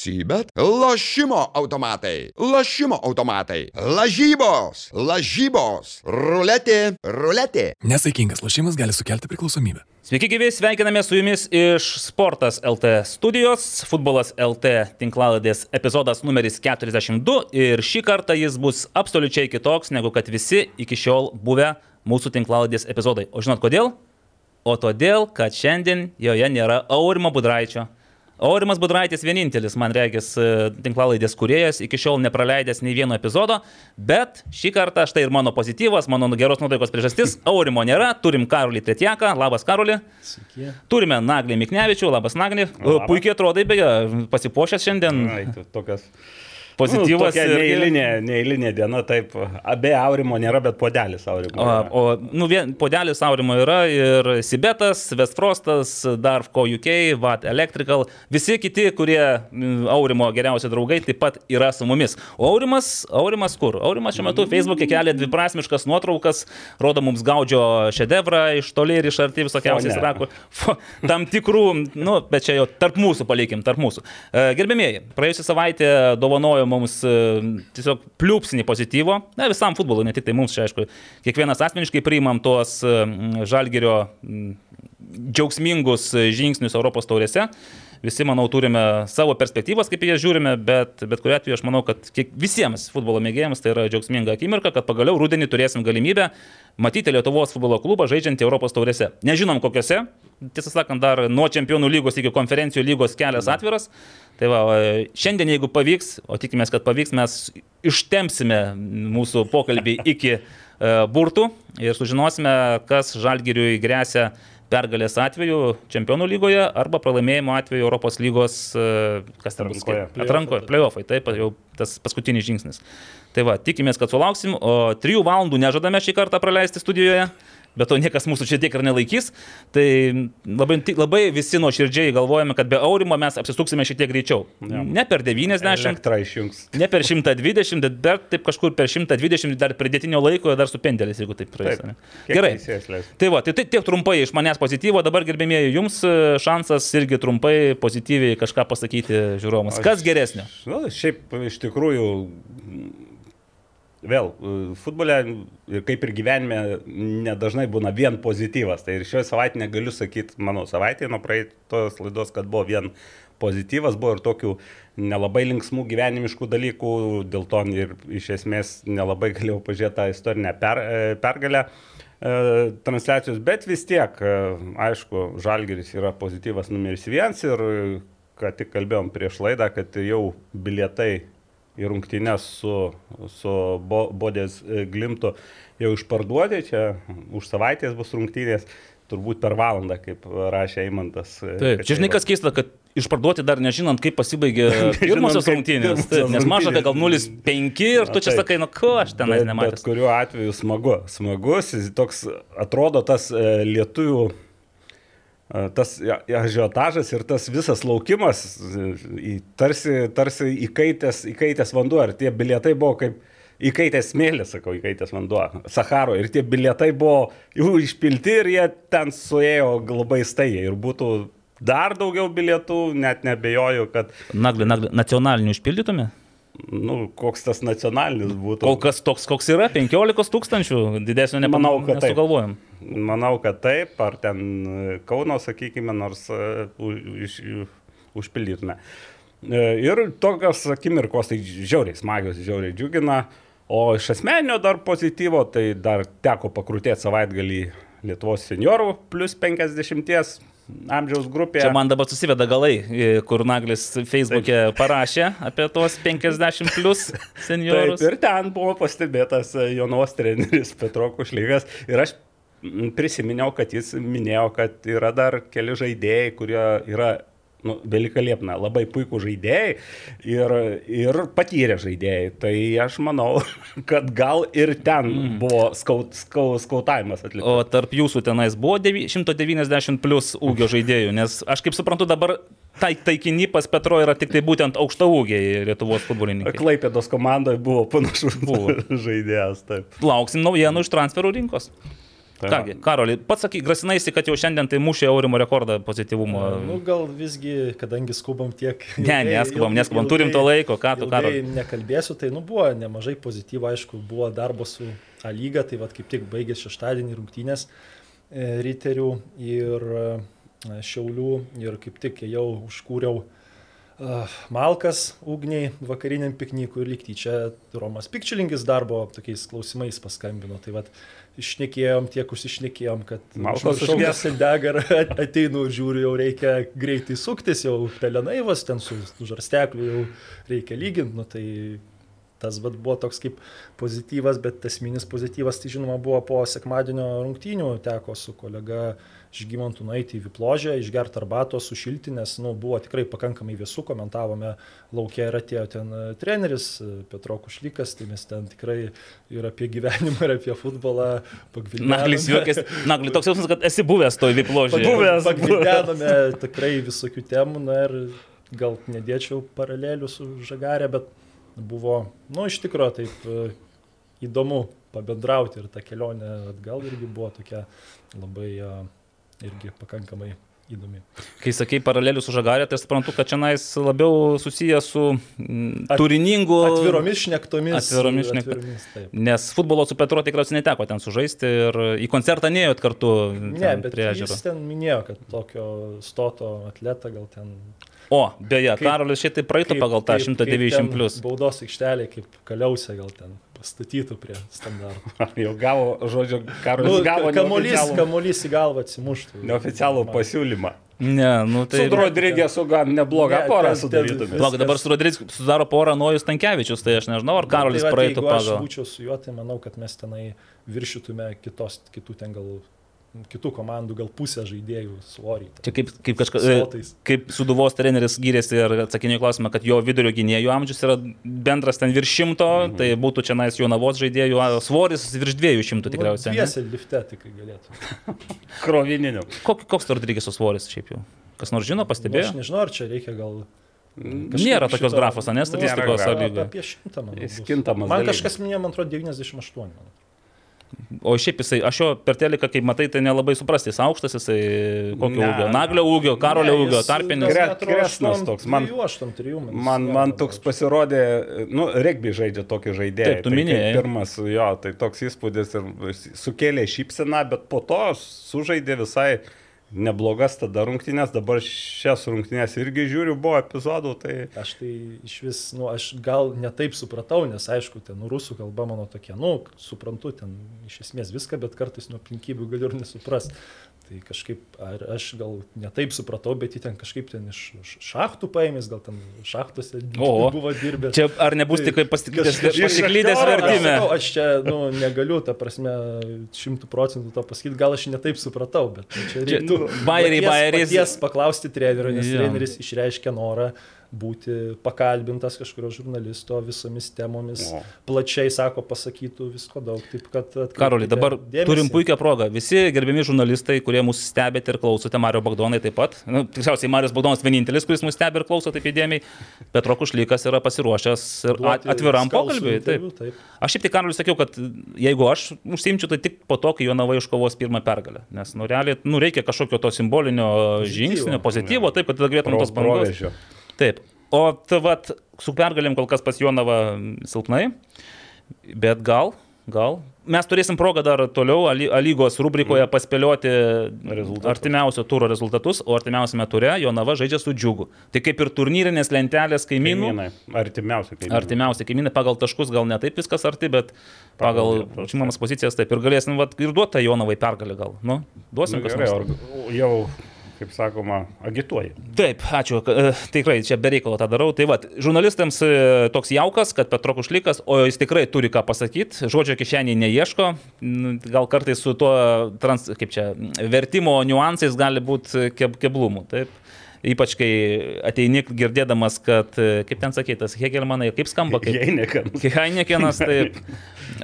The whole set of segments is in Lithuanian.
Sybet. Lošimo automatai. Lošimo automatai. Lažybos. Lažybos. Ruletė. Ruletė. Nesaikingas lošimas gali sukelti priklausomybę. Sveiki gyvi, sveikiname su jumis iš Sportas LT studijos, Futbolas LT tinklaladės epizodas numeris 42 ir šį kartą jis bus absoliučiai kitoks negu kad visi iki šiol buvę mūsų tinklaladės epizodai. O žinot kodėl? O todėl, kad šiandien joje nėra Aurimo Budraičio. Aurimas Budraitis vienintelis, man reikės, tinklalaidės kuriejas, iki šiol nepraleidęs nei vieno epizodo, bet šį kartą štai ir mano pozityvas, mano geros nuotaikos priežastis, Aurimo nėra, turim Karolį Tretjaką, labas Karolį. Sveiki. Turime Naglį Miknevičių, labas Naglį. Labas. Puikiai atrodai, beje, pasipuošęs šiandien. Ai, tu tokias pozityvas. Nu, neįlinė, neįlinė diena, taip. Abie aurimo nėra, bet podelis aurimo. O, yra. o nu, vien, podelis Aurimo yra ir Sibetas, Westfrostas, Darfco UK, VAT Electrical, visi kiti, kurie mm, Aurimo geriausi draugai, taip pat yra su mumis. O Aurimas, Aurimas kur? Aurimas šiuo metu Facebook'e kelia dviprasmiškas nuotraukas, rodo mums gaudžio šedevrą iš toli ir iš arti visokiausiais rakų. Tam tikrų, nu, bet čia jau tarp mūsų palikim, tarp mūsų. E, Gerbėmėjai, praėjusią savaitę dovanojo mums e, tiesiog pliūpsinį pozityvo, na visam futbolui, ne tik tai mums, čia aišku, kiekvienas asmeniškai priimam tuos e, žalgerio džiaugsmingus žingsnius Europos taurėse. Visi, manau, turime savo perspektyvas, kaip jas žiūrime, bet, bet kuriu atveju aš manau, kad kiek, visiems futbolo mėgėjams tai yra džiaugsminga akimirka, kad pagaliau rudenį turėsim galimybę matyti Lietuvos futbolo klubą žaidžiantį Europos taurėse. Nežinom kokiuose, tiesą sakant, dar nuo čempionų lygos iki konferencijų lygos kelias atviras. Tai va, šiandien, jeigu pavyks, o tikimės, kad pavyks, mes ištempsime mūsų pokalbį iki e, burtų ir sužinosime, kas žalgiriui grėsia pergalės atveju čempionų lygoje arba pralaimėjimo atveju Europos lygos, e, kas ten bus, Atrankoje. playoffai, taip, jau tas paskutinis žingsnis. Tai va, tikimės, kad sulauksim, o trijų valandų nežadame šį kartą praleisti studijoje. Bet to niekas mūsų čia tiek ir nelaikys. Tai labai, labai visi nuoširdžiai galvojame, kad be aurimo mes apsisuksime šiek tiek greičiau. Jo. Ne per 90, Elektra išjungs. ne per 120, bet dar taip kažkur per 120, dar pridėtinio laiko, dar su pendelis, jeigu taip praeis. Kiek Gerai. Tai va, tai tai tiek trumpai iš manęs pozityvo, dabar gerbėmėjai, jums e, šansas irgi trumpai pozityviai kažką pasakyti žiūrovams. Kas geresnio? Na, šiaip iš tikrųjų, vėl, futbole ir kaip ir gyvenime nedažnai būna vien pozityvas. Tai ir šioje savaitėje negaliu sakyti, mano savaitėje nuo praeitos laidos, kad buvo vien pozityvas, buvo ir tokių nelabai linksmų gyvenimiškų dalykų, dėl to ir iš esmės nelabai galėjau pažiūrėti tą istorinę per, e, pergalę e, transliacijos, bet vis tiek, e, aišku, Žalgeris yra pozityvas numeris vienas ir e, ką tik kalbėjom prieš laidą, kad jau bilietai į rungtynės su, su Bo, Bodės e, Glimtu jau išparduoti, čia už savaitės bus rungtynės, turbūt per valandą, kaip rašė Eimantas. e, Taip, čia žinai, kas keista, kad išparduoti dar nežinant, kaip pasibaigė pirmosios rungtynės. Taip, nes maža, tai gal rungtynės. 0,5 ir tu Na, čia taip. sakai, nu ko aš tenais Bet, bet kuriuo atveju smagu. Smagus, toks atrodo tas e, lietuvių, tas ja- ažiotažas ir tas visas laukimas, e, tarsi, tarsi įkaitęs, įkaitęs vanduo, ir tie bilietai buvo kaip įkaitęs smėlis, sakau, įkaitęs vanduo, Saharo, ir tie bilietai buvo jau išpilti ir jie ten suėjo labai staigiai. Ir būtų dar daugiau bilietų, net nebejoju, kad, Nagli, nagli, nacionalinių užpildytume? Nu, koks tas nacionalinis būtų. Kol kas toks, koks yra, 15 tūkstančių, didesnio Manau, nemanau, kad taip. nesugalvojom. Manau, kad taip, ar ten e, Kauno, sakykime, nors e, u- iš, užpildytume. E, Ir tokios akimirkos, tai žiauriai smagios, žiauriai džiugina. O iš asmeninio dar pozityvo, tai dar teko pakrutėti savaitgalį Lietuvos seniorų plus 50 amžiaus grupėje. Čia man dabar susiveda galai, kur Naglis Facebook'e parašė apie tuos 50 plus Taip, seniorus. ir ten buvo pastebėtas Jonos treneris Petro Kušlygas. Ir aš prisiminiau, kad jis minėjo, kad yra dar keli žaidėjai, kurie yra nu, Belika Liepna, labai puikų žaidėjai ir, ir patyrę žaidėjai. Tai aš manau, kad gal ir ten mm. buvo skaut, skau, skautavimas atliktas. O tarp jūsų tenais buvo devi- 190 plus ūgio žaidėjų, nes aš kaip suprantu dabar tai, taikinį pas Petro yra tik tai būtent aukšta ūgiai Lietuvos futbolininkai. Klaipėdos komandoje buvo panašus Buvo. žaidėjas. Taip. Lauksim naujienų iš transferų rinkos. Kągi, Karoli, pats sakai, grasinaisi, kad jau šiandien tai mušė Aurimo rekordą pozityvumo. Nu, gal visgi, kadangi skubam tiek. Ne, neskubam, neskubam, turim to laiko, ką tu, Karol. Karoli. Nekalbėsiu, tai nu, buvo nemažai pozityvo, aišku, buvo darbo su A lyga, tai vad kaip tik baigės šeštadienį rungtynės e, riterių ir e, šiaulių ir kaip tik jau užkūriau Malkas ugniai vakariniam piknikui ir likti čia Romas Pikčilingis darbo tokiais klausimais paskambino. Tai vad išnekėjom, tiek užsišnekėjom, kad Malkos šaukas užges. degar ateinu ir žiūriu, jau reikia greitai suktis, jau pelenaivas ten su žarstekliu jau reikia lyginti. Nu, tai tas vat, buvo toks kaip pozityvas, bet esminis pozityvas, tai žinoma, buvo po sekmadienio rungtynių, teko su kolega Žygimantų nueiti į Vipložę, išgerti arbatos, sušilti, nes nu, buvo tikrai pakankamai vėsų, komentavome laukia ir atėjo ten e, treneris e, Petro Kušlykas, tai mes ten tikrai ir apie gyvenimą, ir apie futbolą pagvildenome. Naglis juokės. Naglis toks jausmas, kad esi buvęs toj vipložėje. Buvęs. Pagvildenome tikrai visokių temų, na ir gal nedėčiau paralelių su Žagarė, bet buvo, nu, iš tikrųjų taip e, įdomu pabendrauti ir ta kelionė atgal irgi buvo tokia labai e, irgi pakankamai įdomi. Kai sakai paralelių su Žagarė, tai suprantu, kad čia nais labiau susijęs su mm, At- turiningu. Atviromis šnektomis. Atviromis šnekto- atviromis, taip. Nes futbolo su Petro tikriausiai neteko ten sužaisti ir į koncertą neėjot kartu Ne, bet jis ten minėjo, kad tokio stoto atletą gal ten O, beje, Kaip- Karolis šitai praeitų kaip- pagal tą kaip- 190 kaip ten plus. Baudos aikštelė, kaip kaliausia gal ten pastatytų prie standartų. Jau gavo, žodžiu, karas Nu, gavo kamuolys, kamuolys į galvą atsimuštų. neoficialų pasiūlymą. Ne, nu tai... Su Rodrygėsu gan neblogą Ne, sudarytume. vis- Palauk, dabar su Rodrygis sudaro porą Nojus Tankievičius, tai aš nežinau, ar Karolis tai va, praeitų jeigu Aš pagal. būčiau su juo, tai manau, kad mes tenai viršytume kitos, kitų ten gal, kitų komandų gal pusę žaidėjų svorį. Čia kaip, kaip kažkas, Slotais. kaip Suduvos treneris gyrėsi ir atsakinėjo klausimą, kad jo vidurio gynėjų amžius yra bendras ten virš šimto, mhm. tai būtų čia nais Jonavos žaidėjų svoris virš dviejų šimtų tikriausiai. ne? Tiesiai lifte tikrai galėtų. Krovininiu. Kok, koks to Rodrygėso svoris šiaip jau? Kas nors žino, Nu, Aš pastebėjo? nežinau, ar čia reikia gal... kažkaip Nėra tokios šito- grafos, Nu, statistikos Nėra. Apie šimtą, manau. Jis kintamas Man dalykas. kažkas minėjo, man atrodo, 98. manau. O šiaip jisai, aš jo per teliką, kaip matai, tai nelabai suprasti, jis aukštas, jisai kokio Ne. ūgio, naglio ūgio, karolio Ne, ūgio, tarpinis. kresnas toks, man- trijų, aštuom trijų, Man, jis man toks pasirodė, nu, regbi žaidžia tokį žaidėją. Taip, tu tai minėjai. Pirmas, jo, tai toks įspūdis ir sukėlė šypseną, bet po to sužaidė visai neblogas tada rungtynės, dabar šias rungtynės irgi žiūriu, buvo epizodų, tai Aš tai iš vis, nu, aš gal netaip supratau, nes aišku, ten rusų kalba mano tokia, nu, suprantu ten iš esmės viską, bet kartais nuo aplinkybių galiu ir nesupras. Tai kažkaip, ar aš gal netaip supratau, bet jį ten kažkaip ten iš šachtų paėmės, gal ten šachtose Oho. buvo dirbęs. Čia ar nebus tik Tai pasiklydęs kažkaip- pasiklydęs Aš, vertime? sakau, aš čia, nu, negaliu, ta prasme, šimtų procentų to pasakyti, gal aš netaip supratau, bet nu, čia bajeriai, paties- bajeriais. paties paklausti trenerio, nes Jo. treneris išreiškė norą būti pakalbintas kažkurio žurnalisto visomis temomis, O. plačiai sako, pasakytų visko daug. Taip, kad Karoli, dabar dėmesį. turim puikią progą. Visi gerbiami žurnalistai, kurie mūsų stebite ir klausote, Mario Bagdonai taip pat. Nu, tiksliausiai, Marius Bagdonas vienintelis, kuris mūsų stebi ir klauso taip įdėmiai. Petro Kušlykas yra pasiruošęs ir atviram pokalbiui. Taip. taip. Aš šiaip tik Karoliui sakiau, kad jeigu aš užsimčiau, tai tik po to, kai Jonava iškovos pirmą pergalę. Nes, nu, realiai, nu, reikia kažkokio to simbolinio žingsnio, pozityvo, taip, kad tada galėtum tos bangos. Taip. O vat, su pergalėm kol kas pas Jonavą silpnai, bet gal, gal. Mes turėsim progą dar toliau lygos rubrikoje paspėlioti Rezultatus. artimiausio turo rezultatus, o artimiausiame ture Jonava žaidžia su džiugu. Tai kaip ir turnyrinės lentelės kaimynų. Kaimynai, artimiausia kaimynai. Artimiausiai kaimynai pagal taškus gal ne taip viskas arti, bet pagal užimamas pozicijas taip ir galėsim vat, ir duoti Jonavai pergalę gal. Nu, duosim Nu, org- jau, kaip sakoma, agituoji. Taip, ačiū. e, Tikrai čia bereikalo tą darau. Tai va, žurnalistams e, toks jaukas, kad Petro Kušlikas, o jis tikrai turi ką pasakyti, žodžio kišeniai neieško, N- gal kartais su tuo, trans, kaip čia, vertimo niuansais gali būti keb, keblumų. Taip. Ypač kai ateini girdėdamas, kad, e, kaip ten sakytas, Hegelmanai, kaip skamba, kaip Heinekenas. Heinekenas, taip.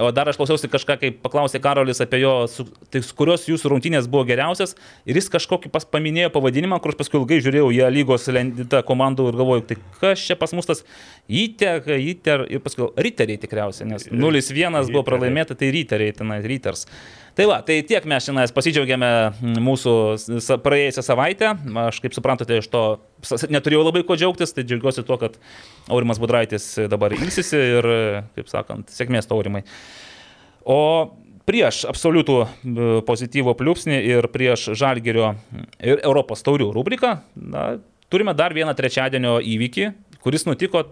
O dar aš klausiausi kažką, kai paklausė Karolis apie jo, su, tai, kurios jūsų rungtynės buvo geriausias ir jis kažkokį pas, paminėjo pavadinimą, kur aš paskui ilgai žiūrėjau į lygos lenditą komandų ir galvojau, tai kas čia pas mus tas įter, įter ir paskui riteriai tikriausiai, nes 0-1 buvo pralaimėta, tai riteriai tenai, riters. Tai va, tai tiek mes šiandien pasidžiaugiame mm, mūsų praėjusią savaitę. Aš, kaip suprantate, iš to neturėjau labai ko džiaugtis, tai džiaugiuosi tuo, kad Aurimas Budraitis dabar ilsisi ir, kaip sakant, sėkmės to Aurimai. O prieš absoliutų pozityvo pliūpsnį ir prieš Žalgerio ir Europos taurių rubriką na, turime dar vieną trečiadienio įvykį, kuris nutiko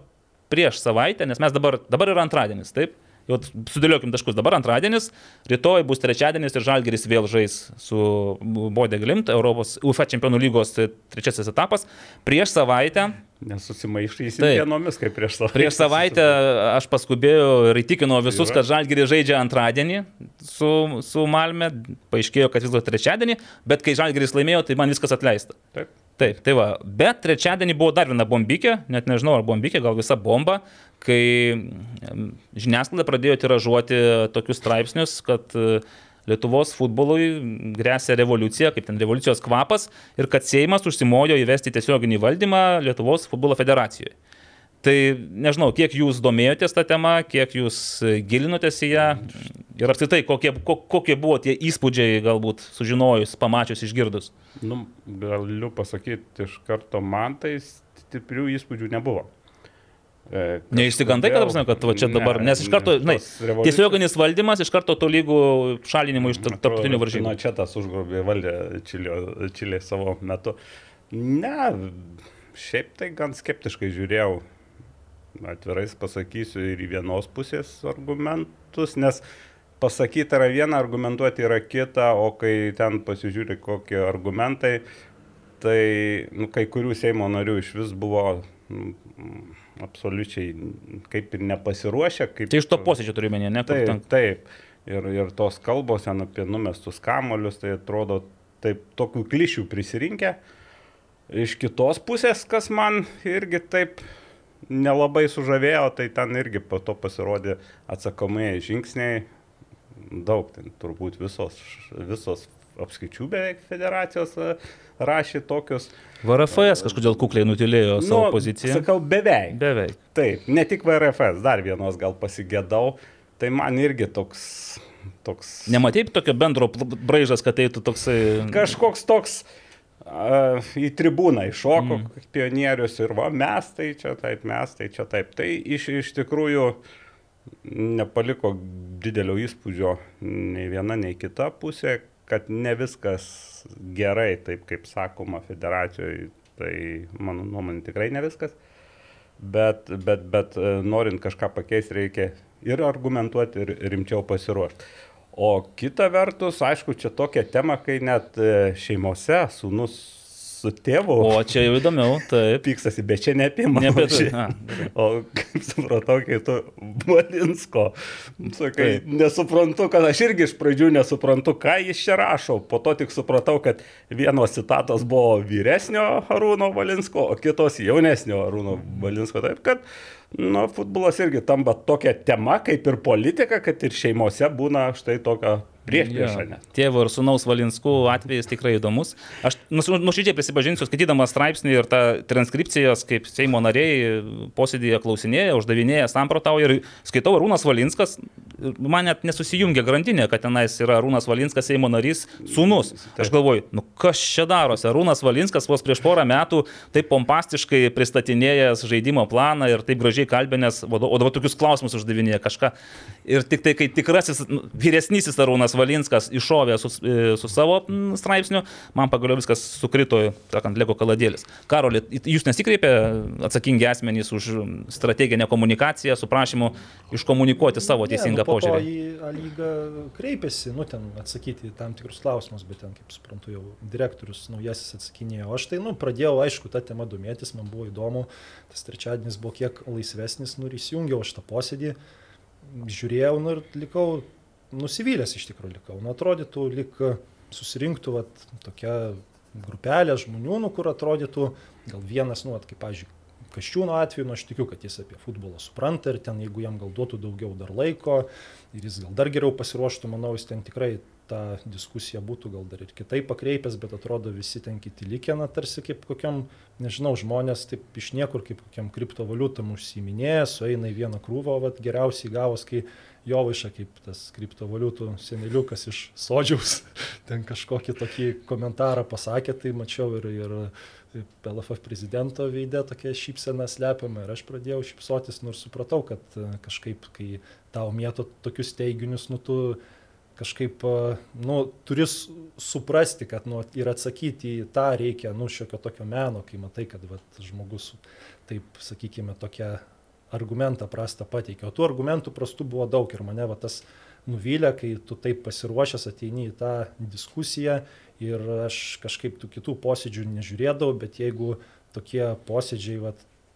prieš savaitę, nes mes dabar, dabar yra antradienis, taip? Jau sudėliokim taškus. Dabar antradienis, rytoj bus trečiadienis ir Žalgeris vėl žais su Bodė Glimt, Europos UEFA čempionų lygos trečiasis etapas. Prieš savaitę Nesusimaišysim Taip. dienomis, kaip prieš savaitę. Prieš savaitę aš paskubėjau ir įtikinau visus, Tai kad Žalgirį žaidžia antradienį su, su Malme, paaiškėjo, kad vis dėlto trečiadienį, bet kai Žalgiris laimėjo, tai man viskas atleista. Taip. Taip, tai va, bet trečiadienį buvo dar viena bombikė, net nežinau ar bombikė, gal visa bomba, kai em, žiniasklaida pradėjo tiražuoti tokius straipsnius, kad e, Lietuvos futbolui grėsia revoliucija, kaip ten revoliucijos kvapas, ir kad Seimas užsimojo įvesti tiesioginį valdymą Lietuvos futbolo federacijoje. Tai nežinau, kiek jūs domėjotės tą temą, kiek jūs e, gilinotės į ją ir apskritai, kokie, ko- kokie buvo tie įspūdžiai galbūt sužinojus, pamačius, išgirdus. Nu, galiu pasakyti iš karto, man tai stiprių įspūdžių nebuvo. E, Neišsigandai, kad, apsime, kad va čia dabar, Ne, nes iš karto, žinai, tiesioginis valdymas iš karto to lygų šalinimų iš tar- tarptautinių varžybų. čia tas užgrobė valdė Čilio- Čilė savo metu. Ne, šiaip tai gan skeptiškai žiūrėjau, atvirai pasakysiu, ir į vienos pusės argumentus, nes pasakyti yra viena, argumentuoti yra kita, o kai ten pasižiūri kokie argumentai, tai nu, kai kurių Seimo narių iš vis buvo mm, absoliučiai kaip ir nepasiruošę. Kaip, Tai iš to posėdžio turiu menį, ne? Taip, ten- taip. Ir, ir tos kalbos ten apie numestus kamolius, tai atrodo taip tokių klišių prisirinkę. Iš kitos pusės, kas man irgi taip nelabai sužavėjo, tai ten irgi po to pasirodė atsakomieji žingsniai. Daug, ten turbūt visos, visos apskaičių beveik federacijos e, rašė tokius. VRFS kažkodėl kukliai nutilėjo savo Nu, poziciją. Sakau, beveik. Beveik. Taip, ne tik VRFS, dar vienos gal pasigėdau. Tai man irgi toks, toks Nematai tokio bendro braižas, kad eitų toksai... kažkoks toks uh, į tribūną iššoko mm. pionierius ir va, mes tai čia taip, mes tai čia taip. Tai iš, iš tikrųjų nepaliko didelio įspūdžio nei viena, nei kita pusė, kad ne viskas gerai, taip kaip sakoma federacijoje, tai mano nuomonė tikrai ne viskas. Bet, bet, bet e, norint kažką pakeisti, reikia ir argumentuoti, ir rimčiau pasiruošti. O kita vertus, aišku, čia tokia tema, kai net e, šeimose sūnus su tėvu O čia jau įdomiau, taip. pykstasi, bet čia ne apie mano. Ne apie tai. O kaip supratau, kai tu Valinsko, sakai, nesuprantu, kad aš irgi iš pradžių nesuprantu, ką jis čia rašo. Po to tik supratau, kad vienos citatos buvo vyresnio Arūno Valinsko, o kitos jaunesnio Arūno Valinsko. Taip kad, nu, futbolas irgi tampa tokia tema, kaip ir politika, kad ir šeimose būna štai tokia prieš priešą. Jo, Tėvo ir sunaus Valinskų atvejis tikrai įdomus. Aš nuoširdžiai prisipažinsiu, skaitydamas straipsnį ir tą transkripcijas, kaip Seimo nariai posėdėje klausinėja, uždavinėja, samprotauja ir skaitau Arūnas Valinskas, man net nesusijungia grandinė, kad tenais yra Arūnas Valinskas Seimo narys, sūnus. Aš galvoju, nu kas čia darosi? Arūnas Valinskas vos prieš porą metų taip pompastiškai pristatinėjęs žaidimo planą ir taip gražiai kalbinęs, o o dabar tokius klausimus uždavinėja kažką. Ir tik tai, kai tikrasis nu, vyresnysis Arūnas Valinskas iššovė su, e, su savo straipsniu, man pagaliau viskas sukrito, sakant, lego kaladėlis. Karoli, jūs nesikreipė atsakingi asmenys už strateginę komunikaciją su prašymu iškomunikuoti savo teisingą ne, nu, po požiūrį? į A lygą kreipėsi, nu ten atsakyti į tam tikrus klausimus, bet ten, kaip suprantu, jau direktorius naujasis atsakinėjo. Aš tai, nu, pradėjau, aišku, tą temą domėtis, man buvo įdomu, tas trečiadienis buvo kiek laisvesnis, nu ir įsijungiau aš tą posėdį, žiūrėjau, nu ir likau nusivylęs iš tikrųjų likau. Nu, atrodytų, lik susirinktų vat, tokia grupelė žmonių, nu, kur atrodytų gal vienas, nu, vat, kaip, pavyzdžiui, Kaščiūno atveju, nu, aš tikiu, kad jis apie futbolą supranta ir ten, jeigu jam gal duotų daugiau dar laiko ir jis gal dar geriau pasiruoštų, manau, jis ten tikrai tą diskusiją būtų gal dar ir kitaip pakreipęs, bet atrodo visi ten kiti likę, na tarsi kaip kokiam, nežinau, žmonės taip iš niekur kaip kokiam kriptovaliutam užsiminėja, sueina į vieną krūvą, o geriausiai gavos, kai Jovaiša kaip tas kriptovaliutų seneliukas iš Sodžiaus, ten kažkokį tokį komentarą pasakė, tai mačiau ir, ir PLF prezidento veidė tokia šypsena slepiama ir aš pradėjau šypsotis, nors supratau, kad e, kažkaip, kai tau mėto tokius teiginius, nu tu kažkaip, e, nu, turi suprasti, kad, nu, ir atsakyti į tą reikia, nu, šiokio tokio meno, kai matai, kad, va, žmogus, taip, sakykime, tokia argumentą prastą pateikė. O tų argumentų prastų buvo daug ir mane va, tas nuvylė, kai tu taip pasiruošęs ateini į tą diskusiją ir aš kažkaip tų kitų posėdžių nežiūrėdavau, bet jeigu tokie posėdžiai va,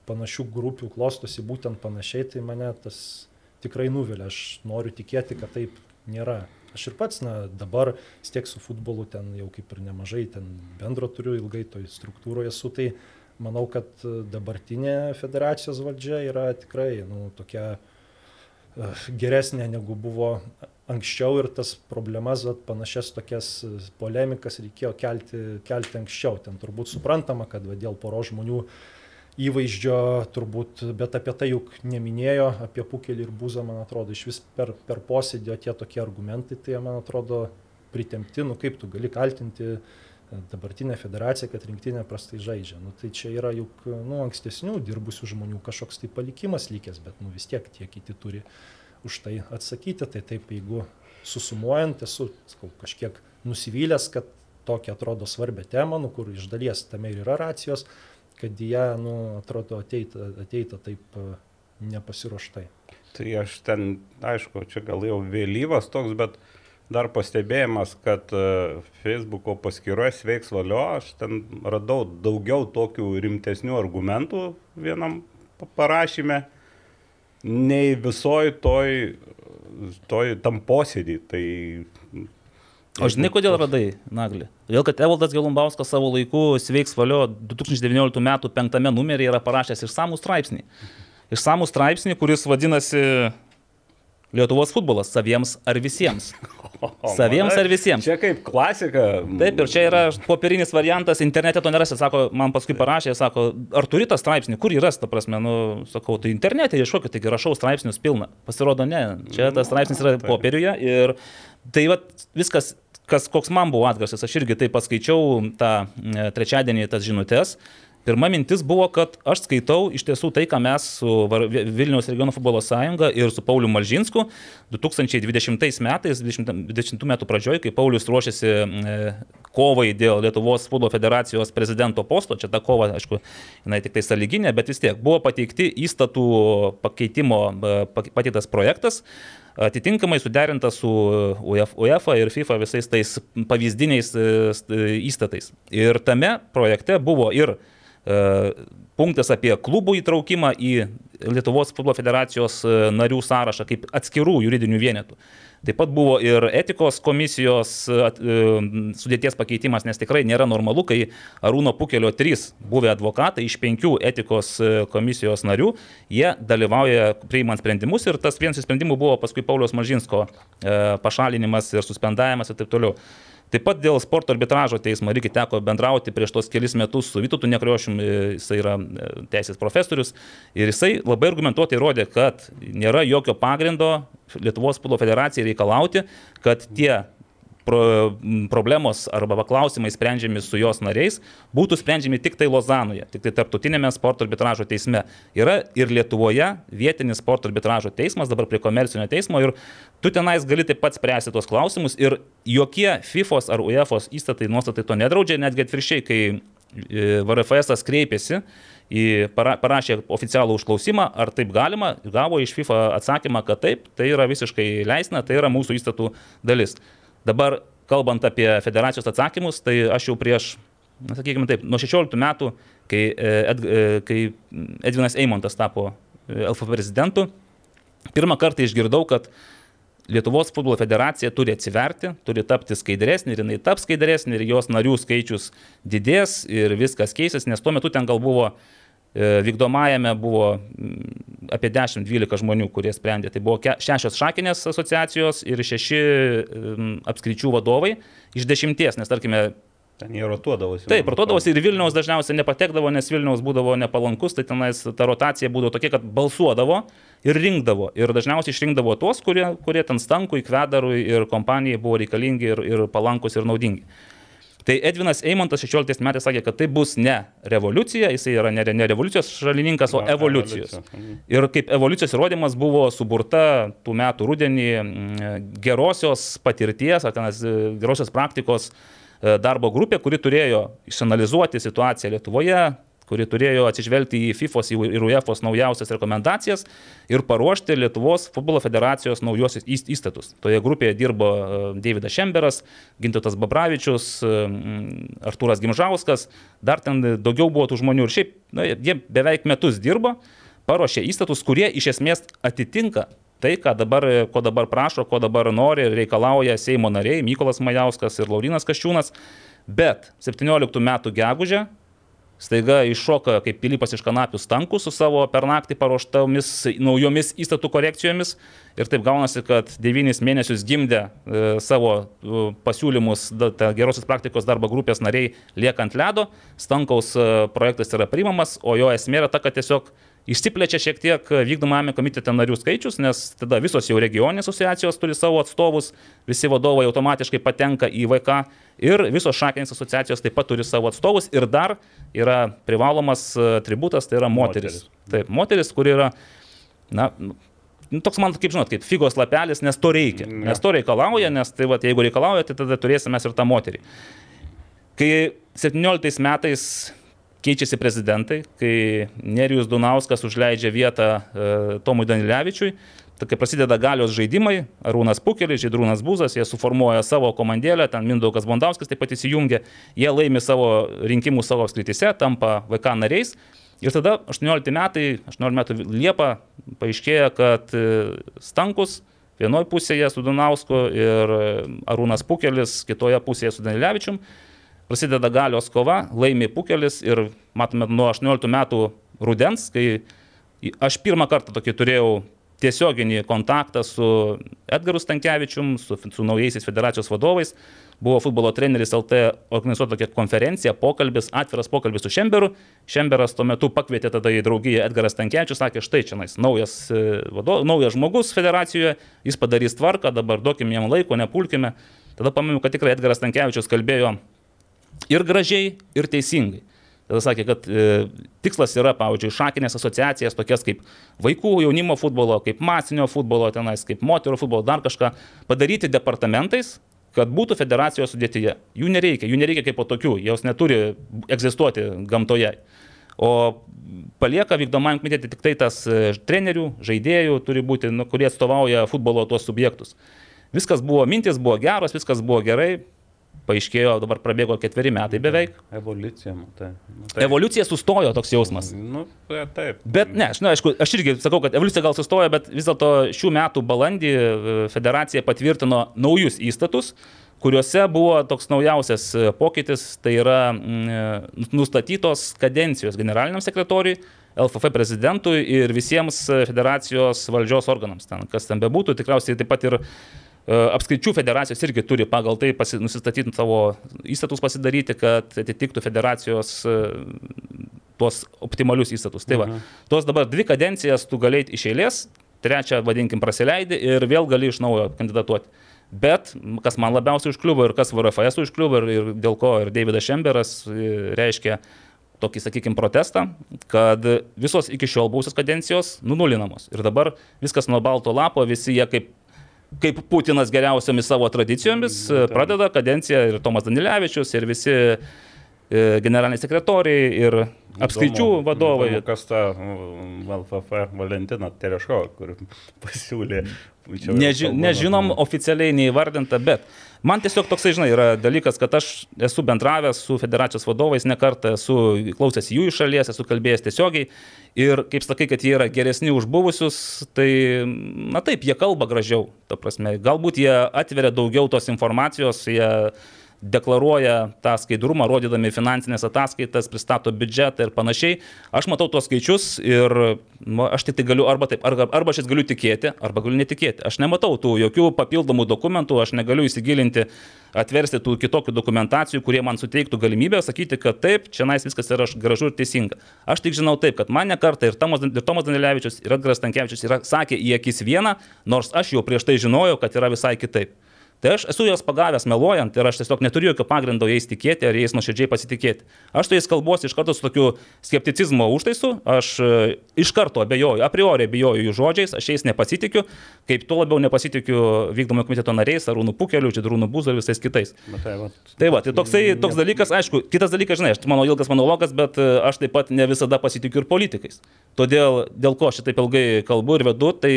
panašių grupių klostosi būtent panašiai, tai mane tas tikrai nuvilia. Aš noriu tikėti, kad taip nėra. Aš ir pats, na, dabar tiek su futbolu ten jau kaip ir nemažai, ten bendro turiu ilgai toj struktūroje esu, tai manau, kad dabartinė federacijos valdžia yra tikrai nu, tokia e, geresnė negu buvo anksčiau ir tas problemas, vat, panašias tokias polemikas reikėjo kelti, kelti anksčiau. Ten turbūt suprantama, kad va, dėl poro žmonių įvaizdžio turbūt, bet apie tai juk neminėjo, apie Pukelį ir Buzą, man atrodo, iš vis per, per posėdį tie tokie argumentai, tai man atrodo pritemti, nu kaip tu gali kaltinti uh, dabartinė federacija, kad rinktinė prastai žaidžia. Nu, tai čia yra juk nu, ankstesnių dirbusių žmonių kažkoks tai palikimas likęs, bet nu, vis tiek tie kiti turi už tai atsakyti. Tai taip, jeigu susumuojant, esu sakau, kažkiek nusivylęs, kad tokia atrodo svarbia tema, nu, kur iš dalies tame ir yra racijos, kad jie, nu, atrodo, ateita, ateita taip nepasiruoštai. Tai aš ten, aišku, čia gal jau vėlyvas toks, bet uh, dar pastebėjimas, kad e, Facebook'o paskyroje sveiks valio, aš ten radau daugiau tokių rimtesnių argumentų vienam parašyme, nei visoj toj, toj tam posėdį. Tai O žinai, kodėl radai, Nagli? Todėl, kad Evaldas Gelumbauskas savo laiku sveiks valio 2019 m. penktame numeryje yra parašęs išsamų straipsnį. Išsamų straipsnį, kuris vadinasi Lietuvos futbolas saviems ar visiems. Saviems ar visiems. Čia kaip klasika. Taip, ir čia yra popierinis variantas, internete to nerasi, sako, man paskui parašė, sako, ar turi tą straipsnį, kur yra, ta prasme, nu, sakau, tai internete ieškokit, taigi rašau straipsnius pilną. Pasirodo, ne, čia tas straipsnis yra popieriuje ir tai va viskas kas, koks man buvo atgarsis, aš irgi tai paskaičiau tą e, trečiadienį tas žinutės Pirma mintis buvo, kad aš skaitau iš tiesų tai, ką mes su Vilniaus regiono futbolo sąjunga ir su Pauliu Malžinsku 2020 metais, 2020 metų pradžioj, kai Paulius ruošiasi e, kovai dėl Lietuvos futbolo federacijos prezidento posto, čia ta kova, aišku, jinai tik tai saliginė, bet vis tiek buvo pateikti įstatų pakeitimo e, pateiktas projektas, atitinkamai suderinta su UEFA ir FIFA visais tais pavyzdiniais e, įstatais. Ir tame projekte buvo ir E, punktas apie klubų įtraukimą į Lietuvos futbolo federacijos e, narių sąrašą kaip atskirų juridinių vienetų. Taip pat buvo ir etikos komisijos e, sudėties pakeitimas, nes tikrai nėra normalu, kai Arūno Pukelio trys buvę advokatai iš penkių etikos komisijos narių, jie dalyvauja priimant sprendimus ir tas vienas iš sprendimų buvo paskui Paulius Mažinsko pašalinimas ir suspendavimas ir taip toliau. Taip pat dėl sporto arbitražo teismo irgi teko bendrauti prieš tos kelis metus su Vytutu Nekrošium, e, jisai yra e, teisės profesorius ir jisai labai argumentuotai rodė, kad nėra jokio pagrindo Lietuvos futbolo federacijai reikalauti, kad tie pro, problemos arba klausimai sprendžiami su jos nariais būtų sprendžiami tik tai Lozanoje, tik tai tarptautinėme sporto arbitražo teisme. Yra ir Lietuvoje vietinis sporto arbitražo teismas, dabar prie komercinio teismo ir tu tenais gali taip pat spręsti tos klausimus ir jokie FIFA ar UEFA įstatai nuostatai to nedraudžia, netgi atviršiai, kai e, VRFS kreipėsi į, parašė oficialų užklausimą, ar taip galima, gavo iš FIFA atsakymą, kad taip, tai yra visiškai leisna, tai yra mūsų įstatų dalis. Dabar, kalbant apie federacijos atsakymus, tai aš jau prieš, sakykime taip, nuo 16 metų, kai, e, Ed, e, kai Edvinas Eimontas tapo e, LFF prezidentu, pirmą kartą išgirdau, kad Lietuvos futbolo federacija turi atsiverti, turi tapti skaidresnė ir jinai taps skaidresnė ir jos narių skaičius didės ir viskas keisis, nes tuo metu ten gal buvo vykdomajame buvo apie 10-12 žmonių, kurie sprendė. Tai buvo šešios šakinės asociacijos ir šeši em, apskričių vadovai iš dešimties, nes tarkime, Ten jie rotuodavosi. Taip, rotuodavosi ir Vilniaus dažniausiai nepatekdavo, nes Vilniaus būdavo nepalankus, tai tenais ta rotacija būdavo tokia, kad balsuodavo ir rinkdavo. Ir dažniausiai išrinkdavo tuos, kurie, kurie ten stankui, kvedarui ir kompanijai buvo reikalingi ir, ir palankus ir naudingi. Tai Edvinas Eimontas 16 metais sakė, kad tai bus ne revoliucija, jisai yra ne, ne revoliucijos šalininkas, o evoliucijos. Ir kaip evoliucijos įrodymas buvo suburta tų metų rudenį mm, gerosios patirties, ar tenas e, gerosios praktikos e, darbo grupė, kuri turėjo išanalizuoti situaciją Lietuvoje, kuri turėjo atsižvelgti į FIFA ir UEFA naujausias rekomendacijas ir paruošti Lietuvos futbolo federacijos naujosius įst- įstatus. Toje grupėje dirbo e, Davidas Šemberas, Gintotas Babravičius, e, Artūras Gimžauskas, dar ten daugiau buvo tų žmonių ir šiaip na, jie beveik metus dirbo paruošė įstatus, kurie iš esmės atitinka tai, dabar, ko dabar prašo, ko dabar nori ir reikalauja Seimo nariai Mykolas Majauskas ir Laurinas Kaščiūnas. Bet 17 metų gegužę staiga iššoka kaip Pilypas iš kanapių stankų su savo per naktį paruoštomis naujomis įstatų korekcijomis. Ir taip gaunasi, kad devynis mėnesius gimdė e, savo e, pasiūlymus da, gerosios praktikos darbo grupės nariai lieka ant ledo. Stankaus e, projektas yra priimamas, o jo esmė yra ta, kad tiesiog Išsiplečia šiek tiek vykdomame komitete narių skaičius, nes tada visos jau regioninės asociacijos turi savo atstovus, visi vadovai automatiškai patenka į VK ir visos šakinės asociacijos taip pat turi savo atstovus ir dar yra privalomas e, tributas, tai yra moteris. Moteris. Taip, moteris, kuri yra, na, nu, toks man, kaip žinot, kaip figos lapelis, nes to reikia. Mm, Nes to reikalauja, nes tai va, jeigu reikalauja, tai tada turėsime ir tą moterį. Kai 17 metais keičiasi prezidentai, kai Nerijus Dunauskas užleidžia vietą e, Tomui Danilevičiui, tai kai prasideda galios žaidimai, Arūnas Pukelis, Žydrūnas Buzas, jie suformuoja savo komandėlę, ten Mindaugas Bondauskas taip pat įsijungia, jie laimi savo rinkimų savo apskritise, tampa VK nariais. Ir tada 18 metai, 18 metų Liepa paaiškėja, kad e, Stankus vienoje pusėje su Dunausku ir e, Arūnas Pukelis kitoje pusėje su Danilevičium prasideda galios kova, laimi Pukelis ir matome nuo 18 metų rudens, kai aš pirmą kartą tokį turėjau tiesioginį kontaktą su Edgaru Stankievičium, su, su naujaisiais federacijos vadovais. Buvo futbolo treneris LT organizuota tokia konferencija, pokalbis, atviras pokalbis su Šemberu. Šemberas tuo metu pakvietė tada į draugiją Edgaras Stankievičius, sakė, štai čia naujas, e, vado, naujas žmogus federacijoje, jis padarys tvarką, dabar duokim jam laiko, nepulkime. Tada pamenu, kad tikrai Edgaras Stankievičius kalbėjo ir gražiai, ir teisingai. Tada sakė, kad e, tikslas yra, pavyzdžiui, šakinės asociacijas, tokias kaip vaikų jaunimo futbolo, kaip masinio futbolo, tenais, kaip moterų futbolo, dar kažką, padaryti departamentais, kad būtų federacijos sudėtyje. Jų nereikia, jų nereikia kaip po tokių, jos neturi egzistuoti gamtoje. O palieka vykdomajam komitete tik tai tas e, trenerių, žaidėjų turi būti, nu, kurie atstovauja futbolo tuos subjektus. Viskas buvo, mintis buvo geros, viskas buvo gerai, paaiškėjo, dabar prabėgo ketveri metai beveik. Evoliucija, matai. matai. Evoliucija sustojo toks jausmas. Nu, tai taip. Bet ne, aš, na, aišku, aš irgi sakau, kad evoliucija gal sustojo, bet vis dėlto šių metų balandį e, federacija patvirtino naujus įstatus, kuriuose buvo toks naujausias e, pokytis, tai yra mm, nustatytos kadencijos generaliniam sekretoriui, LFF prezidentui ir visiems e, federacijos valdžios organams, ten, kas ten bebūtų, tikriausiai taip pat ir E, Apskaičių federacijos irgi turi pagal tai pasi, nusistatyti savo įstatus pasidaryti, kad atitiktų federacijos e, tuos optimalius įstatus. Tai va, Mhm. tos dabar dvi kadencijas tu galėjai iš eilės, trečią, vadinkim, prasileidai ir vėl gali iš naujo kandidatuoti. Bet kas man labiausiai užkliuvo ir kas VRFS užkliuvo ir, ir dėl ko ir Davidas Šemberas e, reiškia tokį, sakykime, protestą, kad visos iki šiol buvusios kadencijos nunulinamos. Ir dabar viskas nuo balto lapo, visi jie kaip kaip Putinas geriausiamis savo tradicijomis pradeda kadenciją ir Tomas Danilevičius, ir visi generaliniai sekretoriai, ir apskaičių Įdomu- vadovai. įdomu, Kas ta mm, LFF Valentina Tereško, kur pasiūlė. Neži, nežinom oficialiai neįvardinta, bet man tiesiog toksai, žinai, yra dalykas, kad aš esu bendravęs su federacijos vadovais ne kartą, esu klausęs jų iš šalies, esu kalbėjęs tiesiogiai ir kaip sakai, kad jie yra geresni už buvusius, tai, na taip, jie kalba gražiau, ta prasme, galbūt jie atveria daugiau tos informacijos, jie deklaruoja tą skaidrumą, rodydami finansinės ataskaitas, pristato biudžetą ir panašiai. Aš matau tuos skaičius ir nu, aš tik tai galiu arba taip, arba, arba aš jas galiu tikėti, arba galiu netikėti. Aš nematau tų jokių papildomų dokumentų, aš negaliu įsigilinti, atversti tų kitokių dokumentacijų, kurie man suteiktų galimybę sakyti, kad taip, čia nais viskas yra gražu ir teisinga. Aš tik žinau taip, kad man ne kartą ir Tomas, ir Tomas Danilevičius, ir Edgaras Tankievičius yra sakę į akis vieną, nors aš jau prieš tai žinojau, kad yra visai kitaip. Tai aš esu juos pagavęs meluojant ir aš tiesiog neturiu jokio pagrindo jais tikėti ar jais nuoširdžiai pasitikėti. Aš su jais kalbuosi iš karto su tokiu skepticizmo užtaisu, aš e, iš karto abejoju, a priori abejoju jų žodžiais, aš jais nepasitikiu, kaip tuo labiau nepasitikiu vykdomo komiteto nariais, Arūnų Pukeliu, Čidrūnų Buzo ir visais kitais. Matai, va, Tai va, tai toksai, toks dalykas, aišku, kitas dalykas, žinai, aš, mano ilgas monologas, bet e, aš taip pat ne visada pasitikiu ir politikais. Todėl, dėl ko aš šitaip ilgai kalbu ir vedu, tai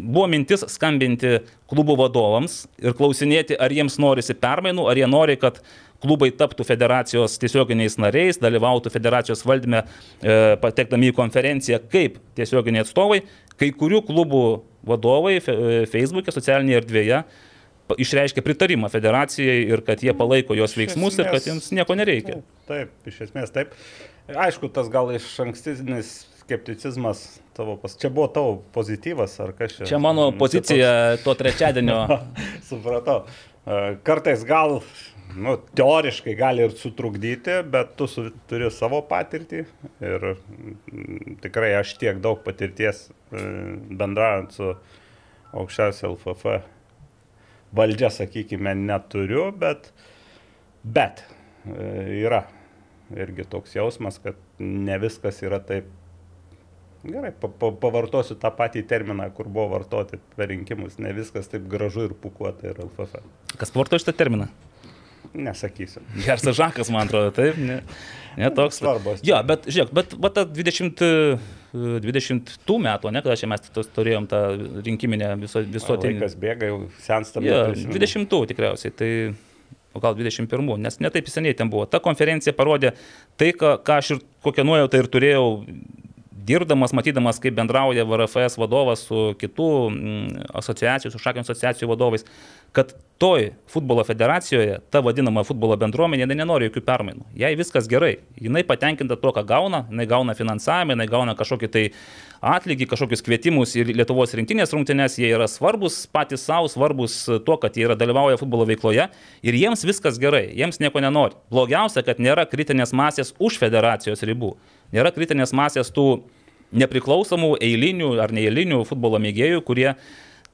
buvo mintis skambinti klubų vadovams ir klausinėti, ar jiems norisi permainų, ar jie nori, kad klubai taptų federacijos tiesioginiais nariais, dalyvautų federacijos valdyme, e, patekdami į konferenciją kaip tiesioginiai atstovai. Kai kurių klubų vadovai fe, e, Facebook'e, socialinėje erdvėje išreiškė pritarimą federacijai ir kad jie palaiko jos veiksmus ir kad jiems nieko nereikia. Taip, iš esmės taip. Aišku, tas gal iš ankstinis skepticizmas tavo, pas... čia buvo tavo pozityvas ar kas čia? Čia mano pozicija to trečiadienio. toks- Supratau. E, Kartais gal, nu, teoriškai gali ir sutrukdyti, bet tu su, turi savo patirtį ir mm, tikrai aš tiek daug patirties e, bendraujant su aukščiausia LFF valdžia, sakykime, neturiu, bet, bet e, yra irgi toks jausmas, kad ne viskas yra taip. Gerai, pa, pa, pavartosiu tą patį terminą, kur buvo vartoti per rinkimus. Ne viskas taip gražu ir pukuota yra LFF. Kas varto šitą terminą? Nesakysiu. Gersas Žakas, man atrodo, taip, ne, ne toks. Svarbus. Jo, bet žiūrėk, bet va, ta 20, e, 20 tų metų, ne, kada čia mes tos turėjom tą rinkiminę viso, visuotinį. Laikas bėga, jau senstam. Jo, neprisimenu. 20 tikriausiai, tai o gal 21, nes netaip seniai ten buvo. Ta konferencija parodė tai, ką, ką aš ir kokią nuojautą ir turėjau dirbdamas, matydamas, kaip bendrauja VRFS vadovas su kitų mm, asociacijų, su šakinių asociacijų vadovais, kad toj futbolo federacijoje, ta vadinama futbolo bendruomenė, jinai nenori jokių permainų. Jai viskas gerai. Jinai patenkinta tuo, ką gauna, jinai gauna finansavimą, jinai gauna kažkokį tai atlygį, kažkokius kvietimus ir Lietuvos rinktinės rungtynės, jie yra svarbus patys savo, svarbus tuo, kad jie yra dalyvauja futbolo veikloje ir jiems viskas gerai, jiems nieko nenori. Blogiausia, kad nėra kritinės masės už federacijos ribų. Nėra kritinės masės tų nepriklausomų eilinių ar neeilinių futbolo mėgėjų, kurie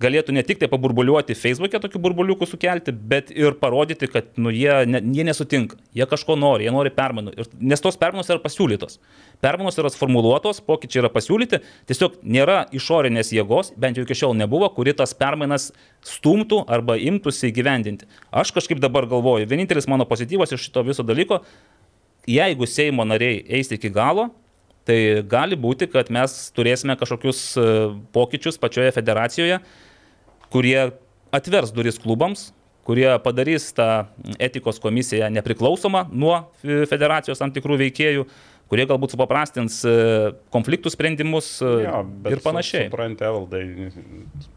galėtų ne tik tai paburbuliuoti Facebook'e tokių burbuliukų sukelti, bet ir parodyti, kad nu, jie, ne, jie nesutinka, jie kažko nori, jie nori permainų. Ir, nes tos permainos yra pasiūlytos. Permainos yra sformuluotos, pokyčiai yra pasiūlyti, tiesiog nėra išorinės jėgos, bent jau iki šiol nebuvo, kuri tas permainas stumtų arba imtųsi įgyvendinti. Aš kažkaip dabar galvoju, vienintelis mano pozityvas iš šito viso dalyko, jeigu Seimo nariai eis iki galo, tai gali būti, kad mes turėsime kažkokius e, pokyčius pačioje federacijoje, kurie atvers duris klubams, kurie padarys tą etikos komisiją nepriklausomą nuo federacijos tam tikrų veikėjų, kurie galbūt supaprastins e, konfliktų sprendimus e, Jo, ir panašiai. Su, supranti, Evaldai,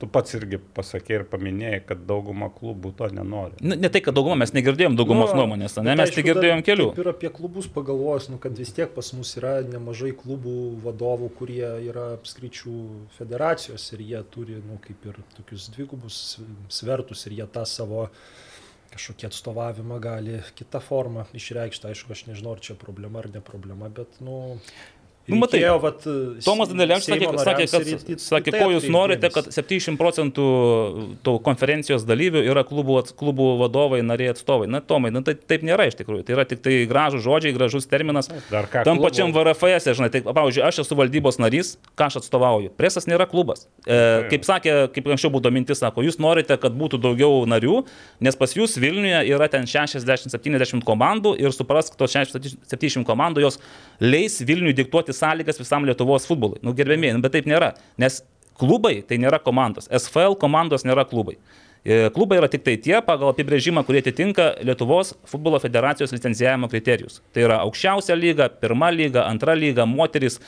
tu pats irgi pasakė ir paminėjai, kad dauguma klubų to nenori. Ne, ne tai, kad daugumą mes negirdėjom daugumos Nu, nuomonės, ne, mes aišku, tik girdėjom kelių. Ir apie klubus pagalvojus, nu, kad vis tiek pas mus yra nemažai klubų vadovų, kurie yra apskričių federacijos ir jie turi, nu, kaip ir tokius dvigubus svertus ir jie tą savo kažkokį atstovavimą gali kitą formą išreikšti. Aišku, aš nežinau, ar čia problema ar ne problema, bet, nu... Nu, matai, reikėjo, vat, Tomas Daneliams sakė, sakė, kad, sakė, tai ko jūs norite, kad 70 procentų tų konferencijos dalyvių yra klubų, klubų vadovai, nariai atstovai. Na, Tomai, na, tai taip nėra iš tikrųjų. Tai yra tik tai gražus žodžiai, gražus terminas. Dar ką Tam klubų- pačiam VRFS, žinai, tai, pavyzdžiui, aš esu valdybos narys, ką aš atstovauju. Presas nėra klubas. E, kaip sakė, kaip anksčiau būtų mintis, sako, jūs norite, kad būtų daugiau narių, nes pas jūs Vilniuje yra ten 60-70 komandų ir suprask, tos 60-70 komandų jos leis Vilniui diktuoti sąlygas visam Lietuvos futbolui. Nu, gerbėmėjai, nu, bet taip nėra. Nes klubai tai nėra komandos. SFL komandos nėra klubai. E, Klubai yra tik tai tie pagal apibrėžimą, kurie atitinka Lietuvos futbolo federacijos licencijavimo kriterijus. Tai yra aukščiausia lyga, pirma lyga, antra lyga, moteris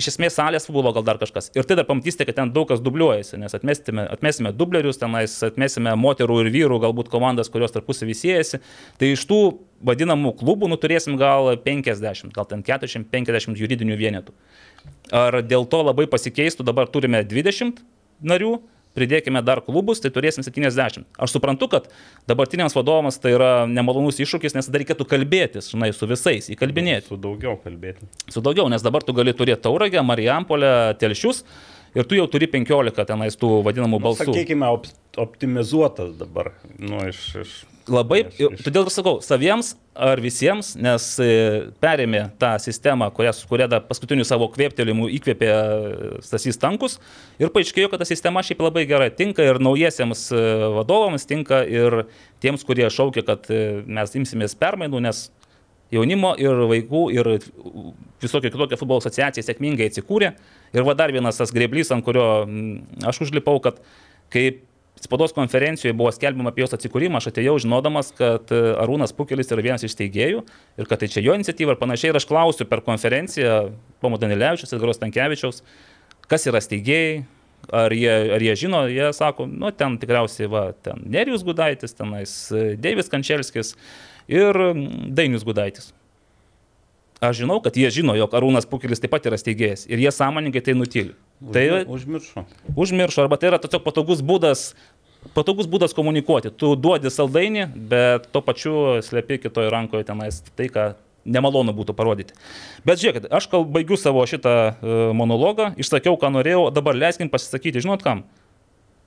iš esmės salės futbolo gal dar kažkas. Ir tai dar pamatysite, kad ten daug kas dubliuojasi, nes atmesime, atmesime dublerius, tenais atmesime moterų ir vyrų galbūt komandas, kurios tarpusavį siejasi. Tai iš tų vadinamų klubų nu, turėsim gal 50, gal ten 40-50 juridinių vienetų. Ar dėl to labai pasikeistų, dabar turime 20 narių, pridėkime dar klubus, tai turėsim 70. Aš suprantu, kad dabartiniams vadovams tai yra nemalonus iššūkis, nes tada reikėtų kalbėtis, žinai, su visais, įkalbinėti. Su daugiau kalbėti. Su daugiau, nes dabar tu gali turėti Tauragę, Marijampolę, Telšius ir tu jau turi 15 tenais tų vadinamų balsų. Sakykime, op optimizuotas dabar. Nu, iš, iš, Labai, todėl ir sakau, saviems ar visiems, nes e, perėmė tą sistemą, kurią, kurią dar paskutiniu savo kvėptelimu įkvėpė e, Stasys Tankus ir paaiškėjo, kad ta sistema šiaip labai gerai tinka ir naujiesiems e, vadovams tinka ir tiems, kurie šaukia, kad mes imsimės permainų, nes jaunimo ir vaikų ir visokia kitokia futbolo asociacija sėkmingai atsikūrė. Ir va dar vienas tas greblys, ant kurio aš užlipau, kad kaip spaudos konferencijoje buvo skelbiama apie jos atsikūrimą, aš atėjau žinodamas, kad e, Arūnas Pukelis yra vienas iš steigėjų ir kad tai čia jo iniciatyva ir panašiai. Ir aš klausiu per konferenciją Pomo Danilevičius ir Gros Tankievičiaus, kas yra steigėjai, ar jie, ar jie žino, jie sako, nu ten tikriausiai va, ten Nerijus Gudaitis, tenais e, Deivis Kančelskis ir Dainius Gudaitis. Aš žinau, kad jie žino, jog Arūnas Pukelis taip pat yra steigėjas ir jie sąmoningai tai nutyli. Tai užmiršo. užmiršo, arba tai yra tiesiog patogus būdas, patogus būdas komunikuoti. Tu duodi saldainį, bet tuo pačiu slepi kitoje rankoje tenais tai, ką nemalonu būtų parodyti. Bet žiūrėkit, aš kal baigiu savo šitą uh, monologą, išsakiau, ką norėjau, dabar leiskim pasisakyti, žinot kam?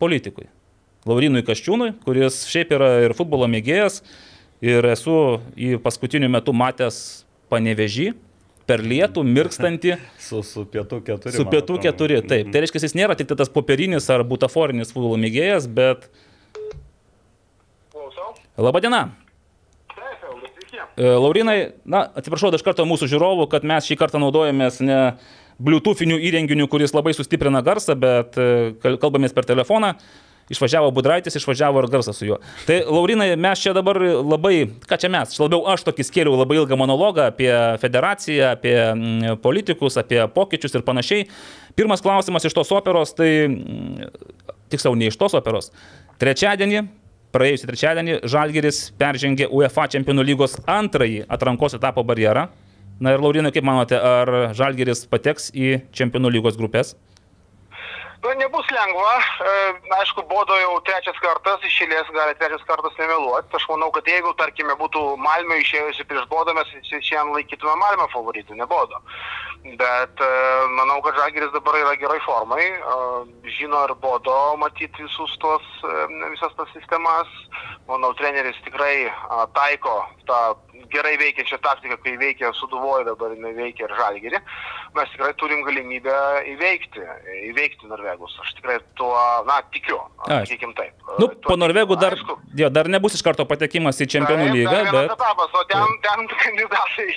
Politikui. Laurinui Kaščiūnui, kuris šiaip yra ir futbolo mėgėjas, ir esu į paskutiniu metu matęs panevežį, per lietų, mirkstantį. Su, su pietų keturi. Su pietų keturi, taip. Tai reiškia, jis nėra tik tai tas popierinis ar butaforinis futbolo mėgėjas, bet... Klausau. Labadiena. E, Laurinai, na, atsiprašau dar iš karto mūsų žiūrovų, kad mes šį kartą naudojamės ne Bluetooth'iniu įrenginiu, kuris labai sustiprina garsą, bet e, kal- kalbamės per telefoną. Išvažiavo Budraitis, išvažiavo ir garsas su juo. Tai Laurinai, mes čia dabar labai, ką čia mes, čia labiau aš tokį skėliau labai ilgą monologą apie federaciją, apie mm, politikus, apie pokyčius ir panašiai. Pirmas klausimas iš tos operos, tai mm, tiksliau ne iš tos operos. Trečiadienį, praėjusį trečiadienį, Žalgeris peržengė UEFA Čempionų lygos antrąjį atrankos etapo barjerą. Na ir Laurinai, kaip manote, ar Žalgeris pateks į Čempionų lygos grupės? Nu, nebus lengva. E, Aišku, bodo jau trečias kartas, išėlės gali trečias kartas nemeluoti. Aš manau, kad jeigu, tarkime, būtų Malmio išėjusi prieš bodą, mes šiandien laikytume Malmio favoritų, ne bodo. Bet e, manau, kad Žagiris dabar yra gerai formai. e, Žino ir bodo matyti visus tos, visas tas sistemas. Manau, treneris tikrai taiko tą gerai veikiančią taktiką, kai veikia Suduvoje, dabar jinai veikia ir Žalgirį. Mes tikrai turim galimybę įveikti, įveikti Norvegus. Aš tikrai tuo, na, tikiu, sakykim taip. Nu, Tuo po Norvegų dar, Aišku. jo, dar nebus iš karto patekimas į Čempionų Taip, lygą, vienas bet... etapas, o ten, ten kandidatai,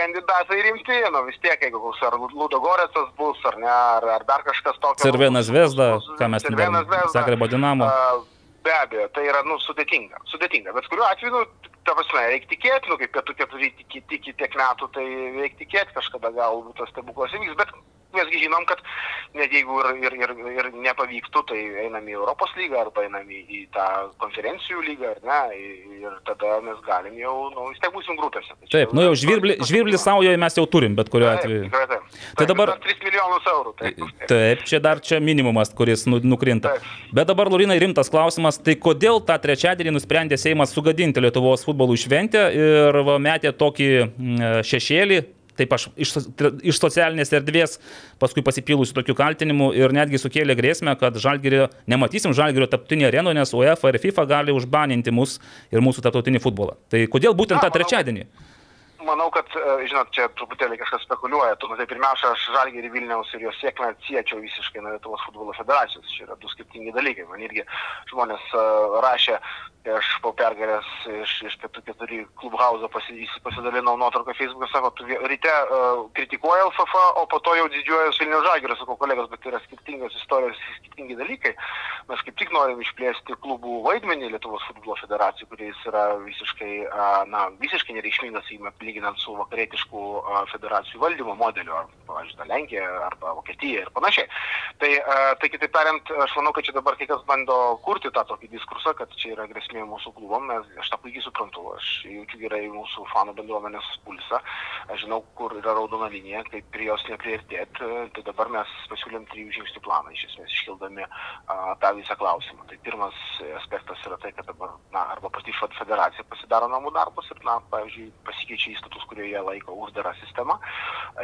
kandidatai rimti, nu vis tiek, jeigu koks ar Ludogorėcas bus, ar ne, ar, ar dar kažkas tokio. Cervena bus, Zvezda, bus- ką mes Zvezda. Zagrebo Dinamo. A, Be abejo, tai yra, nu, sudėtinga. Sudėtinga. Bet kuriuo atveju, nu, ta prasme, reikia tikėti, nu, kaip pietų keturi tiki, tiki tiek metų, tai reikia tikėti, kažkada galbūt tas stebuklas įvyks. Bet mesgi žinom, kad net jeigu ir, ir, ir, ir nepavyktų, tai einam į Europos lygą arba einam į, į tą konferencijų lygą, ar ne, ir tada mes galim jau, nu, vis tiek būsim grupėse. Tai Taip, nu jau žvirblį, žvirblį saujoje mes jau turim, bet kuriuo Taip, atveju. tikrai taip. Tai Taip, dabar- dar 3 milijonus eurų. Taip. Taip, čia dar čia minimumas, kuris nu, nukrinta. Taip. Bet dabar, Laurinai, rimtas klausimas, tai kodėl tą trečiadienį nusprendė Seimas sugadinti Lietuvos futbolų šventę ir va, metė tokį mm, šešėlį, taip aš iš, iš socialinės erdvės paskui pasipylusių tokių kaltinimų ir netgi sukėlė grėsmę, kad žalgerio, nematysim žalgerio taptinį areną, nes UEFA ir FIFA gali užbaninti mus ir mūsų taptautinį futbolą. Tai kodėl būtent Na, tą manau, trečiadienį? Manau, kad, e, žinot, čia truputėlį kažkas spekuliuoja. Tu, tai pirmiausia, aš Žalgirį Vilniaus ir jo sėkmę atsiečiau visiškai nuo Lietuvos futbolo federacijos. Čia yra du skirtingi dalykai. Man irgi žmonės e, rašė, aš po pergalės iš, iš pietų keturi klubhauzo pasi, pasidalinau nuotrauką Facebook'e, sako, tu ryte uh, kritikuoji LFF, o po to jau didžiuojas Vilnius Žalgiris, sakau kolegos, bet yra skirtingos istorijos, skirtingi dalykai. Mes kaip tik norim išplėsti klubų vaidmenį Lietuvos futbolo federacijai, kuris yra visiškai, a, na, visiškai nereikšmingas, sakykime, lyginant su vakarietišku a, federacijų valdymo modeliu, ar, pavyzdžiui, Lenkija arba Vokietija ir panašiai. Tai, a, tai kitaip tariant, aš manau, kad čia dabar kai kas bando kurti tą tokį diskursą, kad čia yra grėsmė mūsų klubom, nes aš tą puikiai suprantu, aš jaučiu gerai mūsų fanų bendruomenės pulsą, aš žinau, kur yra raudona linija, kaip prie jos nepriartėti, tai dabar mes pasiūlėm trijų žingsnių planą, iš esmės iškildami a, tą visą klausimą. Tai pirmas aspektas yra tai, kad dabar, na, arba pati federacija pasidaro namų darbus ir, na, pavyzdžiui, pasikeičia įstatus, kurie jie laiko uždarą sistemą.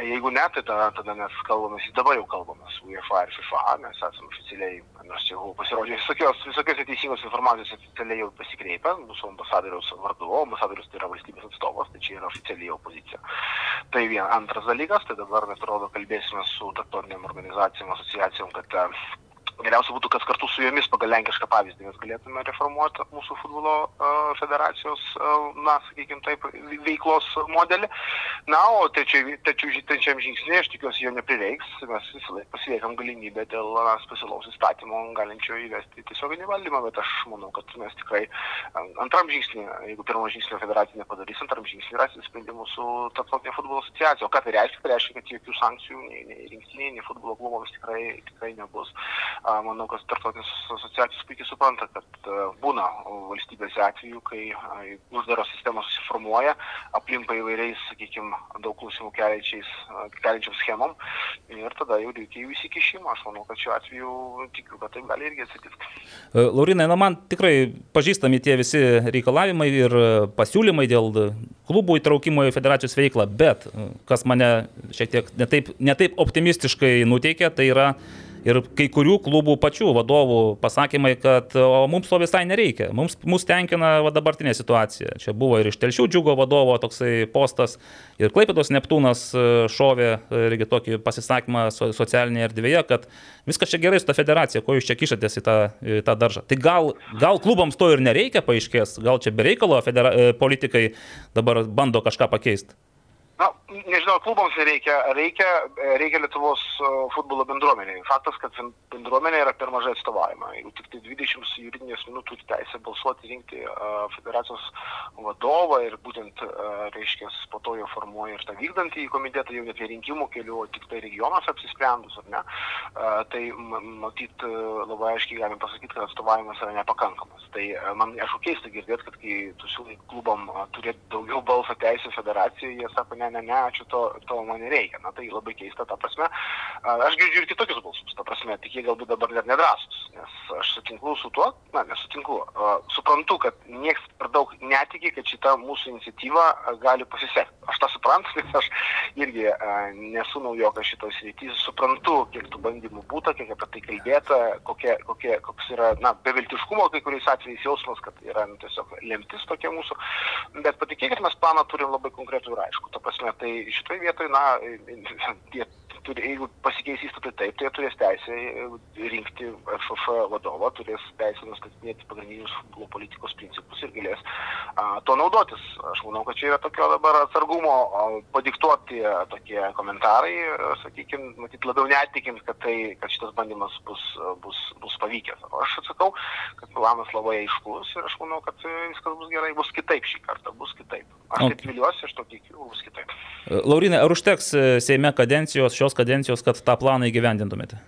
Jeigu ne, tai tada, tada mes kalbame, dabar jau kalbame su UEFA ir FIFA, mes esame oficialiai, nors jau pasirodė visokios, visokios teisingos informacijos oficialiai jau pasikreipę, mūsų ambasadoriaus vardu, o ambasadorius tai yra valstybės atstovas, tai čia yra oficialiai opozicija. Tai vien antras dalykas, tai dabar mes atrodo kalbėsime su tarptautiniam organizacijom, asociacijom, kad geriausia būtų, kad kartu su jomis pagal lenkišką pavyzdį mes galėtume reformuoti mūsų futbolo uh, federacijos, uh, na, sakykime taip, veiklos modelį. Na, o trečiam žingsnė, aš tikiuosi, jo neprireiks, mes visą laiką pasiliekam galimybę dėl na, specialaus įstatymo galinčio įvesti tiesioginį valdymą, bet aš manau, kad mes tikrai antram žingsnį, jeigu pirmo žingsnio federacija nepadarys, antram žingsnį rasim sprendimų su tarptautinė futbolo asociacija. O ką tai reiškia? Tai reiškia, kad jokių sankcijų nei, nei rinktiniai, nei futbolo klubams tikrai, tikrai nebus manau, kad tarptautinės asociacijos puikiai supranta, kad būna valstybėse atveju, kai uždaros sistemos susiformuoja, aplimpa įvairiais, sakykime, daug klausimų keliančiam schemom ir tada jau reikia jų įsikišimo. Aš manau, kad šiuo atveju tikiu, kad taip gali irgi atsitikti. Laurinai, na man tikrai pažįstami tie visi reikalavimai ir pasiūlymai dėl klubų įtraukimo į federacijos veiklą, bet kas mane šiek tiek netaip, netaip optimistiškai nuteikia, tai yra ir kai kurių klubų pačių vadovų pasakymai, kad o mums to visai nereikia, mums, mus tenkina va, dabartinė situacija. Čia buvo ir iš Telšių džiugo vadovo toksai postas, ir Klaipėdos Neptūnas šovė irgi tokį pasisakymą socialinėje erdvėje, kad viskas čia gerai su ta federacija, ko jūs čia kišatės į tą, į tą daržą. Tai gal, gal klubams to ir nereikia paaiškės, gal čia bereikalo federa... politikai dabar bando kažką pakeisti. Na, nežinau, klubams reikia, reikia, reikia Lietuvos futbolo bendruomeniai. Faktas, kad bendruomenė yra per mažai atstovaujama. Jeigu tik tai 20 juridinės minutų turi teisę balsuoti, rinkti federacijos vadovą ir būtent, reiškia, po to jau formuoja ir tą vykdantį komitetą, jau net rinkimų keliu, o tik tai regionas apsisprendus, ar ne, tai matyt labai aiškiai galim pasakyti, kad atstovavimas yra nepakankamas. Tai man aišku keista girdėti, kad kai tu siūlai klubam turėti daugiau balso teisę federacijoje, jie sako, ne, ne, ne, ačiū, to, to man nereikia. Na tai labai keista, ta prasme. Aš girdžiu ir kitokius balsus, ta prasme, tik jie galbūt dabar net nedrasus, nes aš sutinku su tuo, na, nesutinku. Suprantu, kad niekas per daug netiki, kad šita mūsų iniciatyva gali pasisekti. Aš tą suprantu, nes aš irgi nesu naujokas šitos srityje, suprantu, kiek tų bandymų būta, kiek apie tai kalbėta, kokie, kokie, koks yra, na, beviltiškumo kai kuriais atvejais jausmas, kad yra nu, tiesiog lemtis tokia mūsų. Bet patikėkit, mes planą turim labai konkretų ir aišku. Ta prasme, tai šitoje vietoje, na, tie turi, jeigu pasikeis įstatai taip, tai jie turės teisę rinkti FF vadovą, turės teisę nustatinėti pagrindinius futbolo politikos principus ir galės a, tuo naudotis. Aš manau, kad čia yra tokio dabar atsargumo a, padiktuoti tokie komentarai, sakykime, matyt, labiau netikint, kad, tai, kad šitas bandymas bus, bus, bus pavykęs. Aš atsakau, kad planas labai aiškus ir aš manau, kad viskas bus gerai, bus kitaip šį kartą, bus kitaip. Aš taip viliuosi, aš to tikiu, bus kitaip. Laurinai, ar užteks Seime kadencijos, šios kadencijos, kad tą planą įgyvendintumėte?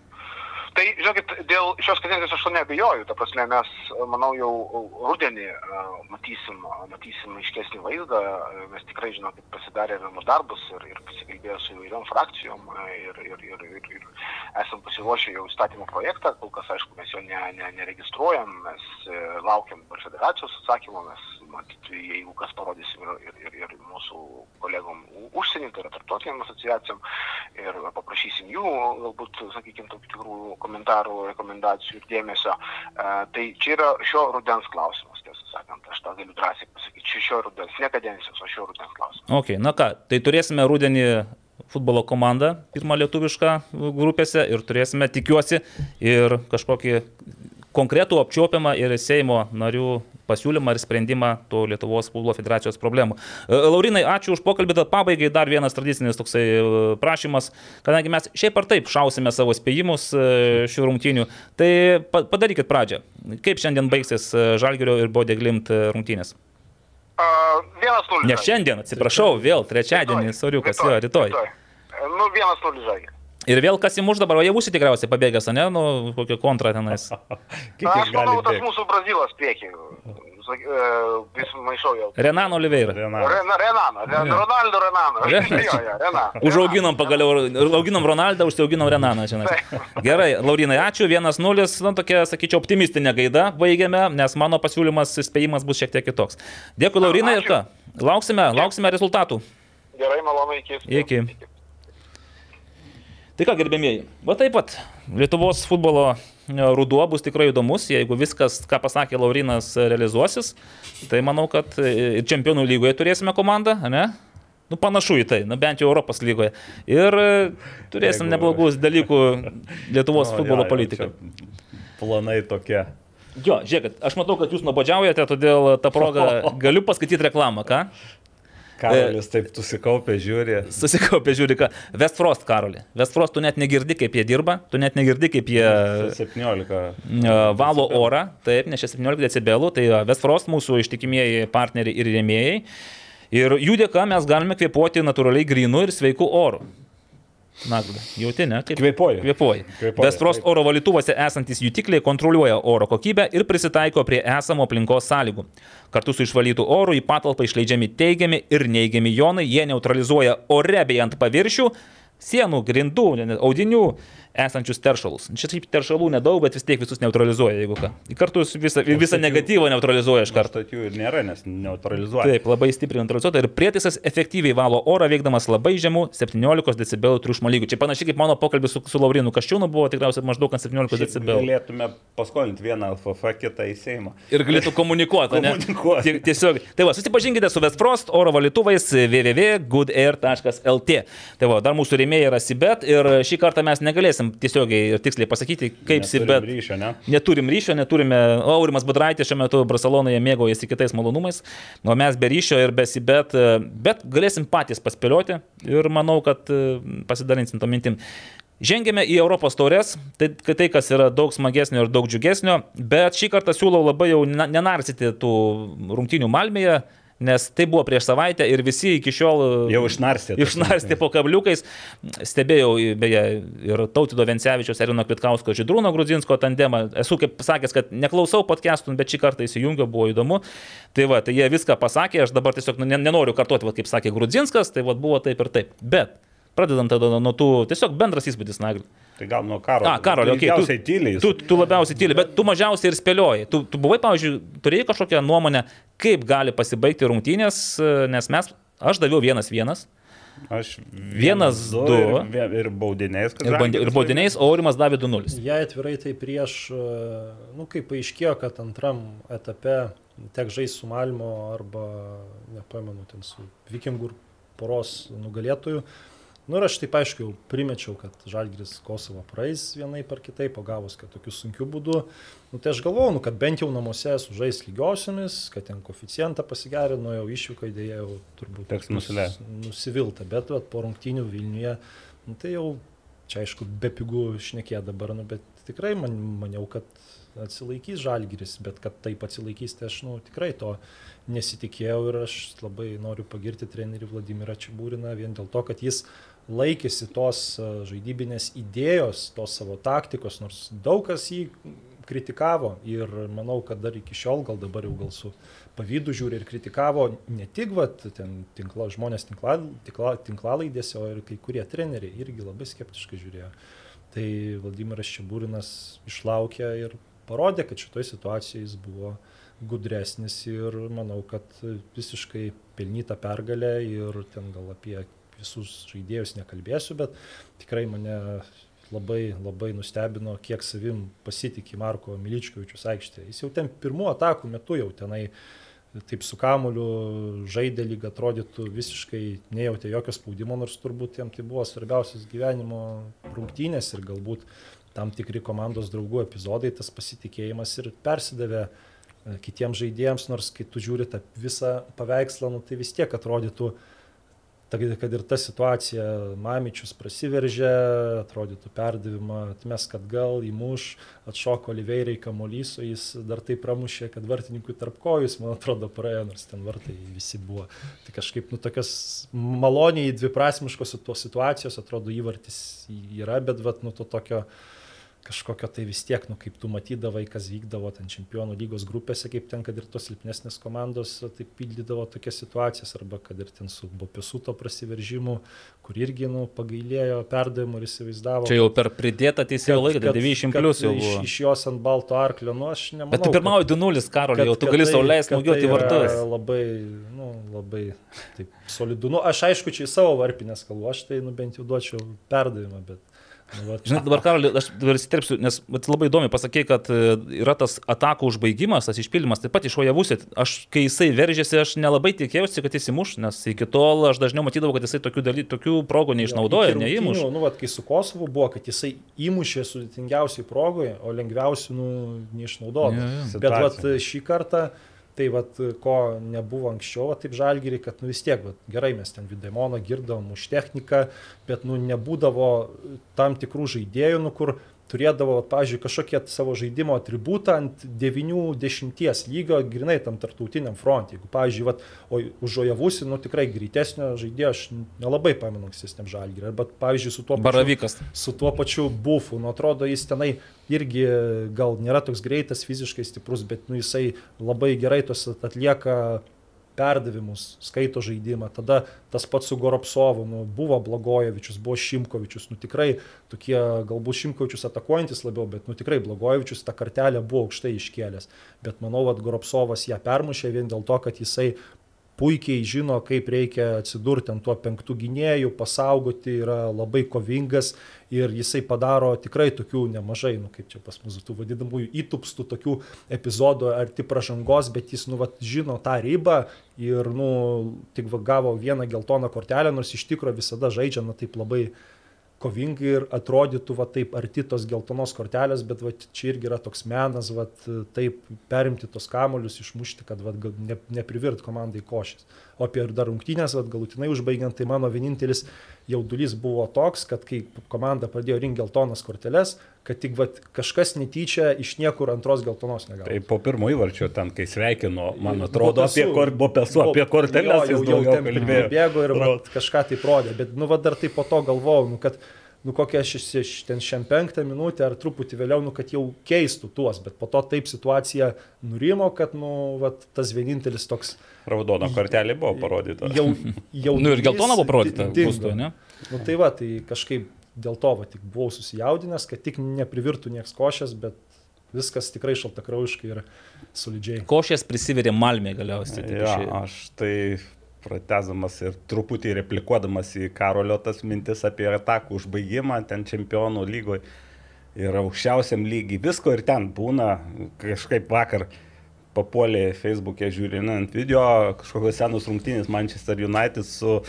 Tai, žinokit, dėl šios kadencijos aš to nebejoju. Ta prasme, mes, manau, jau rudenį matysim, matysim aiškesnį vaizdą. Mes tikrai, žinokit, pasidarė namų darbus ir, ir pasikalbėjo su įvairiom frakcijom ir, ir, ir, ir, ir esam pasiruošę jau įstatymo projektą. Kol kas, aišku, mes jo ne, ne, neregistruojam, mes laukiam per federacijos atsakymą, mes, matyt, jeigu kas parodysim ir, ir, ir, mūsų kolegom užsienį, tai yra tarptautiniam asociacijom ir paprašysim jų, galbūt, sakykime, tokių tikrų komentarų, rekomendacijų ir dėmesio. Tai čia yra šio rudens klausimas, tiesą sakant, aš tą galiu drąsiai pasakyti. Čia šio rudens, ne kadencijos, o šio rudens klausimas. Ok, na ką, tai turėsime rudenį futbolo komandą, pirmą lietuvišką grupėse ir turėsime, tikiuosi, ir kažkokį konkretų apčiopiamą ir Seimo narių pasiūlymą ir sprendimą to Lietuvos futbolo federacijos problemų. Laurinai, ačiū už pokalbį, tad pabaigai dar vienas tradicinis toksai prašymas, kadangi mes šiaip ar taip šausime savo spėjimus šių rungtynių, tai padarykit pradžią. Kaip šiandien baigsis Žalgirio ir Bodeglimt rungtynės? Vienas nulis. Ne šiandien, atsiprašau, vėl trečiadienį, soriukas, jo, rytoj. Nu, vienas nulis žagia. Ir vėl kas įmuš dabar, o jie būsi tikriausiai pabėgęs, ne, nu, kokio kontra tenais. Kiek Aš manau, tas mūsų Brazilas priekį. E, Vis maišau jau. Renan Oliveira. Renatas. Rena, Renano, Ren- Ronaldo jo, Renano. Užauginom pagaliau, auginom Ronaldą, užsiauginom Renaną, žinai. Gerai, Laurinai, ačiū, 1-0, nu tokia, sakyčiau, optimistinė gaida baigiame, nes mano pasiūlymas, spėjimas bus šiek tiek kitoks. Dėkui, Laurinai, ir ką? Lauksime, lauksime rezultatų. Gerai, malonu, iki. Iki. Tai ką, gerbėmieji, va taip pat Lietuvos futbolo e, ruduo bus tikrai įdomus, jeigu viskas, ką pasakė Laurinas, e, realizuosis, tai manau, kad e, ir čempionų lygoje turėsime komandą, ne? Nu, panašu į tai, nu, bent jau Europos lygoje. Ir turėsim Jeigu- neblogus dalykų Lietuvos O, futbolo jo, politikai. Planai tokie. Jo, žiūrėkit, aš matau, kad jūs nuobodžiaujate, todėl tą progą galiu paskaityti reklamą, ką? Karolis taip susikaupė, žiūri. Susikaupė, žiūri, ką. Westfrost, Karoli. Westfrost, tu net negirdi, kaip jie dirba, tu net negirdi, kaip jie 17. e, valo orą, taip, čia 17 decibelų, tai e, Westfrost mūsų ištikimieji partneriai ir rėmėjai. Ir jų dėka mes galime kvepuoti natūraliai grinu ir sveiku oru. Na, jauti, ne? Kaip. Kvepuoji. Kvėpuoju, Westfrost taip. oro valytuvose esantis jutikliai kontroliuoja oro kokybę ir prisitaiko prie esamo aplinkos sąlygų. Kartu su išvalytų oru į patalpą išleidžiami teigiami ir neigiami jonai, jie neutralizuoja ore bei ant paviršių, sienų, grindų, audinių esančius teršalus. Čia šiaip teršalų nedaug, bet vis tiek visus neutralizuoja, jeigu ką. Kartu visą, visą tokių- negatyvą neutralizuoja iš karto. Kartu jų ir nėra, nes neutralizuoja. Taip, labai stipriai neutralizuota ir prietaisas efektyviai valo orą veikdamas labai žemų 17 dB triukšmo lygių. Čia panašiai kaip mano pokalbis su, su Laurinu Kaščiūnu buvo tikriausiai maždaug ant 17 Šiaip dB. Galėtume paskolinti vieną LFF, kitą į Seimą. Ir galėtų komunikuoti, ne? Komunikuoti. Tie- Tiesiog. Tai va, susipažinkite su Westfrost oro valytuvais www.goodair.lt. Tai va, dar mūsų rėmėjai yra Sibet ir šį kartą mes negalėsim tiesiogiai ir tiksliai pasakyti, kaip Neturim Sibet. ryšio, ne? Neturim ryšio, neturime. Aurimas Budraitis šiuo metu Barcelonoje mėgaujasi kitais malonumais, o mes be ryšio ir be Sibet, bet galėsim patys paspėlioti ir manau, kad e, pasidalinsim to mintim. Žengėme į Europos taurės, tai, tai kas yra daug smagesnio ir daug džiugesnio, bet šį kartą siūlau labai jau na- nenarsyti tų rungtinių Malmėje, nes tai buvo prieš savaitę ir visi iki šiol e, Jau išnarstė. Išnarstė po kabliukais. Stebėjau, beje, ir Tautido Vencevičiaus, Erino Kvitkausko, Židrūno Grudzinsko tandemą. Esu kaip sakęs, kad neklausau podcastų, bet šį kartą įsijungiau, buvo įdomu. Tai va, tai jie viską pasakė, aš dabar tiesiog nu, ne- nenoriu kartuoti, va, kaip sakė Grudzinskas, tai va, buvo taip ir taip. Bet pradedant tada nuo tų, tiesiog bendras įspūdis, Nagli. Tai gal nuo karo. A, Karolio, okei. Daugiausiai tyliai. Tu, tu labiausiai tyli, bet tu mažiausiai ir spėlioji. Tu, tu buvai, pavyzdžiui, turėjai kažkokią nuomonę, kaip gali pasibaigti rungtynės, nes mes, aš daviau vienas vienas. Aš Vienas, du. Ir, vien- ir baudiniais. kad Ir, bandi- ir baudiniais, o Aurimas davė 2-0. Jei atvirai tai prieš, e, nu kaip paaiškėjo, kad antram etape tek žaisti su Malmo arba, nepamenu, ten su Vikingų ir poros nugalėtojų. Nu ir aš taip aišku jau primečiau, kad Žalgiris Kosovo praeis vienai par kitaip, pagavus, kad tokiu sunkiu būdu. Nu, tai aš galvoju, nu, kad bent jau namuose sužais lygiosiomis, kad ten koficijantą pasigerino, jau išvyko idėja, jau turbūt Teks. Nusivilta, bet vat, po rungtynių Vilniuje, nu, tai jau čia aišku, be pigų šnekė dabar, nu, bet tikrai man, maniau, kad atsilaikys žalgiris, bet kad taip atsilaikys, tai aš nu, tikrai to nesitikėjau ir aš labai noriu pagirti trenerį Vladimirą Čiabūriną vien dėl to, kad jis laikėsi tos a, žaidybinės idėjos, tos savo taktikos, nors daug kas jį kritikavo ir manau, kad dar iki šiol, gal dabar jau gal su pavydu žiūri ir kritikavo ne tik vat, ten tinkla, žmonės tinkla, tinkla, tinklalaidėse, o ir kai kurie treneriai irgi labai skeptiškai žiūrėjo. Tai Vladimiras Čiabūrinas išlaukė ir parodė, kad šitoje situacijoje jis buvo gudresnis ir manau, kad visiškai pelnyta pergalė ir ten gal apie visus žaidėjus nekalbėsiu, bet tikrai mane labai, labai nustebino, kiek savim pasitikė Marko Miličkovičius aikštėje. Jis jau ten pirmų atakų metu jau tenai taip su kamuliu žaidė lyg atrodytų visiškai nejautė jokio spaudimo, nors turbūt jam tai buvo svarbiausias gyvenimo rungtynės ir galbūt tam tikri komandos draugų epizodai, tas pasitikėjimas ir persidavė e, kitiems žaidėjams, nors kai tu žiūri tą visą paveikslą, nu, tai vis tiek atrodytų, ta, kad ir ta situacija, Mamičius prasiveržė, atrodytų perdavimą, atmes, kad gal įmuš, atšoko Oliveirai kamuolys, o jis dar tai pramušė, kad vartininkui tarp kojus, man atrodo, praėjo, nors ten vartai visi buvo. Tai kažkaip, nu, tokios maloniai dviprasmiškos tos situacijos, atrodo, įvartis yra, bet, vat, nu, to tokio kažkokio tai vis tiek, nu, kaip tu matydavai, kas vykdavo ten čempionų lygos grupėse, kaip ten, kad ir tos silpnesnės komandos taip pildydavo tokias situacijas, arba kad ir ten su Bopisuto prasiveržimu, kur irgi, nu, pagailėjo perdavimų ir įsivaizdavo. Čia jau per pridėtą teisėjo laiką, tai 90 plus jau buvo. Iš, iš jos ant balto arklio, nu, aš nemanau. Bet tai pirmauja 2-0, Karolė, jau tu gali tai- sau leisti smūgiuoti tai vartus. Labai, nu, labai taip solidu. Nu, aš aišku, čia į savo varpinės kalbu, aš tai, nu, bent jau duočiau perdavimą, bet... Nu, Žinai, dabar Karolė, aš dabar įsiterpsiu, nes labai įdomi pasakė, kad e, yra tas atakų užbaigimas, tas išpildymas, taip pat iš Ojavusit. Aš, kai jisai veržėsi, aš nelabai tikėjausi, kad jis įmuš, nes iki tol aš dažniau matydavau, kad jisai tokių, daly, tokių progų neišnaudoja, iki neįmuš. Nu, vat, kai su Kosovu buvo, kad jisai įmušė sudėtingiausiai progoje, o lengviausiai, nu, neišnaudojo. Jo, jo. Bet vat, šį kartą, tai vat, ko nebuvo anksčiau, taip žalgyrį, kad nu, vis tiek, vat, gerai, mes ten Videmoną girdavom už techniką, bet nu, nebūdavo tam tikrų žaidėjų, nu, kur turėdavo, pavyzdžiui, kažkokie savo žaidimo atributą ant 90 lygio, grinai tam tarptautiniam frontui. Jeigu, pavyzdžiui, vat, o už Ojavusi, nu tikrai greitesnio žaidėjo aš nelabai pamenu ankstesniam žalgyrį. Arba, pavyzdžiui, su tuo pačiu- Baravykas. su tuo pačiu bufu. Nu, atrodo, jis tenai irgi gal nėra toks greitas, fiziškai stiprus, bet nu, jisai labai gerai tos atlieka perdavimus, skaito žaidimą. Tada tas pats su Goropsovu, nu, buvo Blagojevičius, buvo Šimkovičius, nu tikrai tokie, galbūt Šimkovičius atakuojantis labiau, bet nu tikrai Blagojevičius tą kartelę buvo aukštai iškėlęs. Bet manau, kad Goropsovas ją permušė vien dėl to, kad jisai puikiai žino, kaip reikia atsidurti ant tuo penktų gynėjų, pasaugoti, yra labai kovingas ir jisai padaro tikrai tokių nemažai, nu kaip čia pas mūsų tų vadinamųjų įtupstų tokių epizodų arti pažangos, bet jis nu vat žino tą ribą ir nu tik va gavo vieną geltoną kortelę, nors iš tikrųjų visada žaidžia na taip labai kovingai ir atrodytų va taip arti tos geltonos kortelės, bet va čia irgi yra toks menas, va taip perimti tos kamolius, išmušti, kad va ne, neprivirt komandai košės. O apie dar rungtynės, va galutinai užbaigiant, tai mano vienintelis jaudulys buvo toks, kad kai komanda pradėjo rinkti geltonas korteles, kad tik va kažkas netyčia iš niekur antros geltonos negavo. Tai po pirmo įvarčio ten, kai sveikino, man atrodo, Bopesu. apie, kor, bopesu, apie korteles Jo, jis jau, jau ten kalbėjo. bėgo ir vat, kažką tai rodė, bet nu va dar tai po to galvojau, nu kad nu kokią aš ši- ši- ten šiandien penktą minutę ar truputį vėliau, nu kad jau keistų tuos, bet po to taip situacija nurimo, kad nu vat, tas vienintelis toks Raudono kortelė buvo parodyta. jau... jau Nu ir geltona buvo parodyta būstu, ne? Nu tai va, tai kažkaip dėl to va, tik buvau susijaudinęs, kad tik neprivirtų nieks košės, bet viskas tikrai šaltakraujiškai ir solidžiai. Košės prisiverė Malmė galiausiai. taip Ja, išėjo. aš tai pratesamas ir truputį replikuodamas į Karolio tas mintis apie atakų užbaigimą ten čempionų lygoje ir aukščiausiam lygiai visko ir ten būna kažkaip vakar papuolė Facebook'e žiūrinant video kažkokios senos rungtynės Manchester United su,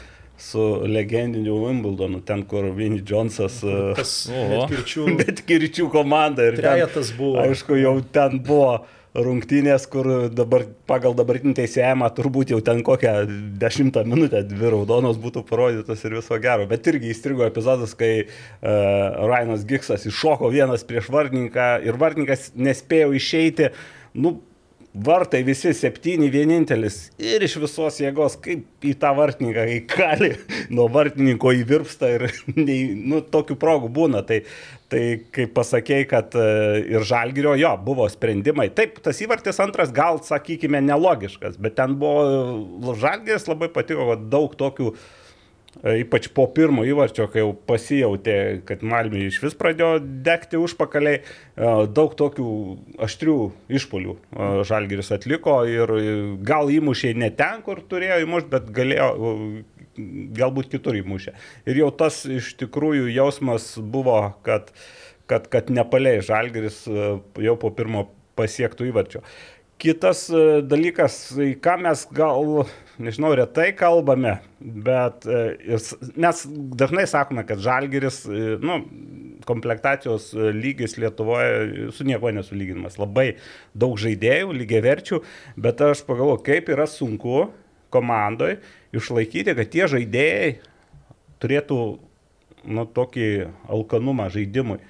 su legendiniu Wimbledonu, ten kur Vinny Jonesas uh, Tas Oho. kirčių bet kirčių komanda ir trejetas buvo. aišku, jau ten buvo rungtynės, kur dabar pagal dabartinį teisėjimą turbūt jau ten kokią dešimtą minutę dvi raudonos būtų parodytos ir viso gero. Bet irgi įstrigo epizodas, kai uh, Rainas Giksas iššoko vienas prieš vartininką ir vartininkas nespėjo išeiti. Nu, Vartai visi septyni vienintelis ir iš visos jėgos, kaip į tą vartininką, kai kali nuo vartininko įvirpsta ir nu, tokių progų būna. Tai, tai kaip pasakėjai, kad e, ir žalgerio jo buvo sprendimai. Taip, tas įvartis antras gal, sakykime, nelogiškas, bet ten buvo žalgeris labai patiko, kad daug tokių E, Ypač po pirmo įvarčio, kai jau pasijautė, kad Malmė iš vis pradėjo degti užpakaliai, e, daug tokių aštrių išpolių e, Žalgiris atliko ir gal įmušė ne ten, kur turėjo įmušti, bet galėjo e, galbūt kitur įmušė. Ir jau tas iš tikrųjų jausmas buvo, kad, kad, kad nepaliai Žalgiris e, jau po pirmo pasiektų įvarčio. Kitas e, dalykas, į ką mes gal, nežinau, retai kalbame, bet e, ir mes dažnai sakome, kad žalgeris, e, nu, komplektacijos e, lygis Lietuvoje su niekuo nesulyginamas. Labai daug žaidėjų, lygiai verčių, bet aš pagalvoju, kaip yra sunku komandoje išlaikyti, kad tie žaidėjai turėtų nu, tokį alkanumą žaidimui,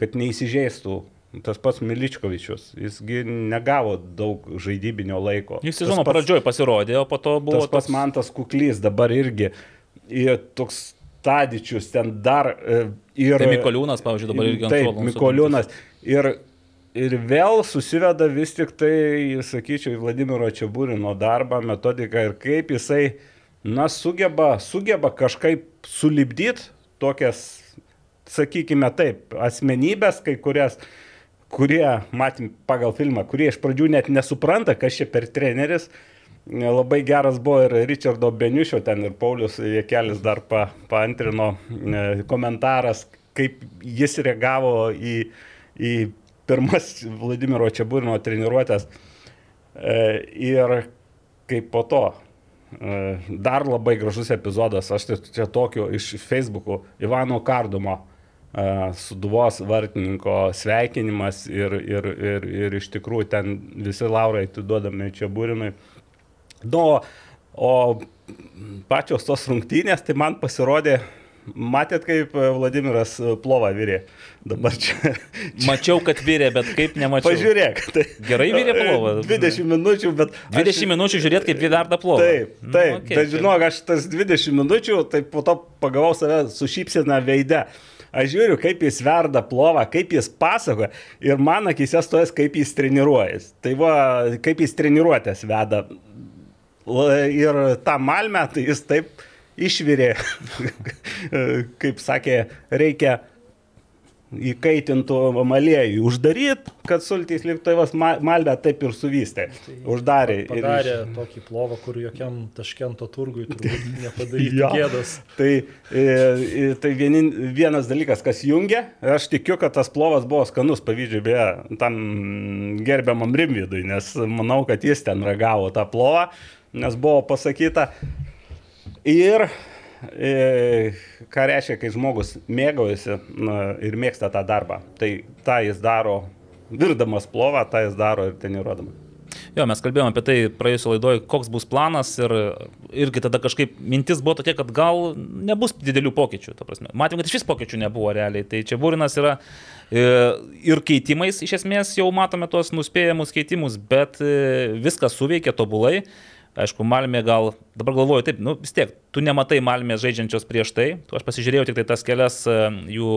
kad neįsižeistų. Tas pats Miličkovičius, jisgi negavo daug žaidybinio laiko. Jis Tas sezono pats- pradžioj pasirodė, o po to buvo Tas pats mantas kuklys dabar irgi. Ir toks Tadičius ten dar. e, Ir, Tai Mikoliūnas, pavyzdžiui, dabar irgi ant Taip, Mikoliūnas. Ir, ir vėl susiveda vis tik tai, sakyčiau, Vladimiro Čiabūrino darbą, metodiką ir kaip jisai, na, sugeba, sugeba kažkaip sulibdyti tokias, sakykime taip, asmenybės, kai kurias, kurie, matym pagal filmą, kurie iš pradžių net nesupranta, kas čia per treneris. Labai geras buvo ir Richardo Beniušio ten ir Paulius Jekelis dar pa, paantrino e, komentaras, kaip jis reagavo į, į pirmas Vladimiro Čiabūrino treniruotės. E, Ir kaip po to. e, Dar labai gražus epizodas, aš tai čia tokio iš Facebook'o, Ivano Kardumo suduvos vartininko sveikinimas ir, ir, ir, ir iš tikrųjų ten visi laurai atiduodami čia būrinui. Nu, o- pačios tos rungtynės, tai man pasirodė, matėt, kaip Vladimiras plovą vyrė. Dabar čia. Mačiau, kad vyrė, bet kaip nemačiau. Pažiūrėk. Tai, Gerai virė plovą. 20 minučių, bet... aš- 20 minučių žiūrėti, kaip verda plovą. Taip, Nu, taip, okei, bet čia- žinok, aš tas 20 minučių, tai po to pagavau save su šypsena veide. Aš žiūriu, kaip jis verda plovą, kaip jis pasakoja ir man akise stojas, kaip jis treniruojas. Tai va, kaip jis treniruotės veda. Ir tą malmę, tai jis taip išvirė, kaip sakė, reikia įkaitintų aliejų uždaryti, kad sultys liktaivas malbę taip ir suvystė. Uždarė. ir iš- Padarė tokį plovą, kur jokiam taškento turgui Jo. gėdos. Tai, e, e, tai vienin, vienas dalykas, kas jungia, aš tikiu, kad tas plovas buvo skanus, pavyzdžiui, beje, tam gerbiamam Rimvidui, nes manau, kad jis ten ragavo tą plovą, nes buvo pasakyta. Ir ką reiškia, kai žmogus mėgaujasi ir mėgsta tą darbą, tai tą jis daro virdamas plovą, tą jis daro ir treniruodamas. Jo, mes kalbėjome apie tai praėjusiu laidoje, koks bus planas ir irgi tada kažkaip mintis buvo tokia, kad gal nebus didelių pokyčių. Matėme, kad iš vis pokyčių nebuvo realiai. Tai čia Būrinas yra e, ir keitimais, iš esmės jau matome tuos nuspėjamus keitimus, bet e, viskas suveikė tobulai. Aišku, Malmė gal, dabar galvoju, taip, nu vis tiek, tu nematai Malmės žaidžiančios prieš tai, tu aš pasižiūrėjau tik tai tas kelias e, jų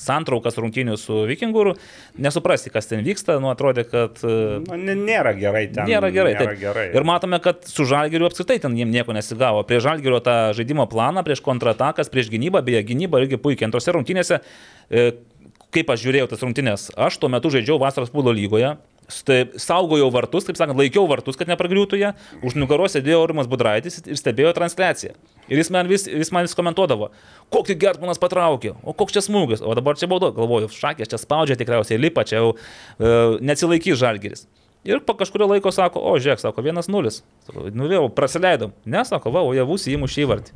santraukas rungtynių su Vikinguru, nesuprasti, kas ten vyksta, nu atrodė, kad e, Nu, nė- nėra gerai ten. Nėra gerai. Nėra taip. gerai. Ir matome, kad su Žalgiriu apskritai ten jiems nieko nesigavo. Prieš Žalgirio tą žaidimo planą, prieš kontratakas, prieš gynybą, beje, gynyba irgi puikiai. Antrose rungtynėse, e, kaip aš žiūrėjau tas rungtynės, aš tuo metu žaidžiau Vasaros pūlo lygoje. St- Saugojau vartus, taip sakant, laikiau vartus, kad nepragriūtų jie. Už nugaros sėdėjo Aurimas Budraitis ir stebėjo transliaciją. Ir jis man vis, vis man vis komentuodavo, kokį Gertmanas patraukė, o koks čia smūgis, o dabar čia baudo, galvoju, šakės čia spaudžia tikriausiai, lipa čia jau, e, neatsilaikys Žalgiris. Ir po kažkurio laiko sako, o žiūrėk, sako, vienas nulis. Sakau, Nu vėl, praleidom. Ne, sako, va, o jie vūsi įmušė įvartį.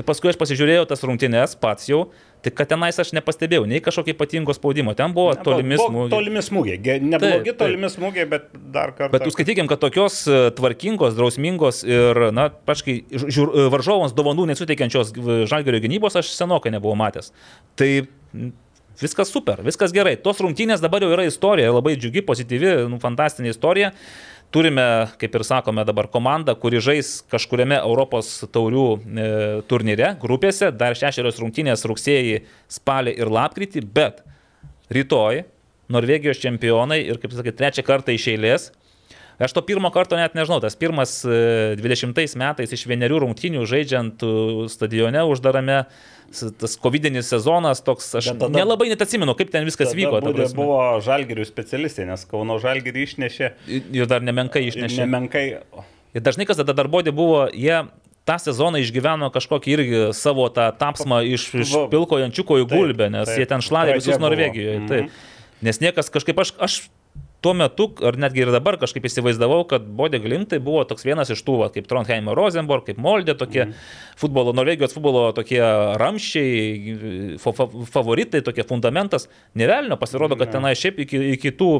Ir paskui aš pasižiūrėjau tas rungtynės pats jau, tik kad tenais aš nepastebėjau nei kažkokio ypatingo spaudimo. Ten buvo tolimi smūgiai. Tolimi smūgiai. Neblogi tolimi smūgiai, bet dar kartą. Bet jūs skaitykim, kad tokios e, tvarkingos, drausmingos ir, na, paškai, e, varžovams dovanų nesuteikiančios g- žalgerio gynybos aš senokai nebuvau matęs. Tai viskas super, viskas gerai. Tos rungtynės dabar jau yra istorija, labai džiugi, pozityvi, nu, fantastinė istorija. Turime, kaip ir sakome, dabar komandą, kuri žais kažkuriame Europos taurių e, turnyre, grupėse, dar šešerios rungtynės rugsėjį, spalį ir lapkritį, bet rytoj Norvegijos čempionai ir, kaip sakai, trečią kartą iš eilės Aš to pirmo karto net nežinau, tas pirmas e, 20 metais iš vienerių rungtynių žaidžiant e, stadione uždarame, tas covidinis sezonas toks, aš Bet tada- nelabai net atsimenu, kaip ten viskas vyko. ta Būdė prasme. buvo žalgirių specialistai, nes Kauno žalgirį išnešė Ir dar nemenkai išnešė. nemenkai. Ir dažnai kas tada darbodė buvo, jie tą sezoną išgyveno kažkokį irgi savo tą tapsmą iš, iš pilko jančiuko į gulbę, nes taip. jie ten šlavė visus. Norvegijoje. Mhm. Taip. Nes niekas kažkaip aš... aš Tuo metu, ar netgi ir dabar kažkaip įsivaizdavau, kad Bodė Glimtai buvo toks vienas iš tų, va, kaip Trondheimo Rosenborg, kaip Moldė, tokie mm. futbolo, Norvegijos futbolo tokie ramščiai, fa fa favoritai, tokie fundamentas. Nevelnio pasirodo, kad tenai šiaip iki, iki tų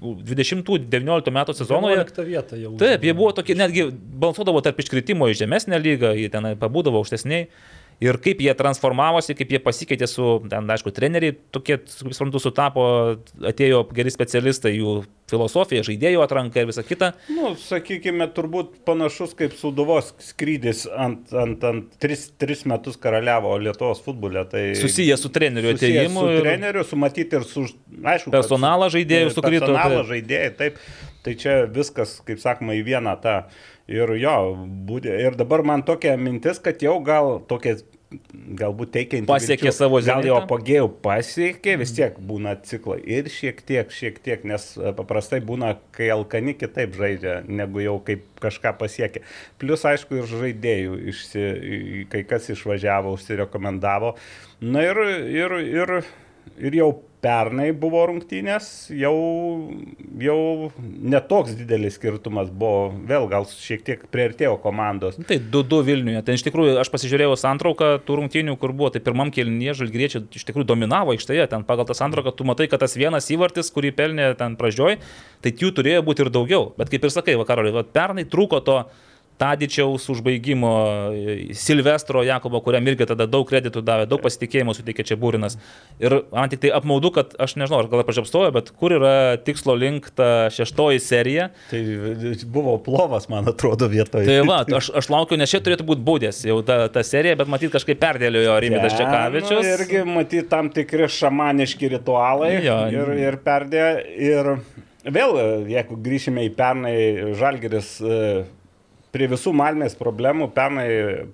20-19 metų sezono. jie- 11 vietą jau. Taip, jie buvo tokie, netgi balsuodavo tarp iškritimo į žemesnę lygą, jie ten pabūdavo aukštesniai. Ir kaip jie transformavosi, kaip jie pasikeitė su, ten, aišku, treneriai, tokie, kaip suprantu, sutapo, atėjo geri specialistai, jų filosofija, žaidėjų atranka ir visa kita. Nu, sakykime, turbūt panašus kaip Suduvos skrydis ant, ant, ant tris, tris metus karaliavo Lietuvos futbole. Tai Susiję su treneriu susijęs atėjimu Su ir- treneriu, su matyti ir su, aišku, Personalą žaidėjų ir sukrito, Personalą taip. žaidėjai, taip. Tai čia viskas, kaip sakoma, į vieną tą. Ir jo, būdė, ir dabar man tokia mintis, kad jau gal tokia galbūt teikiant. Pasiekė savo Gal jau apogėjų pasiekė, vis tiek būna ciklai. Ir šiek tiek, šiek tiek, nes e, paprastai būna, kai alkani kitaip žaidžia, negu jau kaip kažką pasiekė. Plus, aišku, ir žaidėjų, išsi, kai kas išvažiavo, užsirekomendavo. Na ir, ir, ir, ir jau pernai buvo rungtynės, jau, jau netoks didelis skirtumas buvo, vėl gal šiek tiek prieartėjo komandos. Tai 2-2 Vilniuje. Ten iš tikrųjų aš pasižiūrėjau santrauką tų rungtynių, kur buvo, tai pirmam kelnyje žalgriečiai iš tikrųjų dominavo aikštėje. Ten pagal tą santrauką tu matai, kad tas vienas įvartis, kurį pelnė ten pradžioj, tai jų turėjo būti ir daugiau. Bet kaip ir sakai, vakaroliai, va, pernai trūko to Tadičiaus užbaigimo, Silvestro Jakobo, kuriam irgi tada daug kreditų davė, daug pasitikėjimo suteikė čia būrinas. Ir man tik tai apmaudu, kad aš nežinau, ar gal pažiapstoju, bet kur yra tikslo link ta šeštoji serija. Tai buvo plovas, man atrodo, vietoje. Tai va, aš, aš laukiu, nes čia turėtų būti būdės jau ta, ta serija, bet matyt kažkaip perdėliojo Rimvidas Čekavičius. Nu, irgi matyti tam tikri šamaniški ritualai Jo. ir, ir perdė. Ir vėl, jeigu grįšime į pernai, Žalgeris e, prie visų Malmės problemų pernai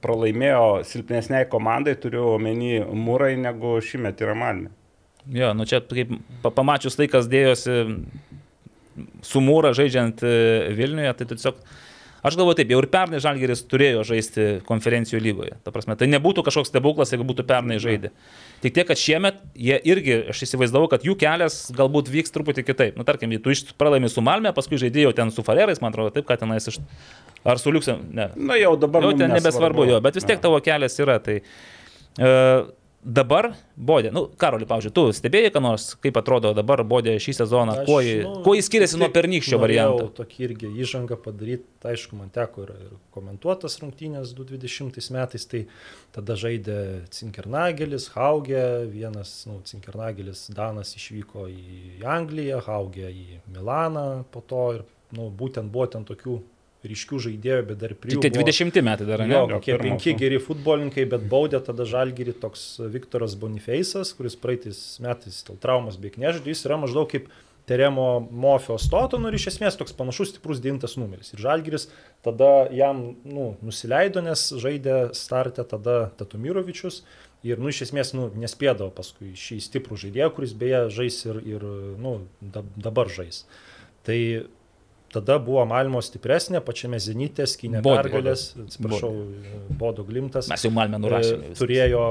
pralaimėjo silpnesniai komandai, turiu omeny Mūrai, negu šimet yra Malmė. Jo, nu čia kaip pa- pamačius tai, kas dėjosi su Mūra žaidžiant e, Vilniuje, tai tiesiog Aš galvoju taip, jau ir pernai Žalgeris turėjo žaisti konferencijų lygoje. Ta prasme, tai nebūtų kažkoks stebuklas, jeigu būtų pernai žaidę. Tik tiek, kad šiemet jie irgi, aš įsivaizdavau, kad jų kelias galbūt vyks truputį kitaip. Nu, tarkim, tu pralaimi su Malme, paskui žaidėjau ten su Farerais, man atrodo, taip, kad tenais iš... Ar su Liuksem, ne. Na jau dabar. Jau ten nebesvarbu jo, bet vis tiek tavo kelias yra. Tai, uh, dabar bodė, nu, Karoli, pavyzdžiui, tu stebėjai, ką nors, kaip atrodo dabar bodė šį sezoną, Aš, kuo, jį, nu, kuo jis skiriasi nuo pernykščio varianto. Tokį irgi įžangą padaryti, tai aišku, man teko ir, ir komentuotas rungtynės 2020 metais, tai tada žaidė Cinkernagelis, Haugė, vienas, nu, Cinkernagelis Danas išvyko į Angliją, Haugė į Milaną po to ir, nu, būtent buvo ten tokių ryškių žaidėjų, bet dar prie tai 20 metai dar, ne? Jo, kokie penki nu. geri futbolininkai, bet baudė tada žalgyrį toks Viktoras Bonifeisas, kuris praeitais metais dėl traumas beveik nežaidė, jis yra maždaug kaip Teremo Mofio Stoto, nu ir iš esmės toks panašus stiprus devintas numeris. Ir žalgyris tada jam nu, nusileido, nes žaidė startę tada Tatumirovičius ir nu, iš esmės nu, nespėdavo paskui šį stiprų žaidėją, kuris beje žais ir, ir nu, da, dabar žais. Tai tada buvo Malmo stipresnė, pačiame Zenitė, skinė Bodė. pergalės, atsiprašau, Bodo Glimtas. Mes jau Malmę nurašėme. E. Turėjo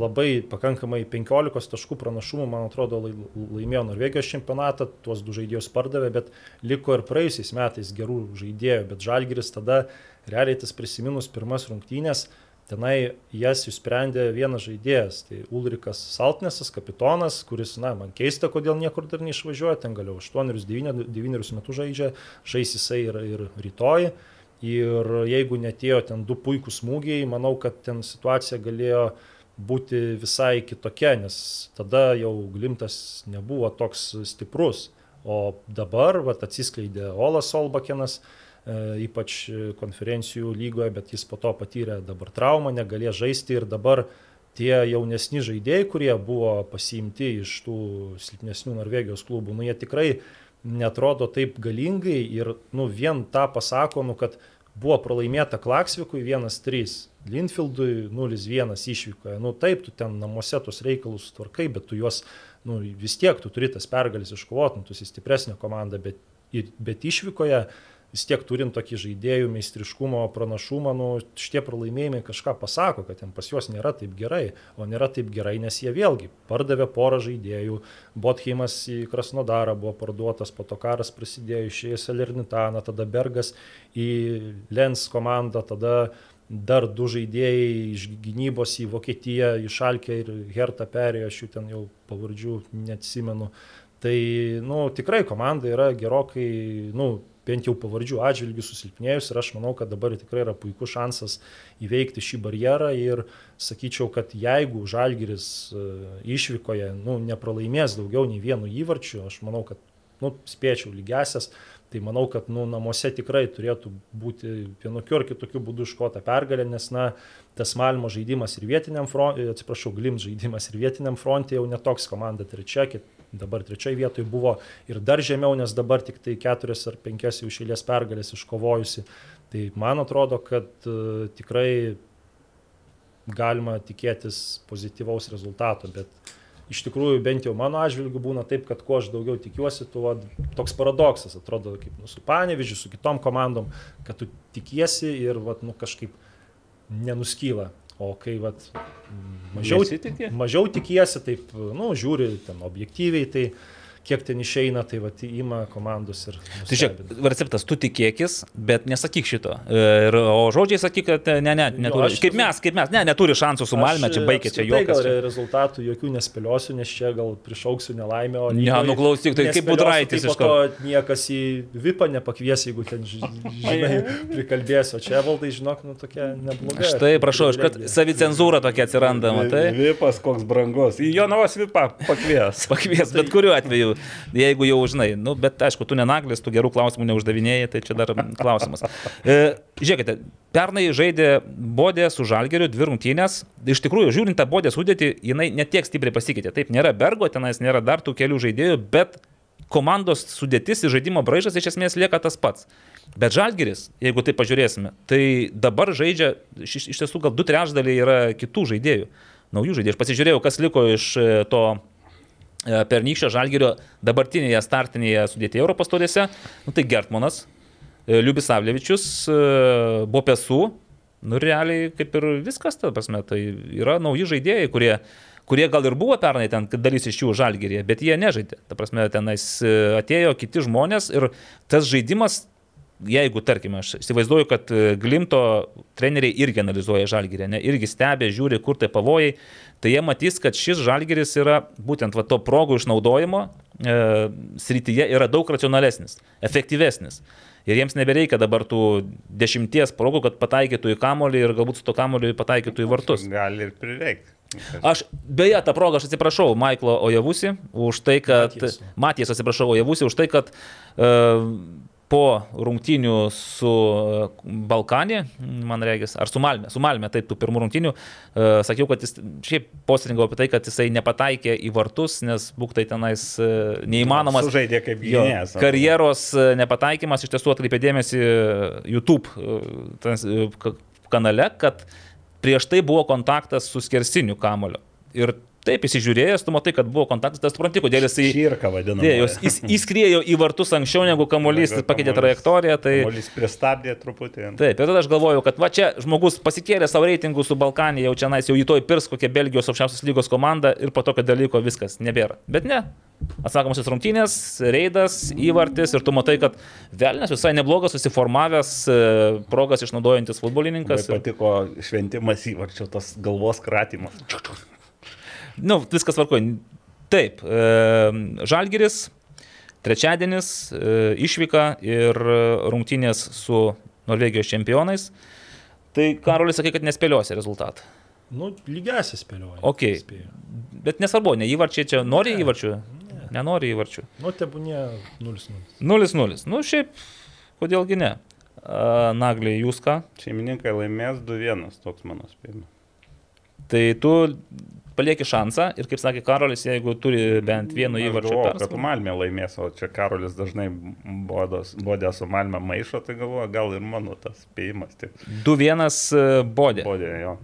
labai pakankamai 15 taškų pranašumų, man atrodo, lai- laimėjo Norvegijos čempionatą, tuos du žaidėjus pardavė, bet liko ir praėjusiais metais gerų žaidėjų, bet Žalgiris tada, realiai tas prisiminus pirmas rungtynės, tenai jas išsprendė vienas žaidėjas, tai Ulrikas Saltnesas, kapitonas, kuris, na, man keista, kodėl niekur dar neišvažiuoja, ten galiau 8-9 metų žaidžia, žais jisai ir, ir rytoj. Ir jeigu netėjo ten du puikūs smūgiai, manau, kad ten situacija galėjo būti visai kitokia, nes tada jau Glimtas nebuvo toks stiprus. O dabar vat, atsiskleidė Olas Solbakenas, e, ypač konferencijų lygoje, bet jis po to patyrė dabar traumą, negalėjo žaisti ir dabar tie jaunesni žaidėjai, kurie buvo pasiimti iš tų silpnesnių Norvegijos klubų, nu jie tikrai netrodo taip galingai ir nu, vien tą pasako, nu, kad buvo pralaimėta Klaksvikui 1-3, Linfieldui 0-1 išvykoje. Nu taip, tu ten namuose tus reikalus tvarkai, bet tu juos, nu vis tiek tu turi tas pergalės iškovoti, nu, tu esi stipresnė komanda, bet, bet išvykoje vis tiek turint tokį žaidėjų meistriškumo pranašumą, nu, šitie pralaimėjimai kažką pasako, kad ten pas juos nėra taip gerai, o nėra taip gerai, nes jie vėlgi pardavė porą žaidėjų, Botheimas į Krasnodarą buvo parduotas, po to karas prasidėjo, išėjo Salernitaną, tada Bergas į Lens komandą, tada dar du žaidėjai iš gynybos į Vokietiją, į Šalkę ir Hertą perėjo, aš jų ten jau pavardžių neatsimenu. Tai, nu, tikrai komanda yra gerokai, nu, bent jau pavardžių atžvilgių susilpnėjus ir aš manau, kad dabar tikrai yra puikus šansas įveikti šį barjerą ir sakyčiau, kad jeigu Žalgiris e, išvykoje nu, nepralaimės daugiau nei vienu įvarčiu, aš manau, kad nu, spėčiau lygesias, tai manau, kad nu, namuose tikrai turėtų būti vienokiu ar kitokiu būdu iškota pergalė, nes na, tas Malmo žaidimas ir vietiniam fronte, atsiprašau, Glim žaidimas ir vietiniam fronte jau netoks komanda trečia, dabar trečioje vietoje buvo ir dar žemiau, nes dabar tik tai keturias ar penkias jau išėlės pergalės iškovojusi. Tai man atrodo, kad uh, tikrai galima tikėtis pozityvaus rezultato, bet iš tikrųjų bent jau mano atžvilgiu būna taip, kad kuo aš daugiau tikiuosi, tuo toks paradoksas atrodo kaip nu, su Panevižiu, su kitom komandom, kad tu tikiesi ir vat, nu, kažkaip nenuskyla. O kai vat, mažiau, Nesitiki? mažiau tikiesi, taip, nu, žiūri ten objektyviai, tai kiek ten išeina, tai va, ima komandos ir... Tai žiūrėk, nustebina. receptas, tu tikėkis, bet nesakyk šito. Ir, o žodžiai sakyk, kad e, ne, ne, neturi. aš Kaip mes, kaip mes, ne, neturi šansų su Malme, čia baigė, čia juokas. Gal čia. re- rezultatų jokių nespėliosiu, nes čia gal prišauksiu nelaimę. o Ne, lygoj nu klausyk, tai kaip Budraitis tai iš po to niekas į VIPą nepakvies, jeigu ten, ži- žinai, prikalbėsiu. O čia valdai, žinok, nu tokia nebloga. Štai, prašau, iš kad privilegija. savicenzūra tokia atsiranda, matai. Vipas koks brangus. Į Jonavos vipą pakvies. Pakvies, bet kuriuo atveju, jeigu jau žinai, nu, bet aišku, tu nenaglis, tu gerų klausimų neuždavinėjai, tai čia dar klausimas. E, žiūrėkite, pernai žaidė Bodė su Žalgeriu dvi rungtynės. Iš tikrųjų, žiūrint tą Bodė sudėtį, jinai netiek stipriai pasikeitė. Taip, nėra Bergo, tenais nėra dar tų kelių žaidėjų, bet komandos sudėtis ir žaidimo braižas iš esmės lieka tas pats. Bet Žalgeris, jeigu tai pažiūrėsime, tai dabar žaidžia, iš, iš tiesų gal du trečdaliai yra kitų žaidėjų, naujų žaidėjų. Aš pasižiūrėjau, kas liko iš e, to pernykščio Žalgerio dabartinėje startinėje sudėtėje Europos taurėse. Nu, tai Gertmanas, e, Liubis Savlevičius, e, Bopesu. Nu, realiai kaip ir viskas, ta prasme, tai yra nauji žaidėjai, kurie kurie gal ir buvo pernai ten, kad dalis iš jų žalgerėje, bet jie nežaidė. Ta prasme, tenais e, atėjo kiti žmonės ir tas žaidimas, jeigu, tarkime, aš įsivaizduoju, kad e, Glimto treneriai irgi analizuoja žalgerę, irgi stebė, žiūri, kur tai pavojai, tai jie matys, kad šis žalgeris yra būtent va, to progų išnaudojimo e, srityje yra daug racionalesnis, efektyvesnis. Ir jiems nebereikia dabar tų dešimties progų, kad pataikytų į kamolį ir galbūt su to kamoliu pataikytų į vartus. Gali ir prireikti. Aš, beje, tą progą aš atsiprašau Maiklo Ojavusi už tai, kad... Matijas. Matijas atsiprašau Ojavusi už tai, kad uh, po rungtynių su e, Balkanė, man regis, ar su Malme, su Malme, taip, tų pirmų rungtynių, uh, sakiau, kad jis šiaip posirinkau apie tai, kad jisai nepataikė į vartus, nes būk tai tenais uh, neįmanomas. Sužaidė kaip gynėjas. karjeros e, nepataikymas iš tiesų atkreipė dėmesį e, YouTube e, e, ka- kanale, kad prieš tai buvo kontaktas su skersiniu kamulio. Ir taip įsižiūrėjęs, tu matai, kad buvo kontaktas, tas supranti, kodėl jisai... Širka vadinama. Dėjo, jis įskriejo į vartus anksčiau negu kamuolys pakeitė trajektoriją. Tai... Kamuolys pristabdė truputį. Taip, ir tada aš galvoju, kad va čia žmogus pasikėlė savo reitingų su Balkanė, jau čia nais, jau į toj pirs kokią Belgijos aukščiausios lygos komandą ir po tokio dalyko viskas nebėra. Bet ne. Atsakomosios rungtynės, reidas, įvartis ir tu matai, kad Velnes visai neblogas, susiformavęs, e, progas išnaudojantis Man futbolininkas. patiko šventimas įvarčio, tas galvos kratimas. Nu, viskas varkoja. Taip, e, Žalgiris, trečiadienis, e, išvyka ir rungtynės su Norvegijos čempionais. Tai Karolis sakė, kad nespėliosi rezultatą. Nu, lygiasis spėlioju. Ok. Spėju. Bet nesvarbu, ne įvarčiai čia nori įvarčių, nenori įvarčių. Nu, tebūnė 0-0. 0-0. Nu, šiaip, kodėlgi ne. A, Nagliai, jūs ką? Šeimininkai laimės 2-1, toks mano spėjimas. Tai tu palieki šansą ir, kaip sakė Karolis, jeigu turi bent vienu Aš įvarčiu galvoju, kad. Malmė laimės, o čia Karolis dažnai bodė su Malmė maišo, tai galvoju, gal ir mano tas spėjimas. Tik 2-1 bodė. bodė jo,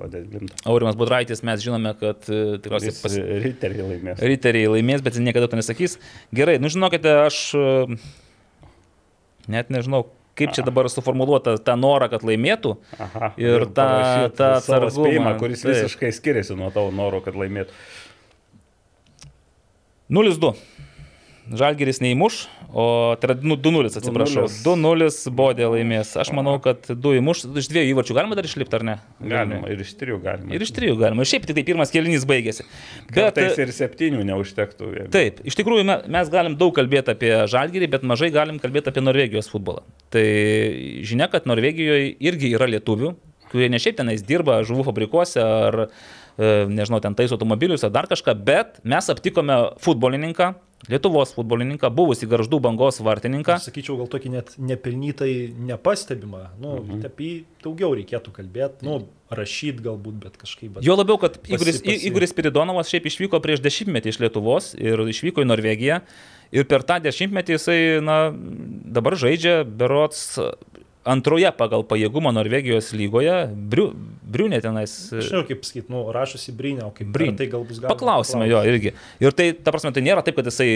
bodė glimta. Aurimas Budraitis, mes žinome, kad e, tikriausiai pas... riteriai laimės. riteriai laimės, bet jis niekada to nesakys. Gerai, nu žinokite, aš e, net nežinau, kaip čia dabar suformuoluota tą norą, kad laimėtų. Aha, ir tą savo atsargumą, kuris taip. visiškai skiriasi nuo tavo noro, kad laimėtų. 0-2. Žalgeris neįmuš, o tai yra nu, 2-0, atsiprašau. 2-0 bodė laimės. Aš manau, kad 2 įmuš, iš dviejų įvarčių galima dar išlipti, ar ne? Galima, ir iš trijų galima. Ir iš trijų galima. Ir šiaip tik tai pirmas kėlinys baigėsi. Bet, Kartais ir septynių neužtektų. jeigu- Taip, iš tikrųjų me- mes galim daug kalbėti apie Žalgirį, bet mažai galim kalbėti apie Norvegijos futbolą. Tai žinia, kad Norvegijoje irgi yra lietuvių, kurie ne šiaip tenais dirba žuvų fabrikuose ar, e, nežinau, ten tais automobilius ar dar kažką, bet mes aptikome futbolininką, Lietuvos futbolininką, buvusi garždų bangos vartininką. Aš sakyčiau, gal tokį net nepelnytai nepastebimą. Nu, mhm. Apie jį daugiau reikėtų kalbėti, nu, rašyti galbūt, bet kažkaip. Bet... Jo labiau, kad Igoris, Igoris Piridonovas šiaip išvyko prieš dešimtmetį iš Lietuvos ir išvyko į Norvegiją. Ir per tą dešimtmetį jisai, na, dabar žaidžia berots antroje pagal pajėgumą Norvegijos lygoje. Briu, Briunė tenais. Žinau, kaip sakyti, nu, rašosi Brinė, o kaip Brin. ar tai gal bus galima. Paklausime jo irgi. Ir tai, ta prasme, tai nėra taip, kad jisai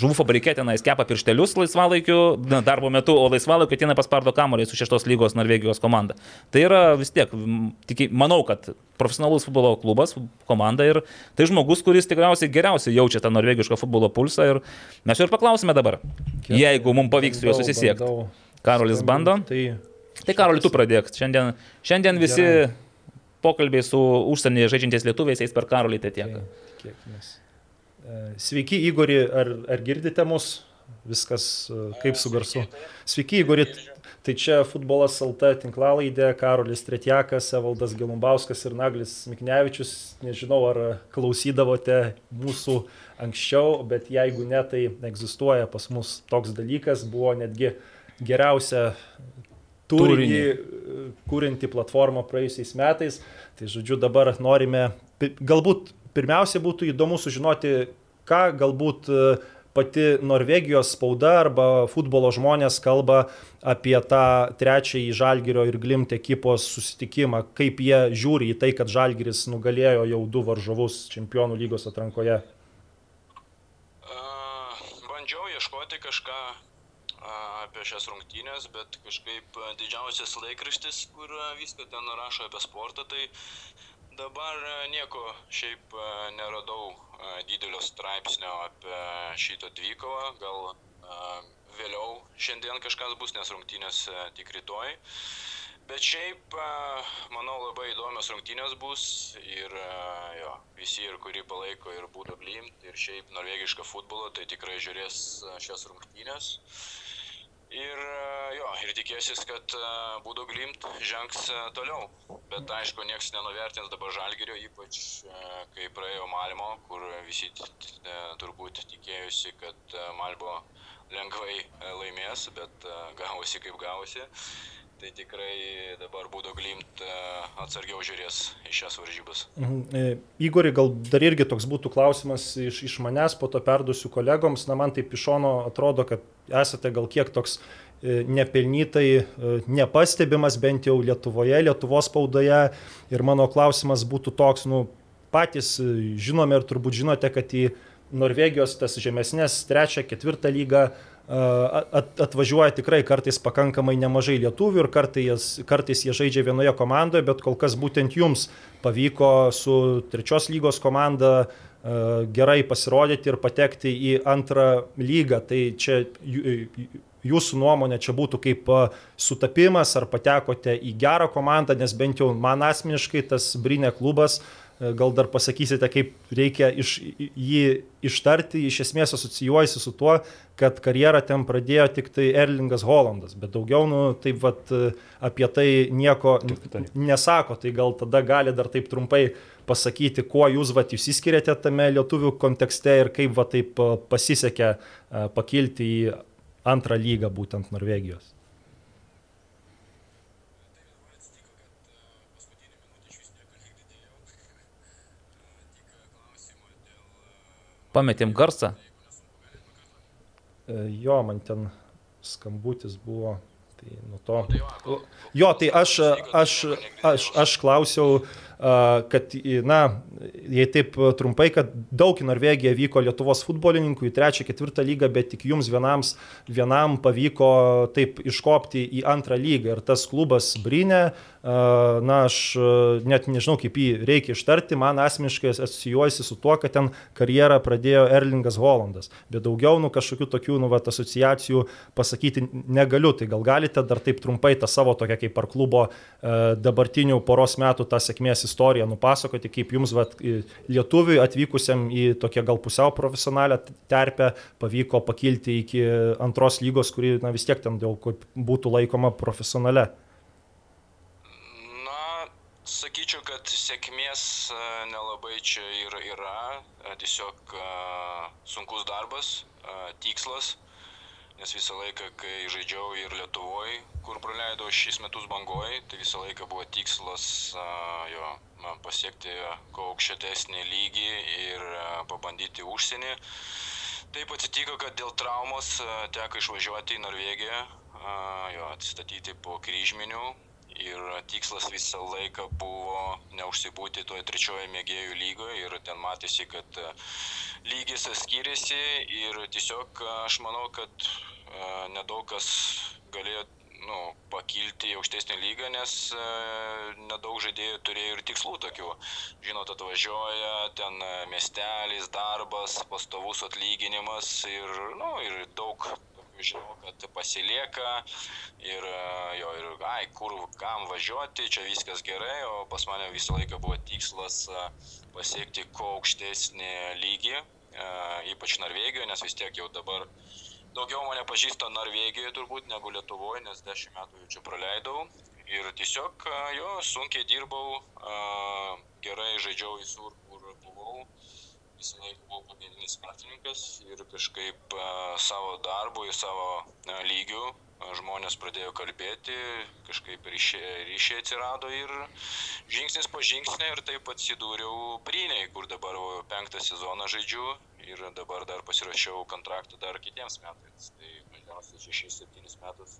žuvų fabrikė tenais kepa pirštelius laisvalaikiu, na, darbo metu, o laisvalaikiu ateina paspardo kamuolį su šeštos lygos Norvegijos komanda. Tai yra vis tiek, tikiai, manau, kad profesionalus futbolo klubas, komanda ir tai žmogus, kuris tikriausiai geriausiai jaučia tą norvegišką futbolo pulsą ir mes jo ir paklausime dabar, jeigu mums pavyks su juo susisiekti. bandau Karolis bando. Tai Tai Karoli, tu pradėk. Šiandien, šiandien visi Gerai. pokalbiai su užsienyje žaidžiančiais lietuviais eis per Karolį, tai tiek. mes. E, Sveiki, Igori, ar, ar girdite mus? Viskas e, kaip su garsu. Sveiki, Igori. Tai čia futbolas LT tinklalaidė, Karolis Tretjakas, Evaldas Gelumbauskas ir Naglis Miknevičius. Nežinau, ar klausydavote mūsų anksčiau, bet jeigu ne, tai egzistuoja pas mus toks dalykas, buvo netgi geriausia turinį kūrinti platformą praėjusiais metais. Tai žodžiu, dabar norime, galbūt pirmiausia būtų įdomu sužinoti, ką galbūt e, pati Norvegijos spauda arba futbolo žmonės kalba apie tą trečiąjį Žalgirio ir Glimt ekipos susitikimą, kaip jie žiūri į tai, kad Žalgiris nugalėjo jau du varžovus čempionų lygos atrankoje. A, Bandžiau ieškoti kažką apie šias rungtynės, bet kažkaip didžiausias laikraštis, kur viską ten rašo apie sportą, tai dabar nieko šiaip neradau didelio straipsnio apie šitą dvikovą. Gal vėliau šiandien kažkas bus, nes rungtynės tik rytoj. Bet šiaip, manau, labai įdomios rungtynės bus ir jo, visi, ir kuri palaiko ir Būdo Glimt, ir šiaip norvegišką futbolą, tai tikrai žiūrės šias rungtynės. Ir a, jo, ir tikėsis, kad a, Būdo Glimt žengs a, toliau. Bet aišku, niekas nenuvertins dabar Žalgirio, ypač kai praėjo Malmo, kur visi turbūt tikėjusi, kad a, Malbo lengvai laimės, bet gavosi kaip gavosi. Tai tikrai dabar būdo glimt e, atsargiau žiūrės į šias varžybas. Mhm. E, Igori, gal dar irgi toks būtų klausimas iš, iš manęs, po to perduosiu kolegoms. Na, man taip iš šono atrodo, kad esate gal kiek toks e, nepelnytai nepastebimas bent jau Lietuvoje, Lietuvos spaudoje. Ir mano klausimas būtų toks, nu, patys žinome ir turbūt žinote, kad į Norvegijos tas žemesnės, trečią, ketvirtą lygą at, atvažiuoja tikrai kartais pakankamai nemažai lietuvių ir kartais, kartais jie žaidžia vienoje komandoje, bet kol kas būtent jums pavyko su trečios lygos komanda gerai pasirodyti ir patekti į antrą lygą. Tai čia jūsų nuomonė čia būtų kaip sutapimas, ar patekote į gerą komandą, nes bent jau man asmeniškai tas Brinė klubas E, Gal dar pasakysite, kaip reikia iš, jį ištarti, iš esmės asocijuojasi su tuo, kad karjerą ten pradėjo tik tai Erlingas Holandas, bet daugiau, nu, taip vat, e, apie tai nieko nesako, tai gal tada gali dar taip trumpai pasakyti, kuo jūs vat išsiskiriate tame lietuvių kontekste ir kaip vat taip e, pasisekė e, pakilti į antrą lygą būtent Norvegijos. Pametėm garsą. E, Jo, man ten skambutis buvo. Tai nuo to. Jo, tai aš, aš, aš, aš klausiau, a, kad, na, jei taip trumpai, kad daug į Norvegiją vyko Lietuvos futbolininkų į trečią, ketvirtą lygą, bet tik jums vienams, vienam pavyko taip iškopti į antrą lygą. Ir tas klubas Brinė, na, aš net nežinau, kaip jį reikia ištarti, man asmeniškai asocijuojasi su tuo, kad ten karjerą pradėjo Erlingas Holandas. Bet daugiau, nu, kažkokių tokių, nu, vat, asociacijų pasakyti negaliu. Tai gal galite dar taip trumpai tą savo tokią kaip ar klubo dabartinių poros metų tą sėkmės istoriją nupasakoti, kaip jums, vat, lietuviui atvykusiam į tokią gal pusiau profesionalią terpę pavyko pakilti iki antros lygos, kuri, na, vis tiek ten jau būtų laikoma profesionale. Sakyčiau, kad sėkmės e, nelabai čia ir yra, e, tiesiog e, sunkus darbas, tikslas, nes visą laiką, kai žaidžiau ir Lietuvoje, kur praleidau šis metus bangoje, tai visą laiką buvo tikslas jo, pasiekti kuo aukštesnį lygį ir pabandyti užsienį. Taip atsitiko, kad dėl traumos teko išvažiuoti į Norvegiją, jo, atsistatyti po kryžminių, ir tikslas visą laiką buvo neužsibūti toje trečioje mėgėjų lygoje ir ten matėsi, kad e, lygis skiriasi ir tiesiog e, aš manau, kad e, nedaug kas galėjo nu, pakilti į aukštesnį lygą, nes e, nedaug žaidėjų turėjo ir tikslų tokių. Žinot, atvažiuoja ten miestelis, darbas, pastovus atlyginimas ir, nu, ir daug žinau, kad pasilieka ir jo, ir, ai, kur, kam važiuoti, čia viskas gerai, o pas mane visą laiką buvo tikslas pasiekti kuo aukštesnį lygį, ypač Norvegijoje, nes vis tiek jau dabar daugiau mane pažįsta Norvegijoje turbūt negu Lietuvoje, nes dešimt metų jau čia praleidau. Ir tiesiog jo, sunkiai dirbau, gerai žaidžiau visur, visą laiką buvau pagrindinis vartininkas ir kažkaip savo darbu, į savo lygių žmonės pradėjo kalbėti, kažkaip ryšiai, ryšiai atsirado ir žingsnis po žingsnį ir taip atsidūriau Bryniai, kur dabar penktą sezoną žaidžiu ir dabar dar pasirašiau kontraktą dar kitiems metams. Tai mažiausiai 6-7 metus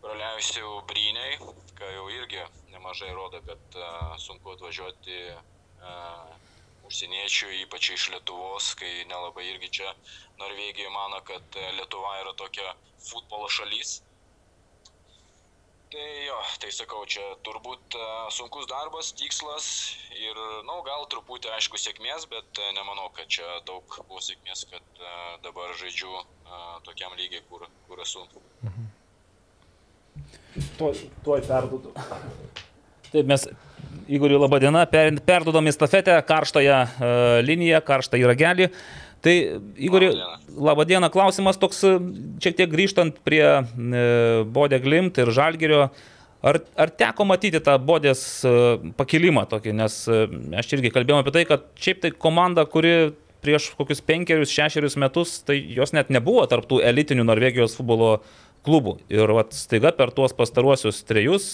praleisiu Bryniai, ką jau irgi nemažai rodo, kad uh, sunku atvažiuoti uh, užsieniečių, ypač iš Lietuvos, kai nelabai irgi čia Norvegija mano, kad e, Lietuva yra tokia futbolo šalis. Tai jo, tai sakau, čia turbūt uh, sunkus darbas, tikslas ir, na, nu, gal truputį, aišku, sėkmės, bet uh, nemanau, kad čia daug buvo sėkmės, kad dabar žaidžiu tokiam lygiai, kur, kur esu. Mhm. Tuoj, tuoj perduodu. Taip, mes Igoriu labą dieną, per, perdodam į stafetę karštąją uh, liniją, karštąjį ragelį. Tai, Igori, laba diena, klausimas toks, e, šiek tiek grįžtant prie e, Bodė Glimt ir Žalgerio. Ar, ar teko matyti tą Bodės e, pakilimą tokį, nes e, aš irgi kalbėjau apie tai, kad šiaip tai komanda, kuri prieš kokius penkerius, šešerius metus, tai jos net nebuvo tarptų elitinių Norvegijos futbolo klubų. Ir vat, staiga per tuos pastaruosius trejus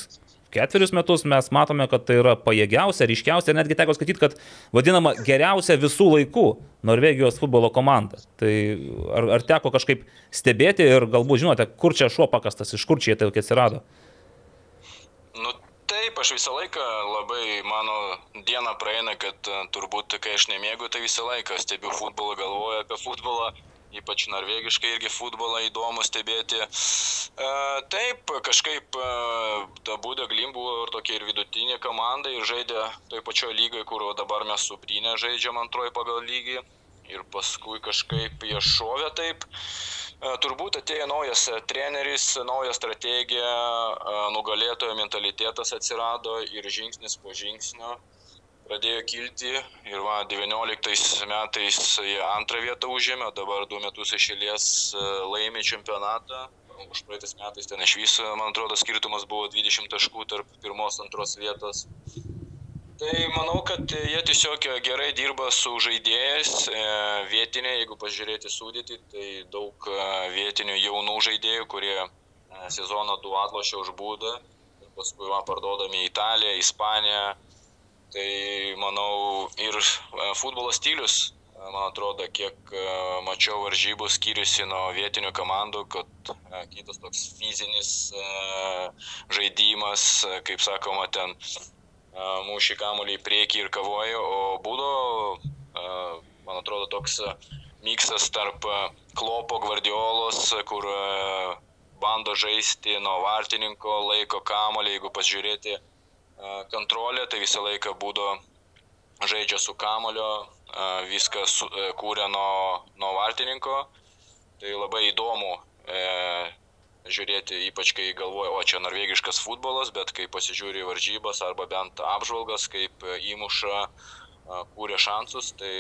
ketverius metus mes matome, kad tai yra pajėgiausia, ryškiausia, netgi teko skaityti, kad vadinama geriausia visų laikų Norvegijos futbolo komanda. Tai ar, ar teko kažkaip stebėti ir galbūt žinote, kur čia šuo pakastas, iš kur čia tai atsirado? Nu, taip, aš visą laiką labai mano diena praeina, kad turbūt, kai aš nemėgau, tai visą laiką stebiu futbolą, galvoju apie futbolą ypač norvegiškai irgi futbolą įdomu stebėti. E, taip, kažkaip e, ta Būdė Glim buvo ir tokia ir vidutinė komanda ir žaidė toj pačioj lygai, kur dabar mes su Brynė žaidžiam antroji pagal lygį. Ir paskui kažkaip jie šovė taip. E, turbūt atėjo naujas treneris, nauja strategija, e, nugalėtojo mentalitetas atsirado ir žingsnis po žingsnio pradėjo kilti ir va, 19 metais jie antrą vietą užėmė, dabar du metus išėlės e, laimė čempionatą. Už praeitais metais ten iš viso, man atrodo, skirtumas buvo 20 taškų tarp pirmos, antros vietos. Tai manau, kad jie tiesiog gerai dirba su žaidėjais, e, vietiniai, jeigu pažiūrėti sudėti, tai daug e, vietinių jaunų žaidėjų, kurie sezoną du atlošė už būdą, paskui va, parduodami į Italiją, Ispaniją, Tai manau ir e, futbolo stilius, e, man atrodo, kiek e, mačiau varžybų skiriasi nuo vietinių komandų, kad kitas toks fizinis žaidimas, kaip sakoma, ten mūšį kamuolį į priekį ir kavojo, o būdo, man atrodo, toks miksas tarp klopo gvardiolos, kur bando žaisti nuo vartininko, laiko kamuolį, jeigu pasižiūrėti kontrolė, tai visą laiką būdo žaidžia su kamulio, viską su, e, kūrė nuo, nuo vartininko. Tai labai įdomu e, žiūrėti, ypač kai galvoja, o čia norvegiškas futbolas, bet kai pasižiūri varžybas arba bent apžvalgas, kaip įmuša, kūrė šansus, tai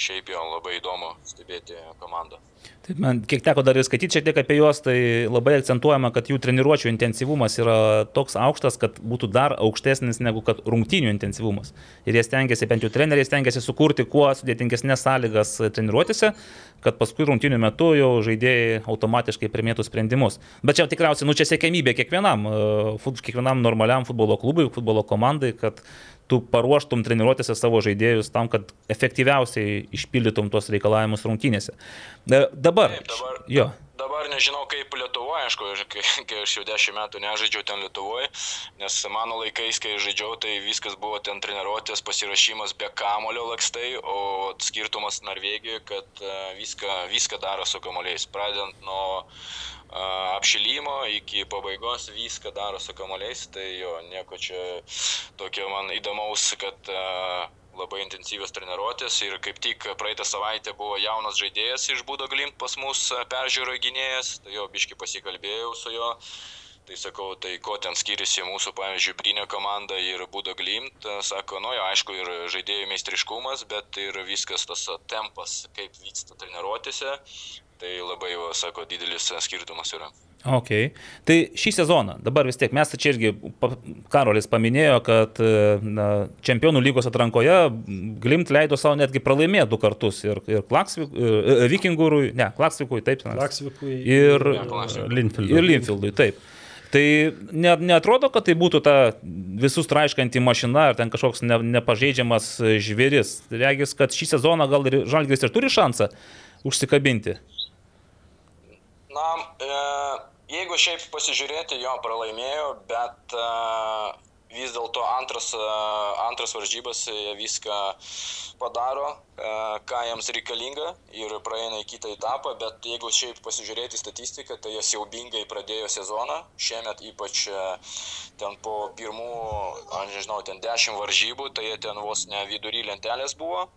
šiaip jau labai įdomu stebėti komandą. Taip, man kiek teko dar ir skaityti šiek tiek apie juos, tai labai akcentuojama, kad jų treniruočio intensyvumas yra toks aukštas, kad būtų dar aukštesnis negu kad rungtynių intensyvumas. Ir jie stengiasi, bent jau treneriai stengiasi sukurti kuo sudėtingesnės sąlygas treniruotėse, kad paskui rungtynių metu jau žaidėjai automatiškai primėtų sprendimus. Bet čia tikriausiai, nu čia sėkmybė kiekvienam, e, kiekvienam normaliam futbolo klubui, futbolo komandai, kad tu paruoštum treniruotėse savo žaidėjus tam, kad efektyviausiai išpildytum tuos reikalavimus rungtynėse. E, dabar. Taip, dabar, jo. Dabar nežinau kaip Lietuvoje, aišku, kai, kai aš jau dešimt metų nežaidžiau ten Lietuvoje, nes mano laikais, kai žaidžiau, tai viskas buvo ten treniruotės, pasirašymas be kamulio lakstai, o skirtumas Norvegijoje, kad e, viską, viską daro su kamuoliais, pradedant nuo apšilimo iki pabaigos viską daro su kamuoliais, tai jo, nieko čia tokio man įdomaus, kad labai intensyvios treniruotės ir kaip tik praeitą savaitę buvo jaunas žaidėjas iš Būdo Glimt pas mus peržiūro gynėjas, tai jo biški pasikalbėjau su juo. Tai sakau, tai ko ten skiriasi mūsų, pavyzdžiui, Brinio komanda ir Būdo Glimt. Sako, nu jo, aišku, ir žaidėjų meistriškumas, bet ir viskas tas tempas, kaip vyksta treniruotėse. Tai labai, va, sako, didelis skirtumas yra. Ok. Tai šį sezoną, dabar vis tiek mes čia irgi, Karolis paminėjo, kad na, čempionų lygos atrankoje Glimt leido savo netgi pralaimėti du kartus ir, ir, Klaksvik, ir Vikingūrui, ne, Klaksvikui, taip, Klaksvikui ir, ir Linfieldui. Ir Linfieldui, taip. Tai ne, netrodo, kad tai būtų ta visus traiškanti mašina ar ten kažkoks ne, nepažeidžiamas žvėris. Regis, kad šį sezoną gal ir Žalgris ir turi šansą užsikabinti. Na, e, jeigu šiaip pasižiūrėti, jo pralaimėjo, bet uh, vis dėlto antras, uh, antras varžybas viską padaro, uh, ką jiems reikalinga ir praeina į kitą etapą, bet jeigu šiaip pasižiūrėti statistiką, tai jie siaubingai pradėjo sezoną, šiemet ypač uh, ten po pirmų, aš nežinau, ten dešimt varžybų, tai jie ten vos ne vidury lentelės buvo,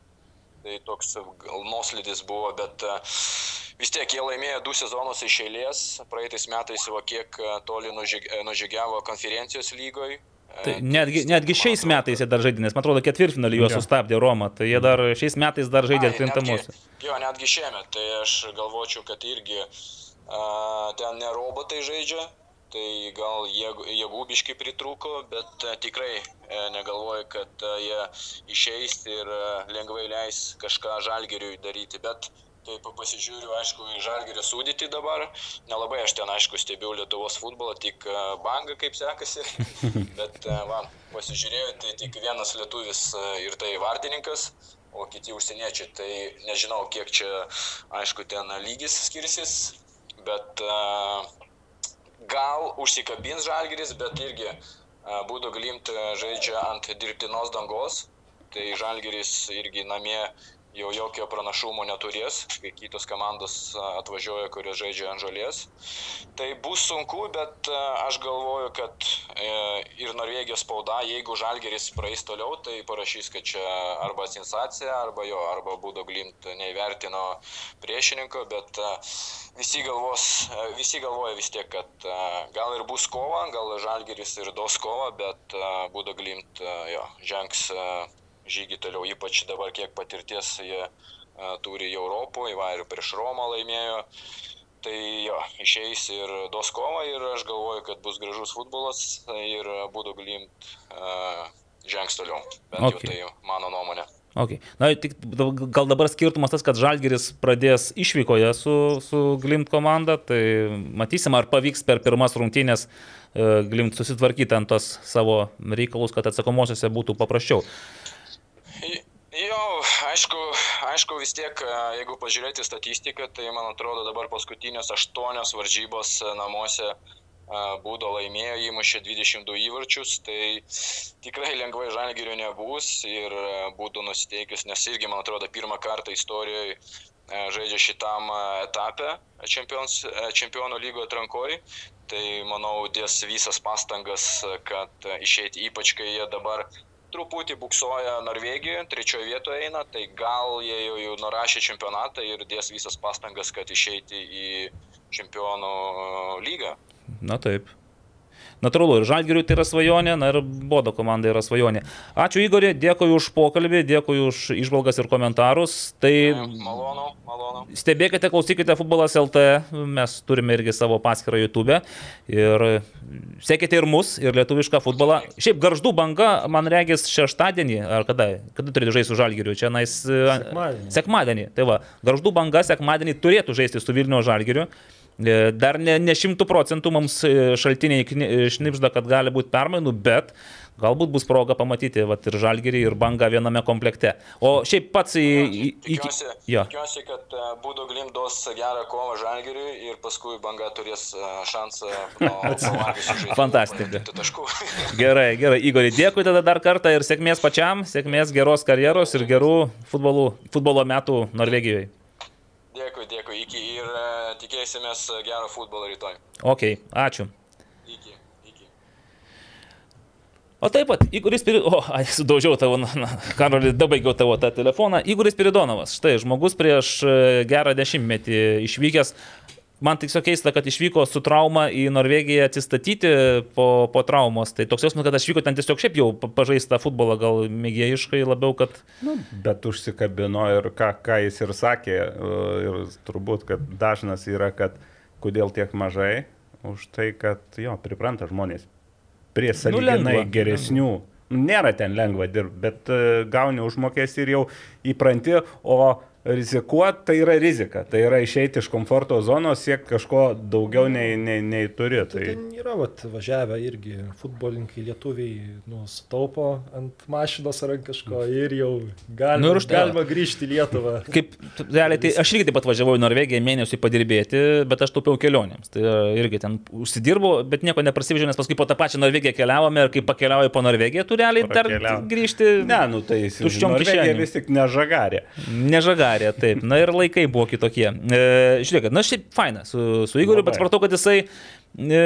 tai toks gal nuoslidis buvo, bet uh, vis tiek jie laimėjo du sezonus iš eilės, praeitais metais va kiek e, toli e, nužygiavo konferencijos lygoje. Tai netgi, netgi šiais metais jie dar žaidė, nes man atrodo ketvirtfinalį juos sustabdė Roma, tai jie dar šiais metais dar žaidė atkrintamuose. Jo, netgi šiemet, tai aš galvočiau, kad irgi uh, ten ne robotai žaidžia, tai gal jėgų biški pritrūko, bet uh, tikrai uh, negalvoju, kad uh, jie išeis ir uh, lengvai leis kažką žalgeriui daryti, bet uh, Taip pasižiūriu, aišku, į žalgerį sudėti dabar. Nelabai aš ten, aišku, stebiu Lietuvos futbolą, tik e, banga kaip sekasi. Bet, e, va, pasižiūrėjau, tai tik vienas lietuvis e, ir tai vartininkas, o kiti užsieniečiai. Tai nežinau, kiek čia, aišku, ten lygis skirsis. Bet gal užsikabins žalgeris, bet irgi būtų glimt žaidžia ant dirbtinos dangos. Tai žalgeris irgi namie jau jokio pranašumo neturės, kai kitos komandos atvažiuoja, kurios žaidžia ant žolės. Tai bus sunku, bet aš galvoju, kad e, ir Norvegijos spauda, jeigu Žalgeris praeis toliau, tai parašys, kad čia arba sensacija, arba jo, arba būdo glimt neįvertino priešininko, bet visi, galvos, visi galvoja vis tiek, kad gal ir bus kova, gal Žalgeris ir dos kova, bet būdo glimt jo, žengs žygį toliau, ypač dabar kiek patirties jie a, turi į Europoje, va ir prieš Romą laimėjo. Tai jo, išeis ir dos kova ir aš galvoju, kad bus gražus futbolas ir būtų glimt uh, žengs toliau. Bent okay. jau tai mano nuomonė. Okay. Na, tik, gal dabar skirtumas tas, kad Žalgeris pradės išvykoje su, su Glimt komanda, tai matysim, ar pavyks per pirmas rungtynės uh, Glimt susitvarkyti ant tos savo reikalus, kad atsakomosiuose būtų paprasčiau. Jo, aišku, aišku, vis tiek, e, jeigu pažiūrėti statistiką, tai man atrodo dabar paskutinės aštuonios varžybos e, namuose e, būdo laimėjo, įmušė 22 įvarčius, tai tikrai lengvai žalgerio nebus ir būtų nusiteikęs, nes irgi, man atrodo, pirmą kartą istorijoje žaidžia šitam etape čempions, čempionų lygo atrankoj. Tai manau, dės visas pastangas, kad išeiti, ypač kai jie dabar truputį buksuoja Norvegijoje, trečioje vietoje eina, tai gal jie jau, jau nurašė čempionatą ir dės visas pastangas, kad išeiti į čempionų lygą. Na taip. Natūralu, ir Žalgiriui tai yra svajonė, na ir Bodo komanda yra svajonė. Ačiū Igorė, dėkui už pokalbį, dėkui už išvalgas ir komentarus. Tai Malonu, malonu. stebėkite, klausykite Futbolas LT, mes turime irgi savo paskirtą YouTube ir sekite ir mus, ir lietuvišką futbolą. Šiaip garždų banga, man regis, šeštadienį, ar kada, kada turite žaisti su Žalgiriu, čia nais... Sekmadienį. Sekmadienį. Tai va, garždų banga sekmadienį turėtų žaisti su Vilnių Žalgiriu. E, Dar ne, ne šimtų procentų mums e, šaltiniai e, šnipžda, kad gali būti permainų, bet galbūt bus proga pamatyti vat, ir žalgerį, ir bangą viename komplekte. O šiaip pats į... į, į Tikiuosi, jo. tikiuosi, kad Būdo Glim duos gerą kovą Žalgiriui ir paskui banga turės šansą Fantastika. Gerai, gerai, Igorį, dėkui tada dar kartą ir sėkmės pačiam, sėkmės geros karjeros ir gerų futbolų, futbolo metų Norvegijoje. Ir e, tikėsimės gero futbolo rytoj. Ok, ačiū. Iki, iki. O taip pat, Igoris Piridonovas, o, sudaužiau tavo, Karolį, dabaigiau tavo tą telefoną. Igoris Piridonovas, štai, žmogus prieš e, gerą dešimtmetį išvykęs. Man tiesiog keista, kad išvyko su trauma į Norvegiją atsistatyti po, po traumos. Tai toks jausmas, kad aš vyko ten tiesiog šiaip jau pa- pažaista futbolą, gal mėgėjiškai labiau, kad... Nu, bet užsikabino ir ką, ką jis ir sakė, e, ir turbūt, kad dažnas yra, kad kodėl tiek mažai, už tai, kad jo, pripranta žmonės prie saliginai lengva, geresnių. Nėra ten lengva dirbti, bet e, gauni užmokestį ir jau įpranti, o rizikuoti tai yra rizika. Tai yra išeiti iš komforto zonos, siekti kažko daugiau nei, nei, nei turi. Tai Tai, ten yra vat, važiavę irgi futbolininkai lietuviai, nu, sutaupo ant mašinos ar ant kažko ir jau galima, Nu ir tai- galima grįžti į Lietuvą. Kaip, realiai, tai aš irgi taip pat važiavau į Norvegiją mėnesį padirbėti, bet aš taupiau kelionėms. Tai irgi ten užsidirbau, bet nieko neprasivežiau, nes paskui po tą pačią Norvegiją keliavome ir kai pakeliauji po Norvegiją, tu realiai dar grįžti. ne, nu tai jis Tuščiom kišenėm. vis tik nežagarė. Nežagarė, taip. Na ir laikai buvo kitokie. E, žiūrėk, na šiaip faina su, su Igoriu, bet supratau, kad jisai e,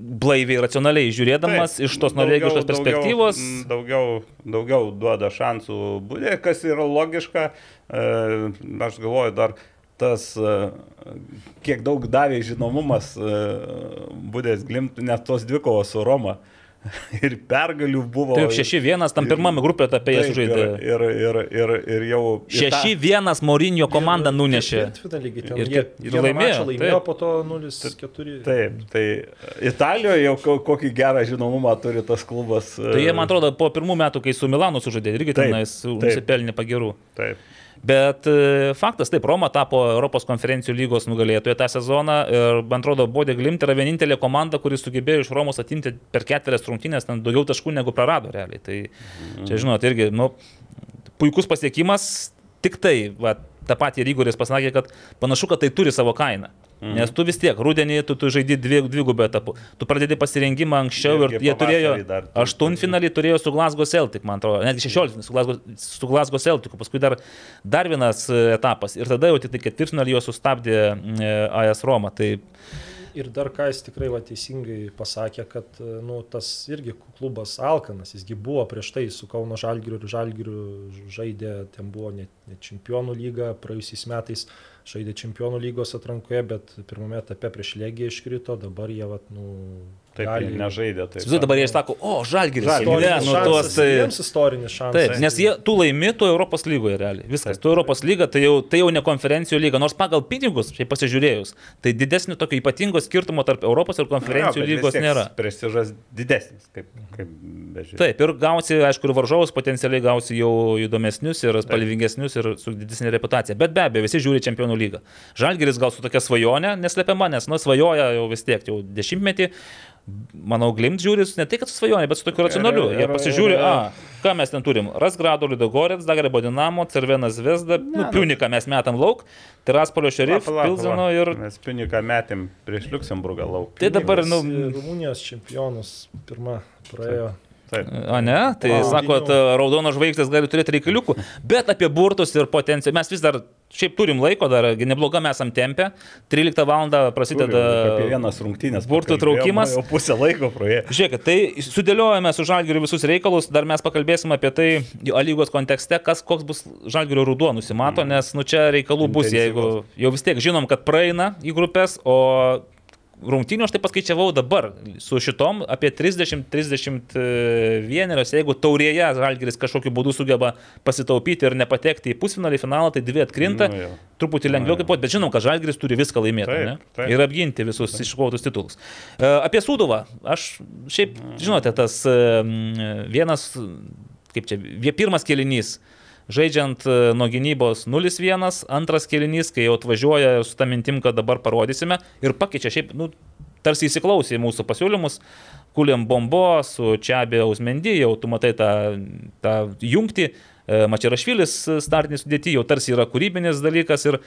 blaiviai, racionaliai žiūrėdamas Taip, iš tos daugiau- norvegiškos daugiau- perspektyvos. m, Daugiau, daugiau duoda šansų būdė, kas yra logiška. E, Aš galvoju dar tas, e, kiek daug davė žinomumas būdės glimtų, net tos dvikovos su Roma. Ir pergalių buvo. Taip, 6-1 tam pirmame grupė etape jie Taip, sužaidė. Ir, ir, ir, ir, ir jau. į tą- 6-1 Mourinho komanda nunešė. Ir ir vieną laimėjo, laimėjo, po to 0-4. Taip, tai Italijoje jau ko- kokį gerą žinomumą turi tas klubas. Tai jie, man atrodo, po pirmų metų, kai su Milanu sužaidė, irgi tenais nusipelnė pagirų. Taip. Bet e, faktas, taip, Roma tapo Europos konferencijų lygos nugalėtoje tą sezoną ir, man atrodo, Bodė Glimt yra vienintelė komanda, kuris sugebėjo iš Romos atimti per ketverias rungtynės ten daugiau taškų negu prarado realiai. Tai čia, žinot, irgi, nu, puikus pasiekimas, tik tai, va, tą patį ir Igoris pasakė, kad panašu, kad tai turi savo kainą. Mhm. Nes tu vis tiek, rudenį tu, tu žaidži dvi, dvigubą etapų. Tu pradedi pasirengimą anksčiau ir Irgi jie turėjo aštuntfinalį, turėjo su Glasgow Celtic, man atrodo, netgi šešioliktinį su Glasgow, su Glasgow Celtic, paskui dar, dar vienas e, etapas. Ir tada jau tik tai ketvirtfinalį juos sustabdė e, AS Roma. Tai Ir dar ką jis tikrai va, teisingai pasakė, kad nu, tas irgi klubas Alkanas, jisgi buvo prieš tai su Kauno Žalgiriu ir Žalgiriu žaidė, ten buvo net, net čempionų lyga, praėjusiais metais žaidė čempionų lygos atrankoje, bet pirmame etape prieš Legiją iškrito, dabar jie vat, nu, Taip, gali... nežaidė. Taip, Žinai, dabar jie sako, o, Žalgiris. Žalgiris. Ne, nu tuos tai... Jiems istorinis šansas. Taip, nes jie, tu laimi, tu Europos lygoje realiai. Viskas, tu Europos lyga, tai jau, tai jau ne konferencijų lyga, nors pagal pinigus, šiaip pasižiūrėjus, tai didesnio tokio ypatingo skirtumo tarp Europos ir konferencijų lygos nėra. Prestižas didesnis, kaip, kaip bežiūrėjau. Taip, ir gausi, aišku, ir varžovus potencialiai gausi jau įdomesnius ir spalvingesnius ir su didesnė reputacija. Bet be abejo, visi žiūri čempionų lygą. Žalgeris gal su tokia svajonė, neslepiama, nes, nu, svajoja jau vis tiek, jau dešimtmetį. Manau, Glimt žiūri ne tai, kad su svajonė, bet su tokiu racionaliu. Jie pasižiūri, a, ką mes ten turim. Rasgrado, Lidogorets, Dagrebo Dinamo, Cervenas Vesda, nu, Piuniką mes metam lauk, Tiraspolio Šerif, Pilzino ir... Mes piniką metėm prieš Liuksemburgą lauk. Tai dabar, nu, Rumunijos čempionus pirmą praėjo. Taip. A ne, tai Wow. sakot, raudonos žvaigždės gali turėti reikaliukų, bet apie burtus ir potenciją mes vis dar, šiaip turim laiko, dar nebloga mes esam tempę, 13 val. prasideda Apie vienas rungtynės. burtų traukimas. Jau pusę laiko praėjo. Žiūrėkit, tai sudėliojame su Žalgiriu visus reikalus, dar mes pakalbėsim apie tai jo A lygos kontekste, kas koks bus Žalgirio ruduo nusimato, nes nu čia reikalų bus, jeigu jau vis tiek žinom, kad praeina į grupės, o rungtynių aš tai paskaičiavau dabar su šitom apie 30-31, jeigu taurėje Žalgiris kažkokiu būdu sugeba pasitaupyti ir nepatekti į pusfinalį finalą, tai dvi atkrinta, Nu jo. truputį lengviau kaip bet žinom, kad Žalgiris turi viską laimėti Taip, taip. ir apginti visus iškovotus titulus. E, Apie Sūduvą, aš šiaip, žinote, tas e, vienas, kaip čia, pirmas kelinys. Žaidžiant e, nuo gynybos 0-1, antras kelinys, kai jau atvažiuoja su tą mintim, kad dabar parodysime ir pakeičia šiaip, nu, tarsi įsiklausė į mūsų pasiūlymus, kuliam bombo su Čiabė Ausmendy, jau tu matai tą, tą jungtį, e, Mačiarašvilis startinį sudėti, jau tarsi yra kūrybinis dalykas ir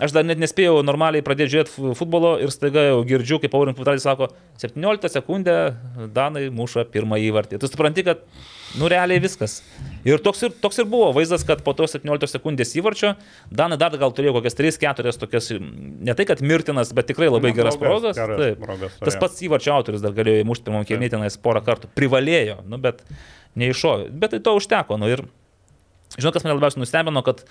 aš dar net nespėjau normaliai pradėti žiūrėti fu- futbolo ir staiga jau girdžiu, kaip Aurint Putalis sako, 17 sekundę Danai muša pirmą įvartį. Tu supranti, kad nu realiai viskas. Ir toks ir, toks ir buvo vaizdas, kad po to 17 sekundės įvarčio Danai dar gal turėjo kokias 3-4 tokias, ne tai kad mirtinas, bet tikrai labai progas. geras progas Tas pats įvarčio autorius dar galėjo įmušti pirmam kėlinį tenais porą kartų. Privalėjo, nu, bet neiššovė. Bet tai to užteko. Nu, ir žinau, kas mane labiausiai nustebino, kad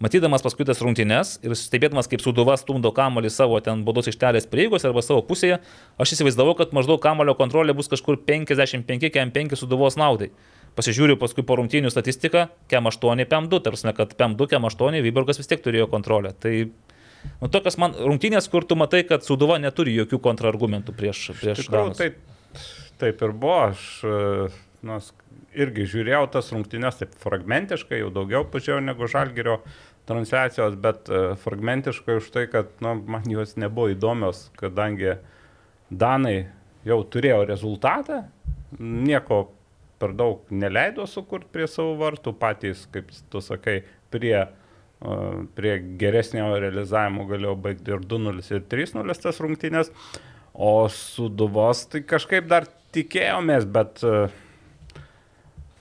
matydamas paskui tas rungtynes ir stebėdamas, kaip Suduva stumdo kamuolį savo ten baudos ištelės prieigos arba savo pusėje, aš įsivaizdavau, kad maždaug kamulio kontrolė bus kažkur 55-5 Suduvos naudai. Pasižiūriu paskui po rungtynių statistiką, kem 8, pem 2, tarsi, kad pem 2, kem 8, Vyborgas vis tiek turėjo kontrolę. Tai nu, tokios man rungtynės, kur tu matai, kad Suduva neturi jokių kontrargumentų prieš, prieš Danus. taip, taip ir buvo. Aš e, nu, irgi žiūrėjau tas rungtynės taip fragmentiškai, jau daugiau pažiūrėjau negu Žalgirio transliacijos, bet e, fragmentiškai už tai, kad nu, man jos nebuvo įdomios, kadangi Danai jau turėjo rezultatą, nieko per daug neleido sukurti prie savo vartų, patys, kaip tu sakai, prie, prie geresnio realizavimo galėjo baigti ir 2-0 ir 3-0 tas rungtynės. O su Duvos tai kažkaip dar tikėjomės, bet,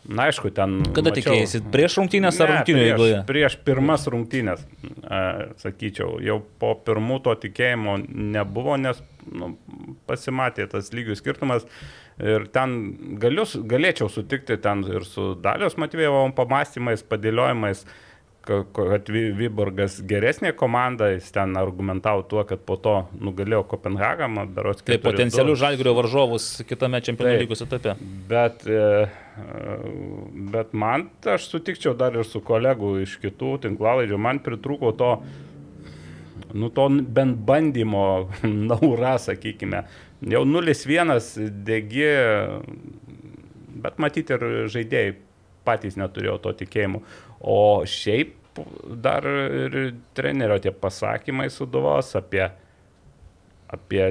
na aišku, ten... Kada tikėjai? Prieš rungtynės ar Ne, rungtynių prieš, eigoje? prieš pirmas rungtynės, e, sakyčiau, jau po pirmų to tikėjimo nebuvo, nes nu, pasimatė tas lygių skirtumas. Ir ten galiu, galėčiau sutikti ten ir su Dalios Matvėjevo pamastymais, padėliojimais, ka- kad Vyborgas geresnė komanda, jis ten argumentavo tuo, kad po to nugalėjo Kopenhagą, berots Tai 4-2. potencialių žalgerio varžovus kitame čempionų lygos etape. Bet, e, e, bet man, aš sutikčiau dar ir su kolegų iš kitų tinklalaidžių, man pritrūko to, nu, to bent bandymo, naura, sakykime. Jau 0-1 degi, bet matyti ir žaidėjai patys neturėjo to tikėjimo. O šiaip dar ir trenerio tie pasakymai suduvos apie, apie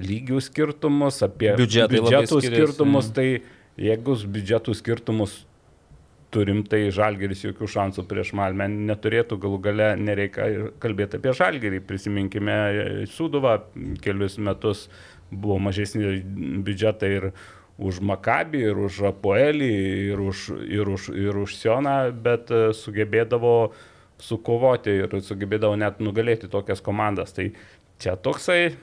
lygių skirtumus, apie Biudžetai biudžetų skirtumus, mm. tai jeigu biudžetų skirtumus turim, tai žalgeris jokių šansų prieš Malmę neturėtų, galų gale nereikia kalbėti apie žalgerį. Prisiminkime Suduvą, kelius metus buvo mažesni biudžetai ir už Makabį, ir už Apoelį, ir už, ir už, ir už Sioną, bet e, sugebėdavo sukovoti ir sugebėdavo net nugalėti tokias komandas. Tai čia toksai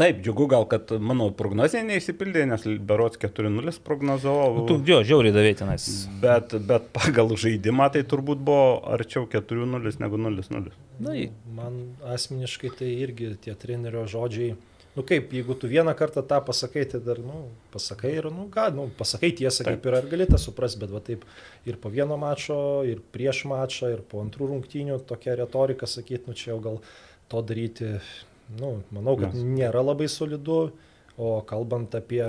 Taip, džiugu gal, kad mano prognozija neįsipildė, nes berots 4-0 prognozavau. Tu jo, žiauriai davėtinais. Bet, bet pagal žaidimą tai turbūt buvo arčiau 4-0 negu 0-0. Na, Man asmeniškai tai irgi tie trenerio žodžiai. Nu kaip, jeigu tu vieną kartą tą pasakai, tai dar, nu, pasakai ir, nu, ką, nu, pasakai tiesą, kaip ir ar gali tą suprasti, bet va taip ir po vieno mačo, ir prieš mačą, ir po antrų rungtynių tokia retorika sakyti, nu čia jau gal to daryti, nu, manau, kad Nes- nėra labai solidu, o kalbant apie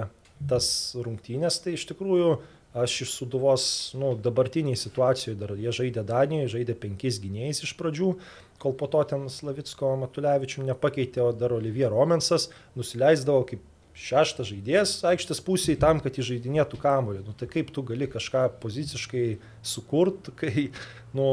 tas rungtynės, tai iš tikrųjų aš iš Suduvos, nu, dabartiniai situacijoje dar jie žaidė Danijoje, žaidė penkiais gynėjais iš pradžių, kol po to ten Slavicko Matulevičių nepakeitė, o dar Olivier Romensas nusileisdavo kaip šeštas žaidėjas aikštės pusėje tam, kad įžeidinėtų kamuolį. Nu, tai kaip tu gali kažką poziciškai sukurti, kai, nu,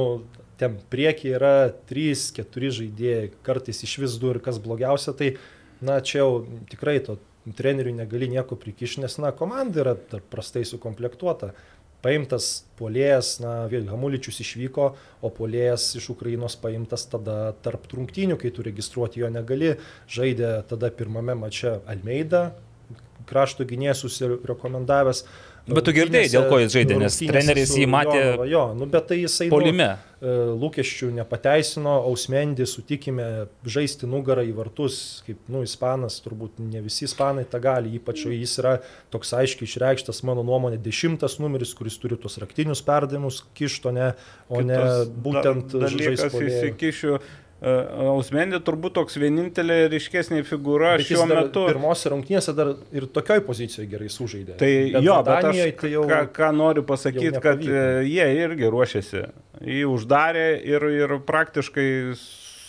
ten priekyje yra 3-4 žaidėjai, kartais iš vis du ir kas blogiausia, tai, na, čia jau tikrai to treneriui negali nieko prikišti, nes, na, komanda yra prastai sukomplektuota. Paimtas polėjas, na, vėl Hamuličius išvyko, o polėjas iš Ukrainos paimtas tada tarp trungtinių, kai tu registruoti jo negali. Žaidė tada pirmame mače Almeida, krašto gynėjas susirekomendavęs. Bet tu girdėjai, dėl ko jis žaidė, nes treneris jį matė Jonava, Jo, nu, bet tai jisai nu, polime. e, lūkesčių nepateisino, Ausmendį sutikime žaisti nugarą į vartus, kaip, nu, ispanas, turbūt ne visi ispanai tą gali, ypač jis yra toks aiškiai išreikštas, mano nuomonė, dešimtas numeris, kuris turi tos raktinius perdavimus kišto, ne, o ne Kitas būtent da- dalykas žaisti. įsikišiu. Ausmendė turbūt toks vienintelė ryškesnė figūra Bet šiuo metu. pirmose rungtynėse dar ir tokioj pozicijoje gerai sužaidė. Tai bet jo, bet aš tai jau ką, ką noriu pasakyti, kad e, jie irgi ruošiasi. Jį uždarė ir, ir praktiškai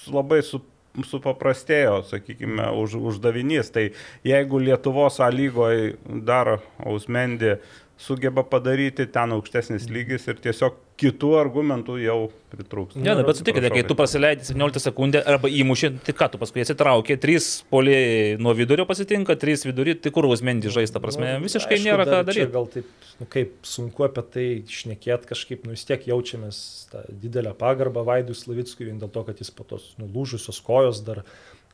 labai su, supaprastėjo, sakykime, už, uždavinys. Tai jeigu Lietuvos A lygoje dar Ausmendi sugeba padaryti ten aukštesnis lygis ir tiesiog kitų argumentų jau pritrūks. Ne, na, bet sutikite, kai tu praleidai 17 sekundę arba įmuši, tai ką tu paskui atsitraukė, trys poliai nuo vidurio pasitinka, trys vidury, tai kur Usmendi žaista, prasme, Nu, visiškai aišku, nėra ką daryti. Gal taip, nu, kaip sunku apie tai šnekėti kažkaip, nu vis tiek jaučiamės tą didelę pagarbą Vaidui Slavickui, vien dėl to, kad jis po tos nulūžusios kojos dar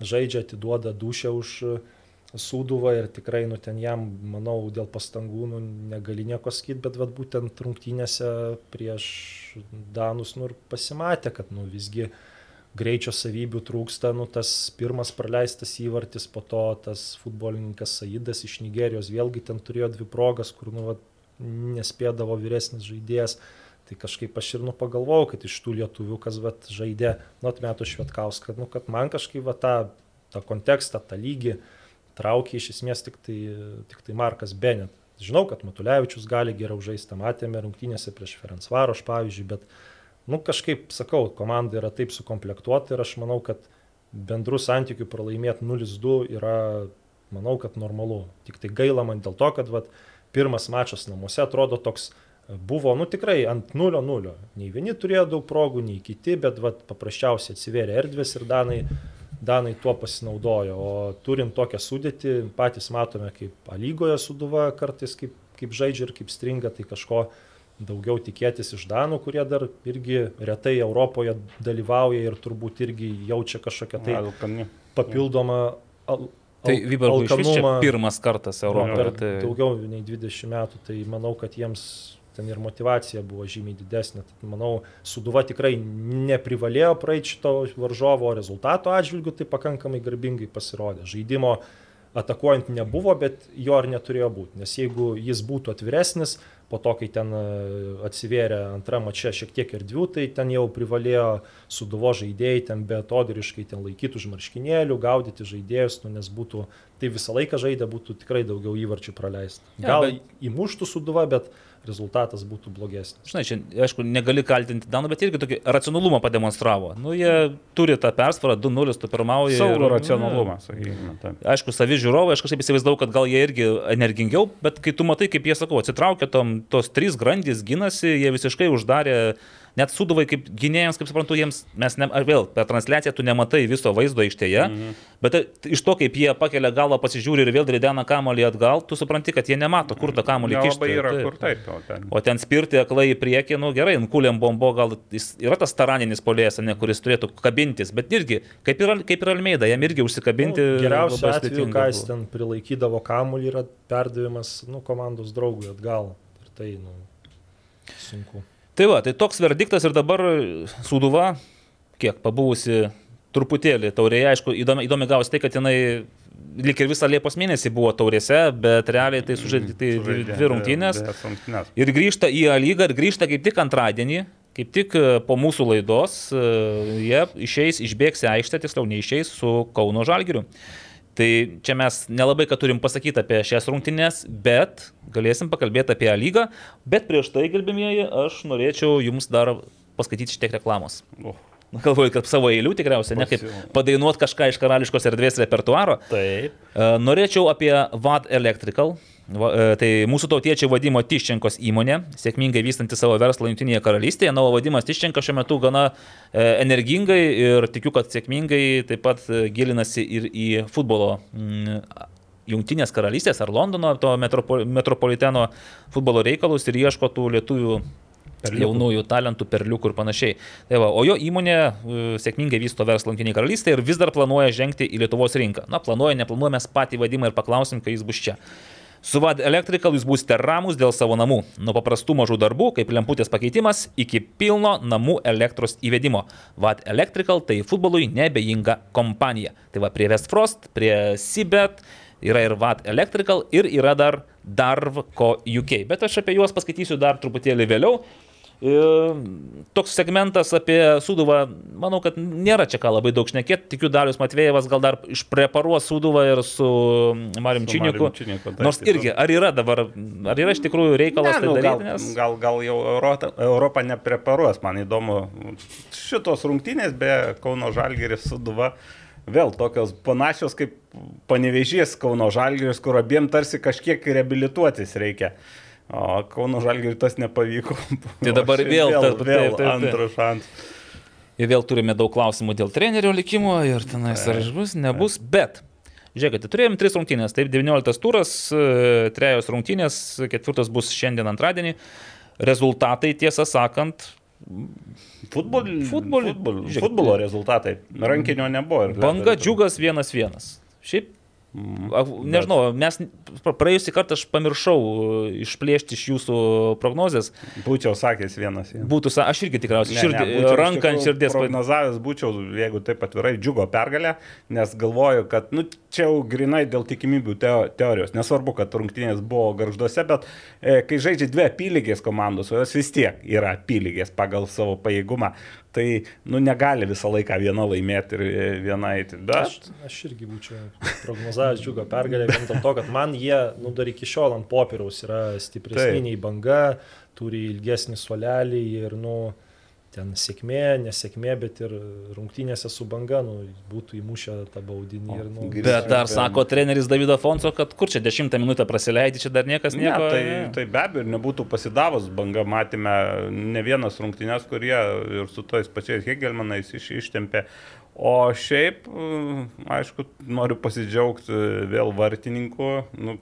žaidžia, atiduoda dušę už uh, sūduvą ir tikrai, nu ten jam, manau, dėl pastangų, nu, negali nieko sakyti, bet vat, būtent rungtynėse prieš Danus, nu ir pasimatė, kad, nu visgi greičio savybių trūksta, nu tas pirmas praleistas įvartis, po to tas futbolininkas Saidas iš Nigerijos vėlgi ten turėjo dvi progas, kur nu, vat, nespėdavo vyresnis žaidėjas. Tai kažkaip aš ir nu pagalvojau, kad iš tų lietuvių, kas vat, žaidė, nu atmetų Švetkauską, nu, kad man kažkaip vat, tą, tą kontekstą, tą lygį traukė iš esmės tik tai, tik tai Markas Benet. Žinau, kad Matulevičius gali geriau žaisti, matėme rungtynėse prieš Ferencvaroš, pavyzdžiui, bet nu, kažkaip, sakau, komanda yra taip sukomplektuota ir aš manau, kad bendrų santykių pralaimėti 0-2 yra, manau, kad normalu. Tik tai gaila man dėl to, kad vat, pirmas mačas namuose atrodo toks buvo, nu tikrai ant 0-0. Nei vieni turėjo daug progų, nei kiti, bet vat, paprasčiausiai atsivėrė erdvės ir Danai, Danai tuo pasinaudojo. O turint tokią sudėtį, patys matome, kaip A lygoje suduva kartais kaip, kaip žaidžia ir kaip stringa, tai kažko daugiau tikėtis iš Danų, kurie dar irgi retai Europoje dalyvauja ir turbūt irgi jaučia kažkokią tai papildomą al, Tai al- čia alkanumą pirmas kartas per Europoje. Tai... daugiau nei 20 metų, tai manau, kad jiems ten ir motivacija buvo žymiai didesnė. Tad manau, Suduva tikrai neprivalėjo praeiti šito varžovo rezultato atžvilgių, tai pakankamai garbingai pasirodė. Žaidimo atakuojant nebuvo, bet jo ir neturėjo būti. Nes jeigu jis būtų atviresnis, po to, kai ten e, atsivėrė antrą mačią šiek tiek erdvių, tai ten jau privalėjo suduvo žaidėjai ten betodiriškai ten laikyti už marškinėlių, gaudyti žaidėjus, nu, nes būtų, tai visą laiką žaidę būtų tikrai daugiau įvarčių praleista. Gal bet- įmuštų suduva, bet rezultatas būtų blogesnis. Žinai, čia, aišku, negali kaltinti Danų, bet irgi tokį racionalumą pademonstravo. Nu, jie turi tą persvarą, 2-0 tu pirmauji. Saugų ir- racionalumą, sakykime. taip. Aišku, savi žiūrovai, aš kažkaip įsivaizdavau, kad gal jie irgi energingiau, bet kai tu matai, kaip jie, sakau, atsitraukia tom, tos trys grandys, gynasi, jie visiškai uždarė, net suduvai kaip gynėjams, kaip suprantu, jiems, mes, ne, ar vėl, per transliaciją tu nematai viso vaizdo aikštėje, mhm. bet tai- iš to, kaip jie pakelia galvą, pasižiūri ir vėl ridena kamolį atgal, tu supranti, kad jie nemato, kur tą kamolį kišti. Yra, Taip. kur taip. O ten. O ten spirti aklai į priekį, nu gerai, nukulėm bombo, gal jis yra tas taraninis polėjas, ne, kuris turėtų kabintis, bet irgi, kaip ir, kaip ir Almeida, jam irgi užsikabinti. Nu, Geriausiu atveju, ką jis ten prilaikydavo kamuolį, yra perdavimas nu, komandos draugui atgal. Ir tai nu, sunku. Tai va, tai toks verdiktas ir dabar Suduva, kiek pabuvusi truputėlį taurėje, aišku, įdomi, įdomi gausi tai, kad jinai lik ir visą Liepos mėnesį buvo taurėse, bet realiai tai sužaidė tik tai dvi, rungtynės. Ir grįžta į A lygą ir grįžta kaip tik antradienį, kaip tik e, po mūsų laidos e, jie išeis, išbėgs į aikštę, tiksliau neišeis su Kauno Žalgiriu. Tai čia mes nelabai ką turim pasakyti apie šias rungtynės, bet galėsim pakalbėti apie lygą. Bet prieš tai, gerbimieji, aš norėčiau jums dar paskaityti šiek tiek reklamos. O, Galvoju, kad savo eilių tikriausiai, ne kaip padainuot kažką iš karališkos erdvės repertuaro. Taip. E, Norėčiau apie VAD Electrical. Va, e, Tai mūsų tautiečiai vadimo Tiščenkos įmonė, sėkmingai vystanti savo verslą Junktinėje karalystėje. Na, o vadimas Tiščenka šiuo metu gana e, energingai ir tikiu, kad sėkmingai taip pat e, gilinasi ir į futbolo Jungtinės karalystės ar Londono to metropo, metropoliteno futbolo reikalus ir ieško tų lietuvių Perliukų. jaunųjų talentų, perliukų ir panašiai. Tai va, o jo įmonė sėkmingai vysto verslą Junktinėje karalystėje ir vis dar planuoja žengti į Lietuvos rinką. Na, planuoja, neplanuoja, mes patį vadimą ir paklausim, kai jis bus čia. Su VAD Electrical jūs būsite ramus dėl savo namų. Nuo paprastų mažų darbų, kaip lemputės pakeitimas, iki pilno namų elektros įvedimo. VAD Electrical tai futbolui nebejinga kompanija. Tai va prie Westfrost, prie Sibet yra ir VAD Electrical ir yra dar Darvco UK. Bet aš apie juos paskaitysiu dar truputėlį vėliau. Toks segmentas apie Suduvą, manau, kad nėra čia ką labai daug šnekėti. Tikiu, Darius Matvėjevas gal dar išpreparuos Suduvą ir su Marim taip, Nors taip, irgi, ar yra dabar, ar yra iš tikrųjų reikalas tai nu, gal, daryti? Nes... gal, gal jau Europa, Europa nepreparuos, man įdomu. Šitos rungtynės be Kauno Žalgeris suduva. Vėl tokios panašios kaip panevežys Kauno Žalgeris, kur abiem tarsi kažkiek reabilituotis reikia. O Kauno Žalgeris tas nepavyko. Tai dabar vėl vėl, tas- vėl taip, taip, taip. antrą šansą. Ir vėl turime daug klausimų dėl trenerio likimo ir tenais ar bus, nebus, bet. Žiūrėkite, turėjome tris rungtynės, taip 19 turas, e, trejos rungtynės, ketvirtas bus šiandien antradienį. Rezultatai, tiesą sakant, Futbol, Futbol- futbol, futbolo rezultatai. Rankinio nebuvo. banga džiugas 1-1. Šiaip, nežinau, mes praėjusį kartą aš pamiršau išplėšti iš jūsų prognozės. Būčiau sakęs vienas. vienas. Būtų, aš irgi tikriausiai, Ne, širdį, ne, iš ranką ant širdies. Prognozavęs būčiau, jeigu taip atvirai, džiugo pergalę, nes galvoju, kad nu, čia jau grinai dėl tikimybių teo, teorijos. Nesvarbu, kad rungtynės buvo garžduose, bet e, kai žaidžia dvi apylygės komandos, o jos vis tiek yra apylygės pagal savo pajėgumą, tai nu, negali visą laiką viena laimėti ir e, viena eiti. Aš, Bet aš irgi būčiau prognozavęs džiugo pergalę, vien dėl to, kad man jie, nu, dar iki šiol ant popieriaus yra stipresni nei banga, turi ilgesnį suolelį ir, nu, ten sėkmė, nesėkmė, bet ir rungtynėse su banga, nu, būtų įmušę tą baudinį ir, nu, Bet dar sako treneris Davido Fonso, kad kur čia dešimtą minutę prasileidži, čia dar niekas Ne, nieko. tai, tai be abejo ir nebūtų pasidavus banga, matėme ne vienas rungtynės, kurie ir su tais pačiais Hegelmanais iš, ištempė. O šiaip, mm, aišku, noriu pasidžiaugti vėl vartininku. Nu,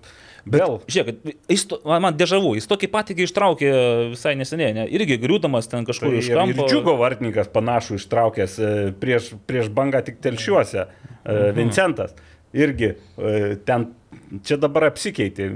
vėl. Žiūrėk, jis, man, dežavų, jis tokį patį ištraukė visai neseniai, ne? irgi griūdamas ten kažkur Tai iš kampo. džiugo vartininkas panašų ištraukęs e, prieš, prieš bangą tik telšiuose, mhm. Vincentas. Irgi e, ten, čia dabar apsikeitė,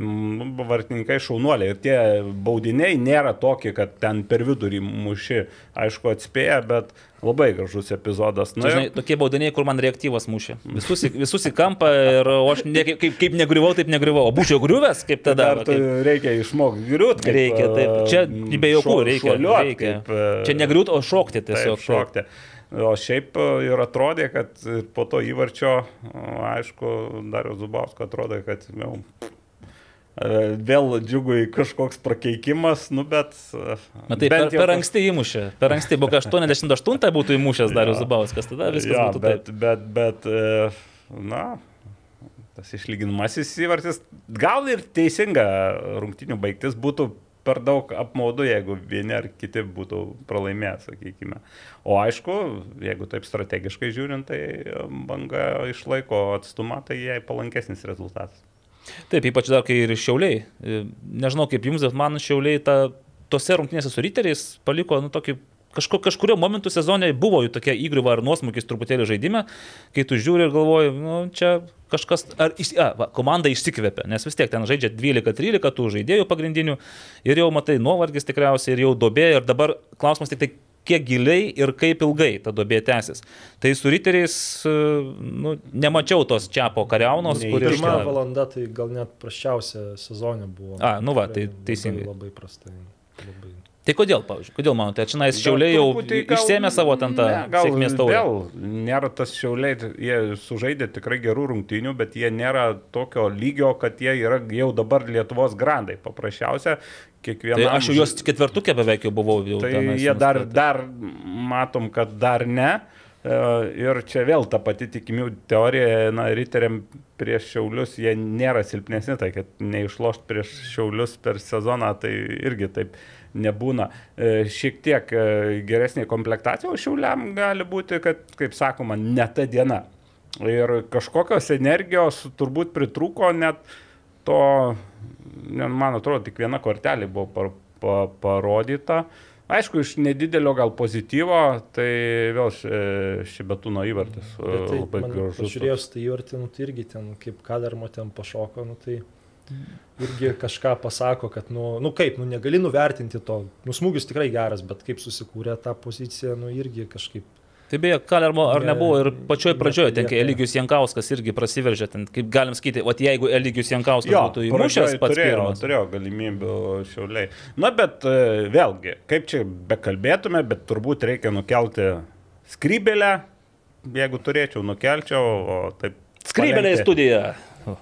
vartininkai šaunuoliai ir tie baudiniai nėra tokie, kad ten per vidurį muši, aišku, atspėja, bet labai gražus epizodas. Čia, žinai, tokie baudiniai, kur man reaktyvas mušė. Visus, į- visus į kampą ir aš ne, kaip, kaip negriuvau, taip negriuvau. O būčiau griuvęs, kaip tada. Dar kaip- reikia išmokti griūti. Reikia, taip. Čia be jokų reikia. reikia. e, Čia negriūt, o šokti tiesiog. Tiesiog šokti. O šiaip e, ir atrodė, kad po to įvarčio, aišku, Dario Zubausko atrodė, kad jau, e, vėl džiugui kažkoks prakeikimas, nu bet... e, Matai, per, per anksti įmušė. Per anksti buvo 88 būtų įmušęs Darius Zubauskas, tada viskas Jo, būtų bet, taip. bet, bet, na, tas išlyginamasis įvartis, gal ir teisinga rungtinių baigtis būtų per daug apmaudu, jeigu vieni ar kiti būtų pralaimėję, sakykime. O aišku, jeigu taip strategiškai žiūrint, tai banga išlaiko atstumą, tai jai palankesnis rezultatas. Taip, ypač dar kai ir šiauliai. Nežinau kaip jums, bet man šiauliai ta, tose rungtynėse su riteriais paliko nu, tokį kažko, kažkurio momentu sezone buvo jų tokia įgriuva ar nuosmukis truputėlį žaidime, kai tu žiūri ir galvoji, nu, čia kažkas, ar a, va, komanda išsikvėpia, nes vis tiek ten žaidžia 12-13 tų žaidėjų pagrindinių ir jau matai nuovargis tikriausiai ir jau dobė ir dabar klausimas tik tai, kiek giliai ir kaip ilgai ta dobė tęsis. Tai su riteriais, nu, nemačiau tos čiapo kariaunos, kur Pirma valanda tai gal net prasčiausia sezonė buvo. A, nu va, tai Labai- teisingai. Labai prastai. Labai. Tai kodėl, pavyzdžiui, kodėl manote, čia nais Gal šiauliai jau išsėmė savo ten tą ne, gal sėkmės taurę? Vėl nėra tas šiauliai, jie sužaidė tikrai gerų rungtynių, bet jie nėra tokio lygio, kad jie yra jau dabar Lietuvos grandai. Paprasčiausia, kiekviena. Tai aš jau juos ketvirtukė beveik jau buvau. Jau Tai jie dar, dar matom, kad dar ne. E, Ir čia vėl ta pati tikimių teorija, na, riteriam prieš šiaulius jie nėra silpnesni, tai kad neišlošt prieš šiaulius per sezoną, tai irgi taip nebūna. E, Šiek tiek e, geresnė komplektacija, o šiauliam gali būti, kad, kaip sakoma, ne ta diena. Ir kažkokios energijos turbūt pritrūko net to, man atrodo, tik viena kortelė buvo par, pa, parodyta. Aišku, iš nedidelio gal pozityvo, tai vėl šibetūno įvartis Bet tai, labai gražus. Žiūrėjau, tai įvartį, nu, tai irgi ten, kaip kadarmo ten pašoko, nu, tai irgi kažką pasako, kad, nu, nu kaip, nu negali nuvertinti to. Nu, smūgis tikrai geras, bet kaip susikūrė tą poziciją, nu irgi kažkaip Tai beje, Kalermo ar Ne, nebuvo ir pačioj pradžioje, ten, kai. Eligijus Jankauskas irgi prasiveržė, ten, kaip galim sakyti, o jeigu Eligijus Jankauskas Jo, būtų įmušęs pats turėjo, pirmas. turėjo galimybių šiauliai. Na, bet e, vėlgi, kaip čia bekalbėtume, bet turbūt reikia nukelti skrybelę, jeigu turėčiau, nukelčiau, o taip. Skrybelė į studiją.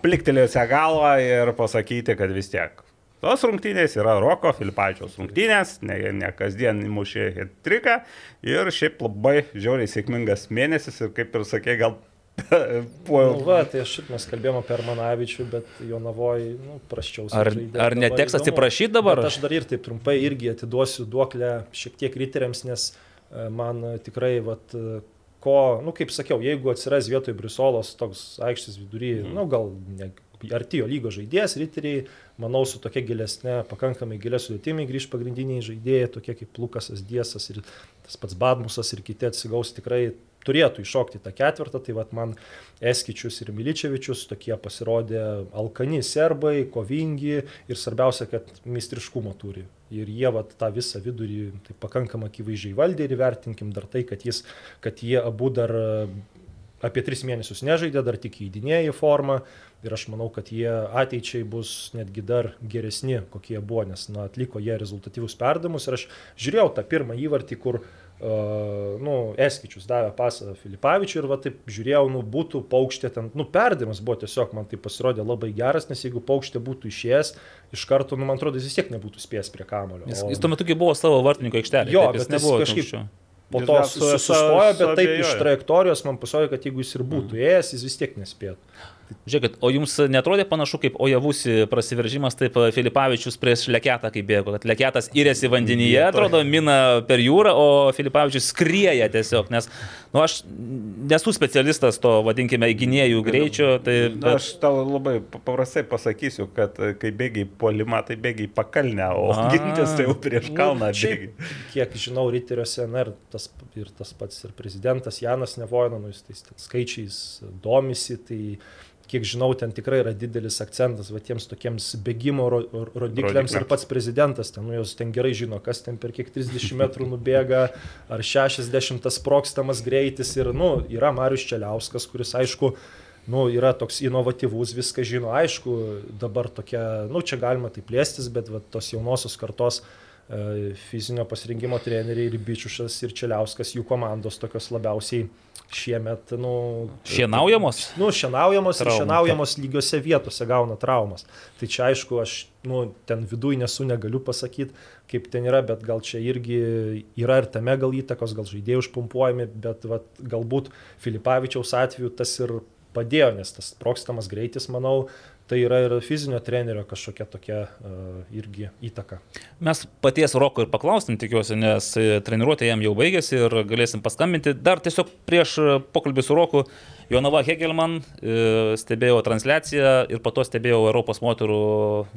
Pliktelėjusią galvą ir pasakyti, kad vis tiek. Tos rungtynės yra Roko Filipačiaus rungtynės, ne, ne kasdien įmušė triką ir šiaip labai žiauriai sėkmingas mėnesis ir kaip ir sakė, gal po... Nu, va, tai aš ir mes kalbėjome apie Armanavičių, bet Jonavoj, nu, praščiau. Ar- ar neteks atsiprašyt dabar? Bet aš dar ir taip trumpai irgi atiduosiu duoklę šiek tiek riteriams, nes e, man tikrai, vat, ko, nu, kaip sakiau, jeigu atsiras vietoj Brisolos toks aikštis vidury, mm. nu, gal ne, arti jo lygo žaidėjas, riteriai, manau, su tokia gilesnė, pakankamai gilia sudėtimi grįž pagrindiniai žaidėjai, tokie kaip Lukasas Diesas ir tas pats Badmusas ir kiti atsigaus tikrai turėtų iššokti tą ketvirtą, tai vad man Eskičius ir Miličevičius tokie pasirodė alkani serbai, kovingi ir svarbiausia, kad meistriškumo turi. Ir jie vat, tą visą vidurį tai pakankamai akivaizdžiai valdė ir vertinkim dar tai, kad, jis, kad jie abu dar e, apie tris mėnesius nežaidė, dar tik įdinėjo į formą ir aš manau, kad jie ateičiai bus netgi dar geresni, kokie buvo, nes na, atliko jie rezultatyvus perdavimus ir aš žiūrėjau tą pirmą įvartį, kur Uh, nu, Eskičius davė pasą Filipavičiui ir va taip žiūrėjau, nu, būtų paukštė ten, nu, perdavimas buvo tiesiog, man tai pasirodė labai geras, nes jeigu paukštė būtų išėjęs, iš karto, nu, man atrodo, jis vis tiek nebūtų spėjęs prie kamulio. Jis, jis tuo metu kai buvo savo vartininko aikštelė. Jo, taip, jis bet jis nebuvo kažkaip- kažkaip. Po to sustojo, bet taip iš trajektorijos man pasirodė, kad jeigu jis ir būtų ėjęs, jis vis tiek nespėtų. Žiūrėkit, o jums netrodė panašu kaip Ojavusi prasiveržimas, taip Filipavičius prieš Leketą, kaip bėgo, kad Leketas įrėsi vandenyje, atrodo, mina per jūrą, o Filipavičius skrieja tiesiog, nes, nu, aš nesu specialistas to, vadinkime, gynėjų greičio, tai... Bet... Bet, Aš tau labai paprastai pasakysiu, kad e, kai bėgiai polimą, tai bėgiai pakalnę, o gintis tai jau prieš kalną Nu, šiaip, bėgiai. kiek žinau, ryteriuose, na ir tas, ir tas pats ir prezidentas Janas Nevoina, nu, jis tais skaičiais domisi, tai kiek žinau, ten tikrai yra didelis akcentas va tiems tokiems bėgimo ro, ro- rodikliams ir pats prezidentas, ten, nu, jos ten gerai žino, kas ten per kiek 30 metrų nubėga, ar 60 tas sprokstamas greitis ir, nu, yra Marius Čeliauskas, kuris, aišku, nu, yra toks inovatyvus, viską žino, aišku, dabar tokia, nu, čia galima taip plėstis, bet va, tos jaunosios kartos e, fizinio pasirinkimo treneriai ir Bičiušas ir Čeliauskas, jų komandos tokios labiausiai šiemet, nu, šienaujamos? nu, šienaujamos ir Traumų. šienaujamos lygiose vietose gauna traumas. Tai čia aišku, aš nu, ten viduje nesu, negaliu pasakyti, kaip ten yra, bet gal čia irgi yra ir tame gal įtakos, gal žaidėjai užpumpuojami, bet vat, galbūt Filipavičiaus atveju tas ir padėjo, nes tas prokstamas greitis, manau, tai yra ir fizinio trenerio kažkokia tokia uh, irgi įtaka. Mes paties Roko ir paklausim, tikiuosi, nes treniruotė jam jau baigėsi ir galėsim paskambinti. Dar tiesiog prieš pokalbį su Roku, Jonava Hegelman, e, stebėjau transliaciją ir po to stebėjau Europos moterų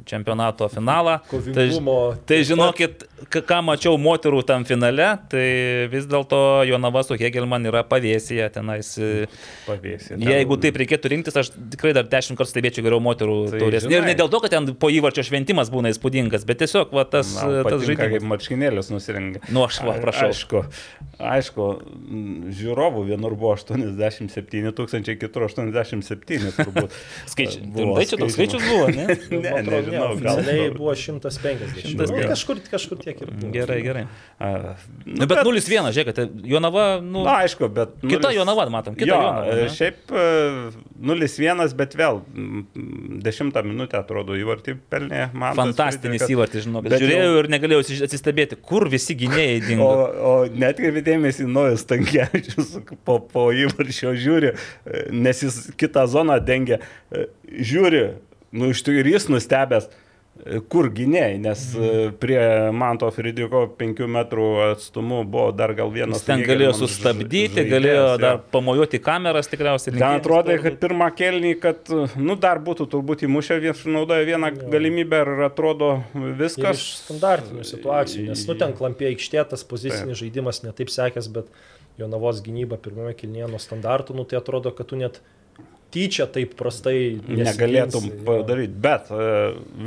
čempionato finalą. Kovingumo Tai, tai žinokit, ką mačiau moterų tam finale, tai vis dėlto Jonava su Hegelman yra pavėsėje tenais. e, Pavėsė. Jeigu taip reikėtų rinktis, aš tikrai dar dešimt kartų stebėčiau geriau moterų Tai taurės. Ir žinai. ne dėl to, kad ten po įvarčio šventimas būna įspūdingas, bet tiesiog va, tas, Man tas patinka, kaip žaidimas. marškinėlius nusirengia. Nu, aš va, prašau. Aišku, aišku, žiūrovų vienur buvo 87 tūkstančiai, kitur 87 turbūt. Skaičiai. Tai čia toks skaičius buvo, ne? Ne, atrodo, nežinau, gal. Oficialiai buvo 150. 150. Nu, kažkur, kažkur tiek ir buvo. Gerai, gerai. A, Nu, bet 0-1, žiūrėkit, Jonava, nu, Na, aišku, bet... kita nulis- Jonava, matom, kita Jo, Jonava. ne? šiaip e, 0-1, bet vėl mm, 10 minutę atrodo įvartį pelnė man. Fantastinis įvartis, žinau, bet Bet jau- žiūrėjau ir negalėjau atsistebėti, kur visi gynėjai O, dingo. o netkreipė dėmesį Nojas Tankievičius po, po įvarčio žiūri, e, nes jis kitą zoną dengia, e, žiūri, nu iš tikrųjų ir jis nustebęs, kur gynėjai, nes mm. prie Manto Fridriko 5 metrų atstumu buvo dar gal vienas. Jis ten galėjo sustabdyti, galėjo dar pamojuoti kameras tikriausiai. Ten atrodo, kad pirmą kelnį, kad, nu, dar būtų turbūt įmušę, naudoja vieną jo. galimybę ir atrodo viskas. Ir iš standartinių situacijų, nes, nu, ten klampė aikštė, tas pozicinis Taip. žaidimas netaip sekęs, bet Jonavos gynyba pirmame kilnėje nuo standartų, nu, tai atrodo, kad tu net tyčia taip prastai negalėtum padaryti. Bet e,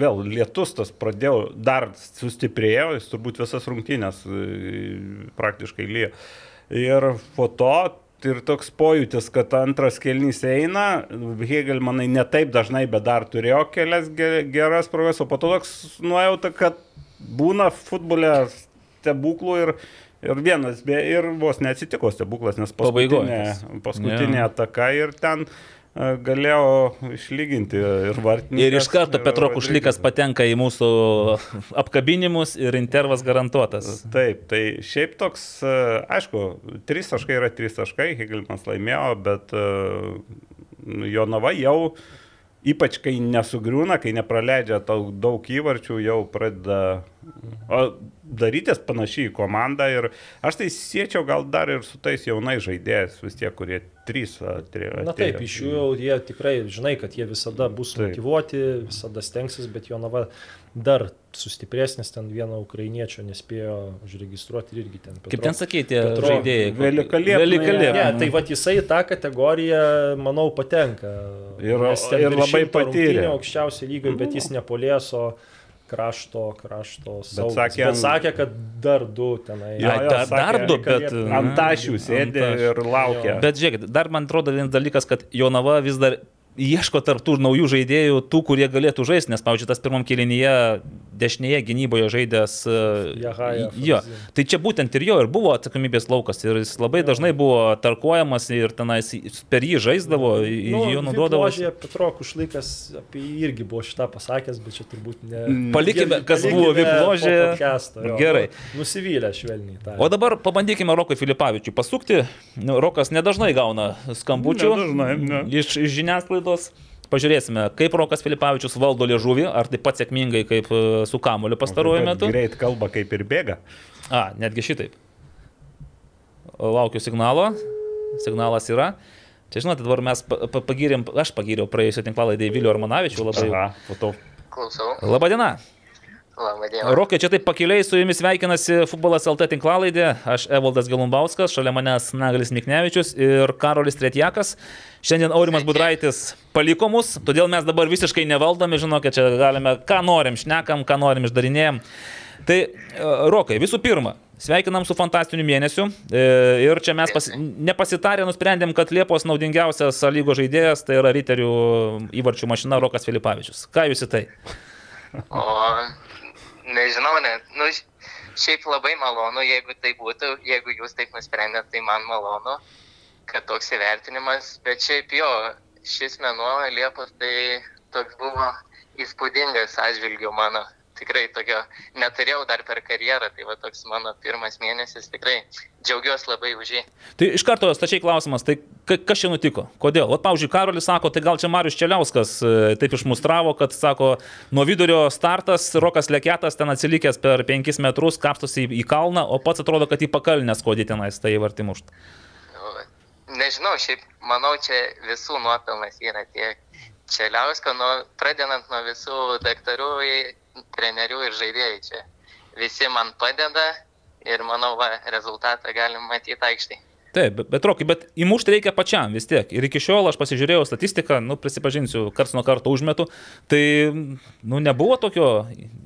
vėl lietus tas pradėjo, dar sustiprėjo, jis turbūt visas rungtynės e, praktiškai lyja. Ir po to ir toks pojūtis, kad antras kelnys eina, Hegelmanai ne taip dažnai, bet dar turėjo kelias geras progas, o po to toks nuojauta, kad būna futbole stebuklų ir, ir vienas, ir vos neatsitiko stebuklas, nes paskutinė, paskutinė ja. ataka ir ten galėjo išlyginti ir vartininkas. Ir iš karto Petro Kušlikas patenka į mūsų apkabinimus ir intervas garantuotas. Taip, tai šiaip toks, aišku, trys taškai yra trys taškai, Hegelmas laimėjo, bet jo nava jau Ypač kai nesugriūna, kai nepraleidžia daug įvarčių, jau pradeda darytis panašiai į komandą. Ir aš tai siečiau gal dar ir su tais jaunais žaidėjais, vis tie, kurie trys. Tri, Na taip, iš jų jau jie tikrai žinai, kad jie visada bus taip. motivuoti, visada stengsis, bet jo nava dar sustipresnis, ten vieno ukrainiečio nespėjo užregistruoti ir irgi ten. Petro, Kaip ten sakyti, žaidėjai? Velikalė. Velikalė. Ne, tai va jisai tą kategoriją, manau, patenka. Ir, ir labai patyrė. Aukščiausiai lygai, bet jis nepolės, o krašto, krašto saugas. Bet sakė, bet sakė, kad dar du tenai. Ja, ja, dar, sakė, dar du, bet ant tašių sėdė ir laukia. Bet žiūrėkit, dar man atrodo vienas dalykas, kad Jonava vis dar ieško tarptų naujų žaidėjų, tų, kurie galėtų žaisti, nes, pavyzdžiui, tas pirmam kilinyje dešinėje gynyboje žaidęs. E, Jahaja, jo, tai čia būtent ir jo ir buvo atsakomybės laukas ir jis labai dažnai buvo tarkuojamas ir tenais per jį žaisdavo, nu, jo naudodavo. Petro Kušlikas apie jį irgi buvo šitą pasakęs, bet čia turbūt ne. Palikime, kas palikime buvo Vipložė. Gerai. Nusivylę švelniai. Tai. O dabar pabandykime Rokui Filipavičiui pasukti. Nu, Rokas nedažnai gauna skambučių nedažnai, ne. iš, iš žiniasklaidos klaidos. Pažiūrėsime, kaip Rokas Filipavičius valdo liežuvį, ar taip pat sėkmingai kaip e, su kamuoliu pastaruoju metu. Greit kalba kaip ir bėga. A, netgi šitaip. Laukiu signalo. Signalas yra. Čia žinote, dabar mes pagirėm, aš pagyriau praėjusio tinklalaidį Vilių Armanavičių labai. Aha, po to. Klausau. Labadiena. Rokai, čia taip pakiliai su jumis sveikinasi Futbolas LT tinklalaidė. Aš Evaldas Galumbauskas, šalia manęs Nagalis Miknevičius ir Karolis Tretjakas. Šiandien Aurimas Budraitis paliko mus, todėl mes dabar visiškai nevaldami, žinokit, čia galime, ką norim, šnekam, ką norim, išdarinėjom. Tai, e, Rokai, visų pirma, sveikinam su fantastiniu mėnesiu. E, ir čia mes pas, nepasitarę nusprendėm, kad Liepos naudingiausias lygo žaidėjas tai yra Riterių įvarčių mašina Rokas Filipavičius. Ką jūs į tai? O Nežinau, ne. Nu, šiaip labai malonu, jeigu tai būtų, jeigu jūs taip nusprendėt, tai man malonu, kad toks įvertinimas, bet šiaip jo, šis mėnuo Liepos tai toks buvo įspūdingas atžvilgiu mano tikrai tokio neturėjau dar per karjerą, tai va toks mano pirmas mėnesis, tikrai džiaugiuosi labai už jį. Tai iš karto stačiai klausimas, tai kas čia nutiko? Kodėl? O, pavyzdžiui, Karolis sako, tai gal čia Marius Čeliauskas e, taip išmustravo, kad, sako, nuo vidurio startas, Rokas Leketas ten atsilikęs per 5 metrus, kapstosi į, į kalną, o pats atrodo, kad į pakalnės kodį tenais tai vartimušt. Nu, nežinau, šiaip manau, čia visų nuopelnas yra tiek Čeliausko, nu, pradedant nuo visų daktarų trenerių ir žaidėjai čia. Visi man padeda ir manau, va, rezultatą galim matyti aikštai. Taip, bet, bet Rokai, bet įmušti reikia pačiam vis tiek. Ir iki šiol aš pasižiūrėjau statistiką, nu, prisipažinsiu, karts nuo karto užmetu, tai, nu, nebuvo tokio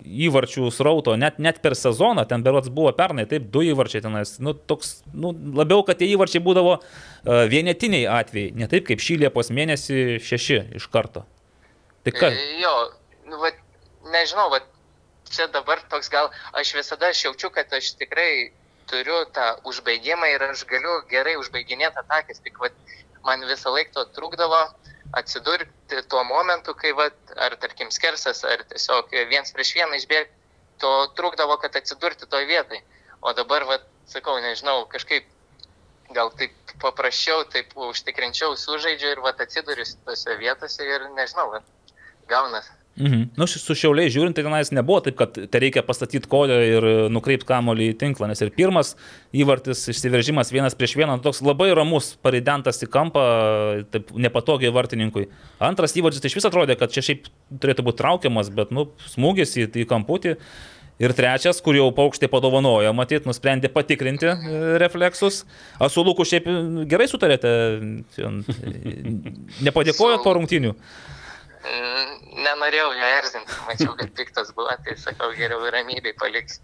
įvarčių srauto, net, net per sezoną, ten berots buvo pernai, taip, du įvarčiai tenais, nu, toks, nu, labiau, kad tie įvarčiai būdavo uh, vienetiniai atvejai, ne taip kaip šį Liepos mėnesį šeši iš karto. Tai ką? Jo, nu, va, nežinau, va, čia dabar toks gal, aš visada aš jaučiu, kad aš tikrai turiu tą užbaigimą ir aš galiu gerai užbaiginėti atakas, tik va, man visą laiką to trukdavo atsidurti tuo momentu, kai, va, ar tarkim skersas, ar tiesiog viens prieš vieną išbėgti, to trukdavo, kad atsidurti toj vietai. O dabar, va, sakau, nežinau, kažkaip gal taip paprasčiau, taip užtikrinčiau sužaidžiu ir va atsiduriu tose vietose ir nežinau, va, gaunas Mhm. Nu, su šiauliai žiūrint, tai tenais nebuvo taip, kad te reikia pastatyti koją ir e, nukreipti kamolį į tinklą, nes ir pirmas įvartis išsiveržimas vienas prieš vieną, nu, toks labai ramus, paridentas į kampą, taip nepatogiai vartininkui. Antras įvartis tai iš vis atrodė, kad čia šiaip turėtų būti traukiamas, bet, nu, smūgis į, į kamputį. Ir trečias, kur jau paukštė padovanojo, matyt, nusprendė patikrinti e, refleksus. O su Luku šiaip gerai sutarėte, e, nepadėkojot po rungtinių. Mm, Nenorėjau jo erzinti, mačiau, kad piktas buvo, tai sakau, geriau ramybėj paliks.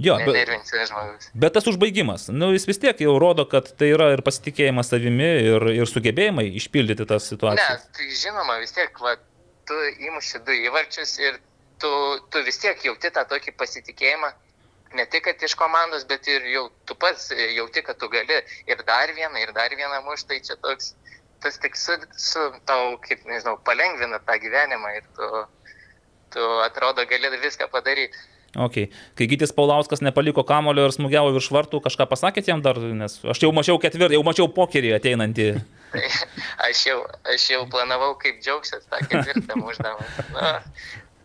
Jo, bet. Bet tas užbaigimas, nu, jis vis tiek jau rodo, kad tai yra ir pasitikėjimas savimi, ir, ir sugebėjimai išpildyti tas Ne, situacijas. tai žinoma, vis tiek, va, tu įmuši du įvarčius ir tu, tu vis tiek jauti tą tokį pasitikėjimą. Ne tik, iš komandos, bet ir jau tu pats jauti, kad tu gali ir dar vieną, ir dar vieną muštą. Tai čia toks, tas tik su, su tau, kaip nežinau, palengvina tą gyvenimą ir tu, tu atrodo gali viską padaryti. Okay. Kai Gytis Paulauskas nepaliko kamulio ir smūgiavo virš vartų, kažką pasakėt jam dar, nes aš jau mačiau ketvirtį, jau mačiau pokerį ateinantį. Aš jau, aš jau planavau, kaip džiaugsiuos tą ketvirtą muždamas. Nu,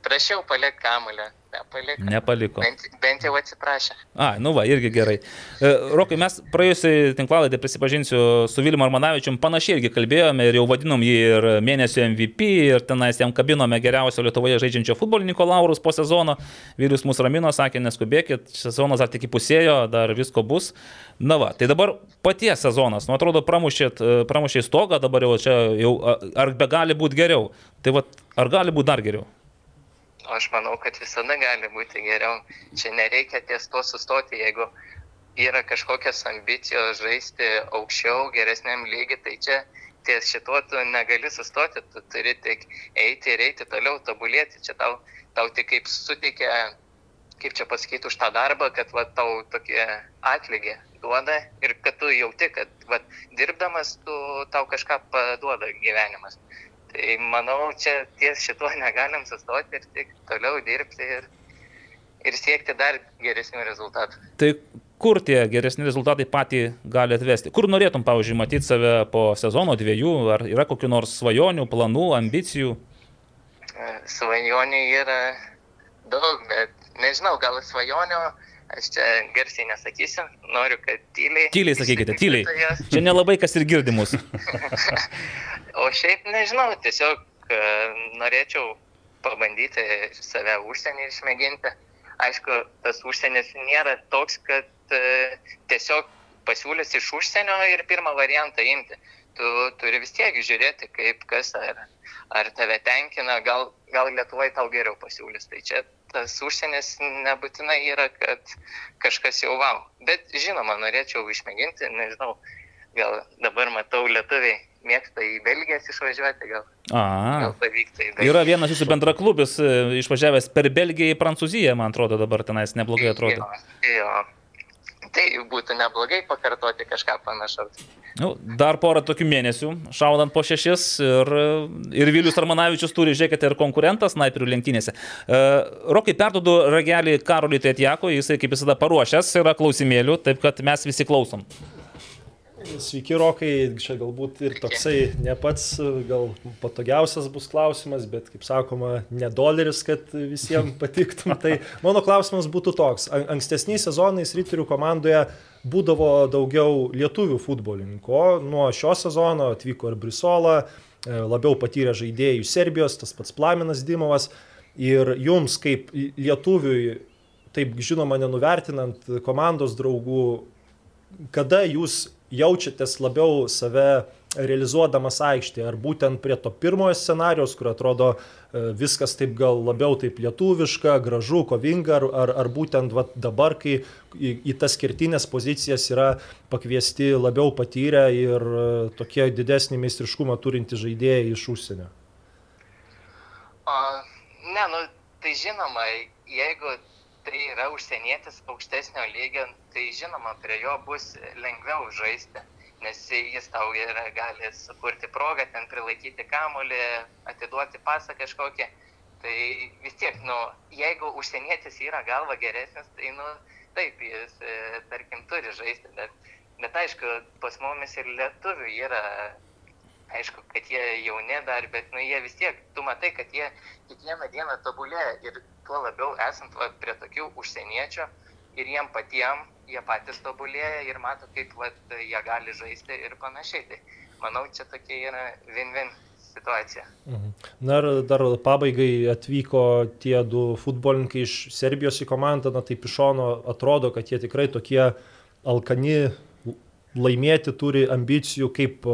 prašiau palik kamulio, nepaliko. Nepaliko. Bent, bent jau atsiprašė. A, nu va, irgi gerai. E, Rokai, mes praėjusiai tinklalaidį, prisipažinsiu, su Vilimu Armanavičium panašiai irgi kalbėjome ir jau vadinom jį ir mėnesio MVP, ir tenais jam kabinome geriausio Lietuvoje žaidžiančio futbolininko laurus po sezono. Vilius mus ramino, sakė, neskubėkit, sezonas dar tik įpusėjo, dar visko bus. Na va, tai dabar paties sezonas, nu atrodo, pramušėt, e, pramušėt stogą, dabar jau čia jau, ar be gali būti geriau? Tai va, ar gali būti dar geriau? Aš manau, kad visada gali būti geriau. Čia nereikia ties to sustoti, jeigu yra kažkokios ambicijos žaisti aukščiau, geresniam lygiai, tai čia ties šituo tu negali sustoti, tu turi tik eiti ir eiti toliau, tobulėti. Čia tau, tau tik kaip suteikia, kaip čia pasakyti, už tą darbą, kad va, tau tokie atlygį duoda ir kad tu jauti, kad va, dirbdamas tu, tau kažką paduoda gyvenimas. Tai manau, čia ties šituo negalim sustoti ir tik toliau dirbti ir, ir siekti dar geresnių rezultatų. Tai kur tie geresni rezultatai patį gali atvesti? Kur norėtum, pavyzdžiui, matyti save po sezono dviejų? Ar yra kokiu nors svajonių, planų, ambicijų? E, Svajonių yra daug, bet nežinau, gal svajonių, aš čia garsiai nesakysiu, noriu, kad tyliai. Tyliai sakykite, tyliai. Čia nelabai kas ir girdi mus. O šiaip nežinau, tiesiog e, norėčiau pabandyti save užsienį išmėginti. Aišku, tas užsienis nėra toks, kad e, tiesiog pasiūlys iš užsienio ir pirmą variantą imti. Tu turi vis tiek žiūrėti, kaip kas, ar, ar tave tenkina, gal, gal Lietuvai tau geriau pasiūlys. Tai čia tas užsienis nebūtinai yra, kad kažkas jau wow. Bet žinoma, norėčiau išmėginti, nežinau, gal dabar matau lietuviai mėgsta į Belgijas išvažiuoti, gal, A. gal pavyktų į Belgiją. Yra vienas jūsų bendraklubis e, išvažiavęs per Belgiją į Prancūziją, man atrodo, dabar tenais neblogai atrodo. Jo, jo. Tai būtų neblogai pakartoti kažką panašaus. Nu, dar porą tokių mėnesių, šaudant po šešis ir, ir Vilius Armanavičius turi, žiūrėkite, ir konkurentas snaiperių lenktynėse. E, Rokai, perdodu ragelį Karoliui Tetjako, jisai kaip visada paruošęs yra klausimėlių, taip kad mes visi klausom. Sveiki, Rokai, čia galbūt ir toksai ne pats gal patogiausias bus klausimas, bet kaip sakoma, ne doleris, kad visiems patiktum. Tai mano klausimas būtų toks. An- Ankstesniais sezonais Ryterių komandoje būdavo daugiau lietuvių futbolininkų. Nuo šio sezono atvyko ir Brisola, e, labiau patyrę žaidėjų Serbijos, tas pats Plaminas Dimovas. Ir jums kaip lietuviui, taip žinoma, nenuvertinant komandos draugų, kada jūs jaučiatės labiau save realizuodamas aikštėje, ar būtent prie to pirmojo scenarios, kur atrodo e, viskas taip gal labiau taip lietuviška, gražu, kovinga, ar, ar, būtent vat, dabar, kai į, į tas skirtinės pozicijas yra pakviesti labiau patyrę ir e, tokie didesnį meistriškumą turinti žaidėjai iš užsienio. O, ne, nu, tai žinoma, jeigu tai yra užsienietis aukštesnio lygio, tai žinoma, prie jo bus lengviau žaisti, nes jis tau yra, gali sukurti progą, ten prilaikyti kamolį, atiduoti pasą kažkokį. Tai vis tiek, nu, jeigu užsienietis yra galva geresnis, tai, nu, taip, jis, e, tarkim, turi žaisti, bet, bet aišku, pas mumis ir lietuvių yra aišku, kad jie jauni dar, bet nu, jie vis tiek, tu matai, kad jie kiekvieną dieną tobulėja ir tuo labiau esant va, prie tokių užsieniečių ir jiem patiem, jie patys tobulėja ir mato, kaip va, jie gali žaisti ir panašiai. Tai manau, čia tokia yra win-win situacija. Mhm. Na ir dar pabaigai atvyko tie du futbolininkai iš Serbijos į komandą, na taip iš šono atrodo, kad jie tikrai tokie alkani laimėti, turi ambicijų, kaip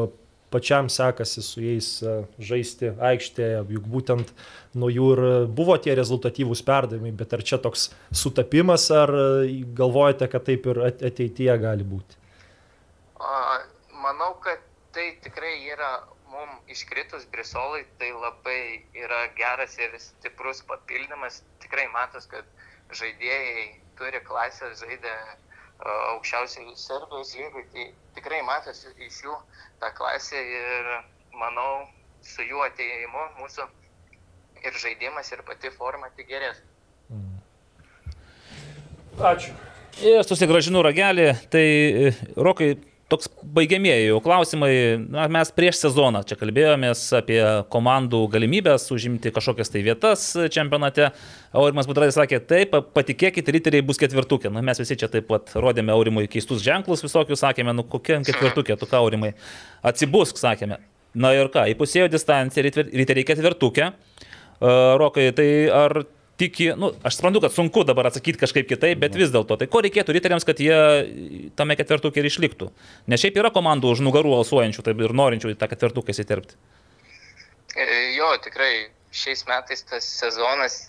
pačiam sekasi su jais e, žaisti aikštėje, juk būtent nuo jų ir buvo tie rezultatyvūs perdavimai, bet ar čia toks sutapimas, ar e, galvojate, kad taip ir ateityje gali būti? Manau, kad tai tikrai yra mums iškritus Brisolai, tai labai yra geras ir stiprus papildymas. Tikrai matos, kad žaidėjai turi klasę, žaidė aukščiausiai Serbijos lygai, tai tikrai matosi iš jų tą klasę ir manau, su jų ateimu mūsų ir žaidimas, ir pati forma tik gerės. Mm. Ačiū. Ir susigražinu ragelį, tai Rokai, toks baigiamieji jau klausimai. Na, mes prieš sezoną čia kalbėjomės apie komandų galimybės užimti kažkokias tai vietas čempionate. Aurimas Budradis sakė, taip, patikėkit, riteriai bus ketvirtukė. Na, mes visi čia taip pat rodėme Aurimui keistus ženklus visokius, sakėme, nu kokia ketvirtukė, tu ką Aurimai, atsibusk, sakėme. Na ir ką, įpusėjo distanciją, riteriai ketvirtukė. Rokai, tai ar tiki, nu, aš suprantu, kad sunku dabar atsakyti kažkaip kitaip, bet vis dėlto, tai ko reikėtų riteriams, kad jie tame ketvirtukė ir išliktų? Nes šiaip yra komandų už nugarų alsuojančių tai ir norinčių į tą ketvirtuką įsiterpti. E, jo, tikrai šiais metais tas sezonas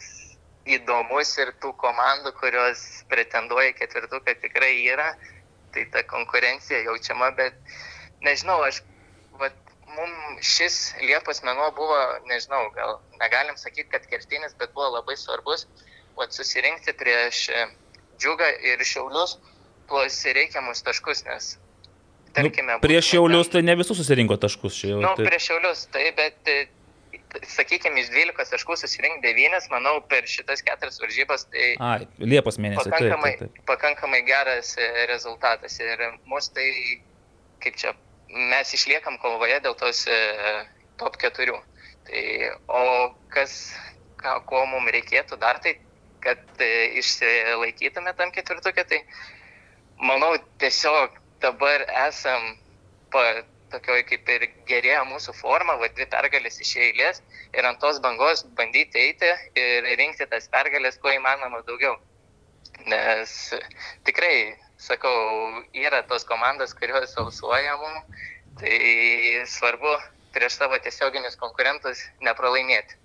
įdomus ir tų komandų, kurios pretenduoja ketvirtuką tikrai yra, tai ta konkurencija jaučiama, bet nežinau, aš mums šis Liepos mėnuo buvo, nežinau, gal negalim sakyti, kad kertinis, bet buvo labai svarbus, o susirinkti prieš e, džiugą ir šiaulius tuos reikiamus taškus, nes, tarkime, nu, prieš šiaulius ten... tai ne visus susirinko taškus jau. Na, nu, tai... prieš šiaulius, tai, bet, e, sakykime, iš 12 taškų susirinkti 9, manau, per šitas keturias varžybas, tai... Ai, Liepos mėnesį. Pakankamai, taip, taip, taip. pakankamai geras e, rezultatas ir mus tai, kaip čia mes išliekam kovoje dėl tos e, top 4. Tai, o kas, ką, ko mums reikėtų dar, tai kad e, išsilaikytume tam ketvirtukė, tai manau tiesiog dabar esam pa, tokioj kaip ir gerėja mūsų forma, va dvi pergalės iš eilės ir ant tos bangos bandyti eiti ir rinkti tas pergalės, kuo įmanoma daugiau. Nes tikrai sakau, yra tos komandos, kurios alsuoja mums, tai svarbu prieš savo tiesioginius konkurentus nepralaimėti.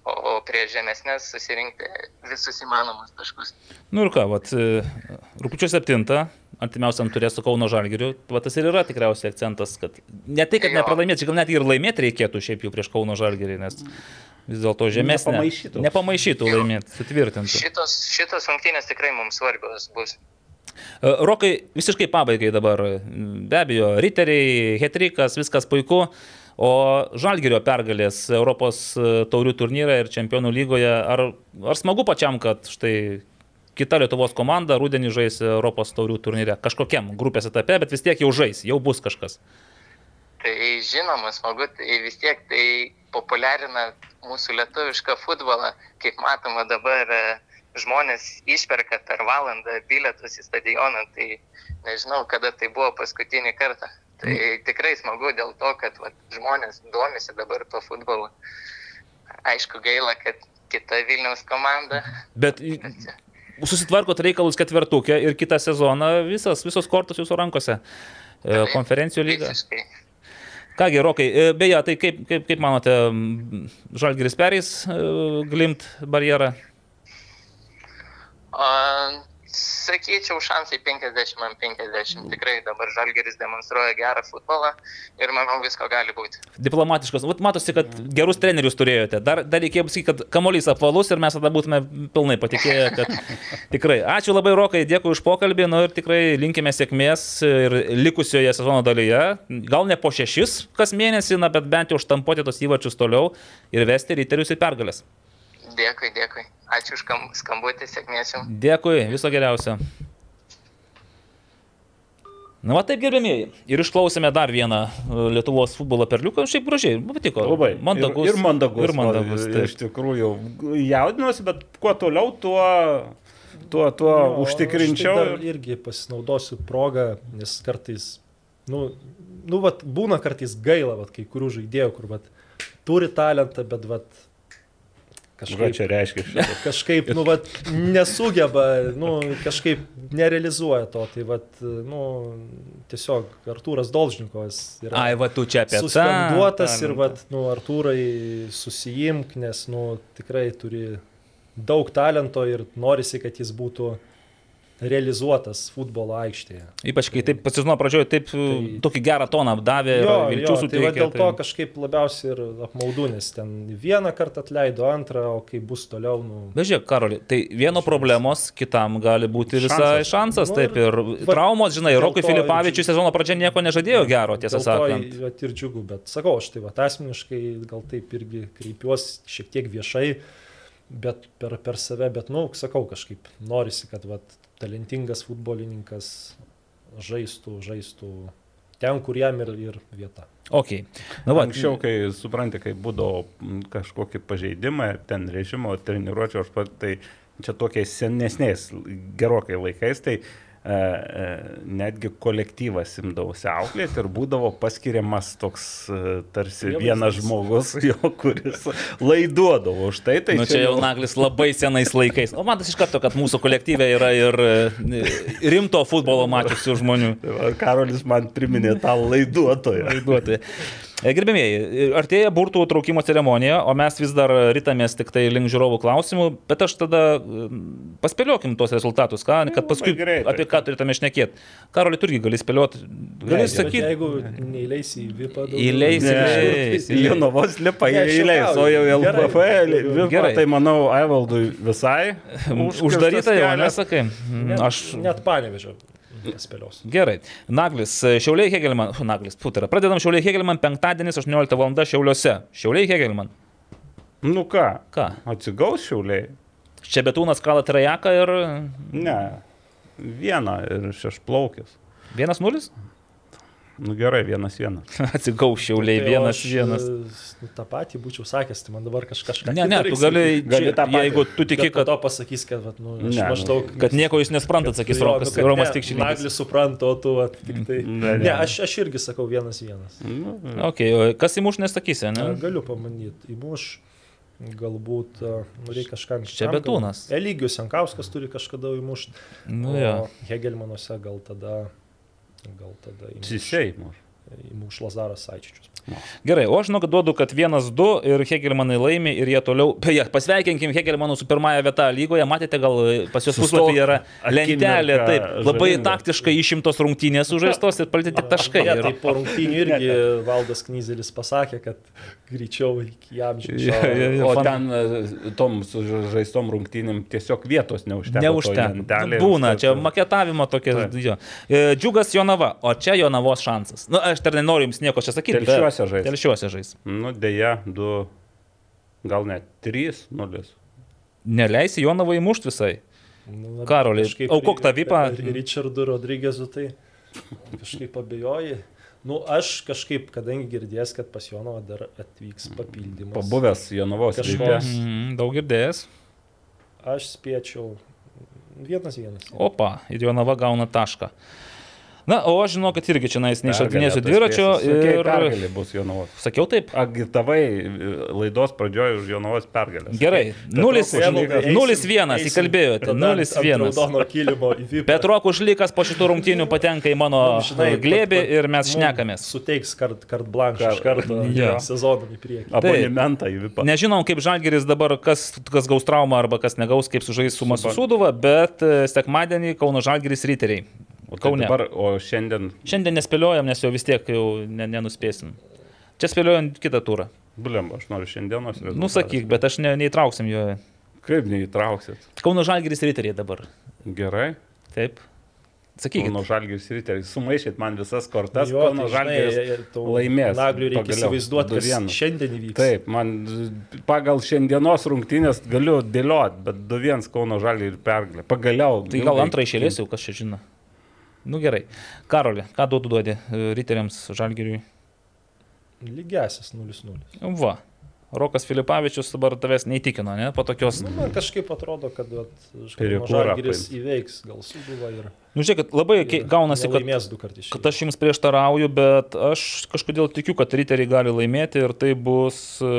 O prieš žemesnės susirinkti visus įmanomus taškus. Nu ir ką, vat, e, rūpiučio 7, artimiausiam turės su Kauno Žalgiriu, va tas ir yra tikriausiai akcentas, kad ne tai, kad nepralaimėti, gal net ir laimėti reikėtų šiaip jau prieš Kauno Žalgirį, nes vis dėlto žemesnė. Nepamaišytų. Nepamaišytų laimėti, sutvirtintų. Šitos, šitos rungtynės tikrai mums svarbios bus. E, Rokai, visiškai pabaigai dabar. Be abejo, riteriai, hetrikas, viskas puiku. O Žalgirio pergalės Europos e, taurių turnyre ir čempionų lygoje, ar, ar smagu pačiam, kad štai kita Lietuvos komanda rudenį žais Europos taurių turnyre kažkokiam grupės etape, bet vis tiek jau žais, jau bus kažkas. Tai žinoma, smagu, tai vis tiek tai populiarina mūsų lietuvišką futbolą, kaip matoma dabar e, žmonės išperka per valandą bilietus į stadioną, tai nežinau, kada tai buvo paskutinį kartą. Tai mm. tikrai smagu dėl to, kad va, žmonės domisi dabar tuo futbolu. Aišku, gaila, kad kita Vilniaus komanda. Bet susitvarkot reikalus ketvirtukė ir kitą sezoną visas, visos kortos jūsų rankose. Taip, Konferencijų lyga. Visiškai. Kągi, Rokai, e, beje, tai kaip, kaip, kaip manote, Žalgiris perės e, glimt barjerą? Uh, sakyčiau, šansai 50 ant 50. Tikrai dabar Žalgeris demonstruoja gerą futbolą ir manau visko gali būti. Diplomatiškas. Vat matosi, kad gerus trenerius turėjote. Dar, dar reikėjo pasakyti, kad kamuolys apvalus ir mes tada būtume pilnai patikėję, kad tikrai. Ačiū labai Rokai, dėkui už pokalbį. Nu ir tikrai linkime sėkmės ir likusioje sezono dalyje. Gal ne po šešis kas mėnesį, na, bet bent jau štampuoti tos įvačius toliau ir vesti ryterius į pergalės. Dėkui, dėkui. Ačiū už skambutį, sėkmės jums. Dėkui, viso geriausio. Na, va taip gerbėmėjai. Ir išklausėme dar vieną e, Lietuvos futbolo perliuką. Šiaip gražiai, man patiko. Labai. Mandagus. Ir, ir mandagus. Ir mandagus. va, taip. Iš tikrųjų, jaudinuosi, bet kuo toliau, tuo, tuo, tuo Jo, užtikrinčiau. aš tai irgi pasinaudosiu progą, nes kartais, nu, nu vat, būna kartais gaila, vat, kai kurių žaidėjų, kur vat, turi talentą, bet vat, Ką kažkaip, čia reiškia šitą? kažkaip nu, vat, nesugeba, nu, kažkaip nerealizuoja to. Tai vat, nu, tiesiog Artūras Dolžnikovas yra Ai, va tu čia apie tą. suspenduotas ir, talentą. vat, nu, Artūrai susijimk, nes, nu, tikrai turi daug talento ir norisi, kad jis būtų realizuotas futbolo aikštėje. Ypač kai taip pasižino pradžioje, taip tai... tokį gerą toną davė, Jo, vilčių jo, tai va suteikė. dėl to kažkaip labiausiai ir apmaudu, nes ten vieną kartą atleido, antrą, o kai bus toliau, nu... Bežiūrėk, Karoli, tai vieno problemos kitam gali būti visai Šansas. šansas, Nu, taip ir va, traumos, žinai, Rokui to Filipavičiui ir- sezono pradžia nieko nežadėjo gero, tiesą to sakant. vat ir džiugu, bet sakau, aš tai va asmeniškai gal taip irgi kreipiuosi šiek tiek viešai, bet per, per save, bet, nu, sakau, kažkaip norisi, kad va talentingas futbolininkas žaistų, žaistų ten, kur jam ir, ir vieta. Ok. Na, va, Anksčiau, kai supranti, kai būdavo kažkokie pažeidimai, ten režimo treniruočio, aš pat tai čia tokiais senesniais, gerokai laikais, tai e, netgi kolektyvas imdavosi auklėti ir būdavo paskiriamas toks e, tarsi Prievaizdas. vienas žmogus, jo, kuris laiduodavo už tai. tai Nu, čia jau Naglis labai senais laikais. O man tas iš karto, kad mūsų kolektyvė yra ir e, rimto futbolo mačiusių žmonių. Tai Karolis man priminė tą laiduotoją. Laiduoti. Gerbėmėjai, artėja burtų traukimo ceremonija, o mes vis dar rytamės tik tai link žiūrovų klausimų, bet aš tada mm, paspėliokim tos rezultatus, ką, kad paskui labai greitai. apie ką turėtume šnekėti. Karoli, tu irgi gali spėlioti. Gali sakyti. Jeigu neįleisi į VIPą, Įleisi, įleisi. į Jonavos lipa Ne, aš įleis, o jau. LPF, Gerai. Vipa, Gerai. tai manau, Evaldui visai. Uždaryta jau, nesakai. Net, Aš. net panevežiau. Spėlios. Gerai. Naglis, Šiauliai Hegelman. Naglis, putara. Pradedam Šiauliai Hegelman penktadienis 18 val. Šiauliuose. Šiauliai Hegelman. Nu ką, Ką? atsigaus šiauliai? Šebetūnas kala trajeką ir Ne, vieną ir šešplaukis. 1-0? Nu gerai, vienas vienas. Atsigau Šiauliai, Tai o 1-1. aš, e, Nu, tą patį būčiau sakęs, tai man dabar kaž, kažką. Ne, ne, tu gali, gali tą patį. jeigu tu tiki, kad, to pasakys, kad vat, nu, Ne, nu, maždaug... kad nieko jūs nesprantat, sakys Jo, Rokas, nu, kad Romas ne, tik šiandien. Naglis supranta, o tu vat, tik tai. Ne, Ne, ne. ne aš, aš irgi sakau vienas vienas. Nu, Okay, kas įmuš nesakysi, ne? Galiu pamanyti. Įmuš galbūt, nu, reikia kažką anksčiau. Šebetūnas. Eligius Jankauskas turi kažkada įmušti. Nu, jo. Hegelmanuose gal tada... Gal tada įmuš, Sisiai. įmuš Lazaras Saičičius. Gerai, o aš žinau, kad duodu, kad 1-2 ir Hegelmanai laimi ir jie toliau. Beje, pasveikinkim Hegelmanų su pirmąją vietą lygoje. Matėte, gal pas Sustok puslapyje yra lentelė. Taip, labai žavinga. taktiškai išimtos rungtynės sužaistos ir palikti tik taškai. Ir- tai po rungtynių irgi Valdas Knyzelis pasakė, kad greičiau iki jam Jo, jo, jo. O fan- ten e, tom žaistom rungtynėm tiesiog vietos toj lentelėj. Būna, čia maketavimo tokia. Taip. jo. E, Džiugas Jonava, o čia Jonavos šansas. Na, aš dar nenoriu jums nieko čia sakyti. Telšiuose žais. Telšiuose žais. Nu, dėja, du, gal net trys nulis. Neleisi Jonavai įmušti visai. Nu, Karoli, kažkaip aukok tą vipą. ri- Richardu Rodrygėzu tai kažkaip abejoji. Nu, aš kažkaip, kadangi girdės, kad pas Jonovą dar atvyks papildymas. Pabuvęs Jonavos Kažkoks-. Mm, daug girdėjęs. Aš spėčiau vienas vienas. Opa, ir Jonava gauna tašką. Na, o aš žinau, kad irgi čia nais neišradinėsiu dviračio ir... Pergalė bus Jonavos. Sakiau taip. Agitavai e, laidos pradžioje už Jonavos pergalę. Gerai, 0-1 Eisim- įkalbėjote. tada ant 0-1. Raudono kilimo į VIP. Petro Kušlykas po šitų rungtynių patenka į mano Žinai, glėbį ir mes šnekamės. Suteiks kart, kart blanšą Kart- iš karto Jo. sezoną į priekį. Abonementą į VIPą. Nežinom, kaip Žalgeris dabar, kas, kas gaus traumą arba kas negaus, kaip sužais su Masu Suduva, bet e, sekmadienį Kauno Žalgeris riteriai. O, tai Kaune. dabar, o šiandien, Šiandien nespėliojam, nes jau vis tiek jau ne, nenuspėsim. Čia spėliojant kitą turą. blem, aš noriu šiandienos rezultatus. Nu sakyk, bet aš ne, neįtrauksim jo. Kaip neįtrauksit? Kauno Žalgeris riteriai dabar. Gerai. Taip. Sakykit. Kauno Žalgiris ryteriai. Sumaišyt man visas kortas. Jo, Kauno tai, žinai, Žalgiris tau laimės. Naglių reikia pagaliau. įsivaizduoti, kas 2:1. šiandien įvyks. Taip, man pagal šiandienos rungtynės galiu dėlioti, bet 2-1 Kauno Žalgiris pergalė. Pagaliau. Tai gal antrą išėlės jau, kas čia žino. Nu gerai. Karoli, ką duodu duodi e, riteriams žalgiriui? Lygiasis 0-0. Va. Rokas Filipavičius dabar tavęs neįtikino, ne? Po tokios... Nu, man kažkaip atrodo, kad Žalgiris įveiks gal suduvą ir Nu, žiūrėkit, labai kei- gaunasi, kad, kad aš jums prieštarauju, bet aš kažkodėl tikiu, kad riteriai gali laimėti ir tai bus e,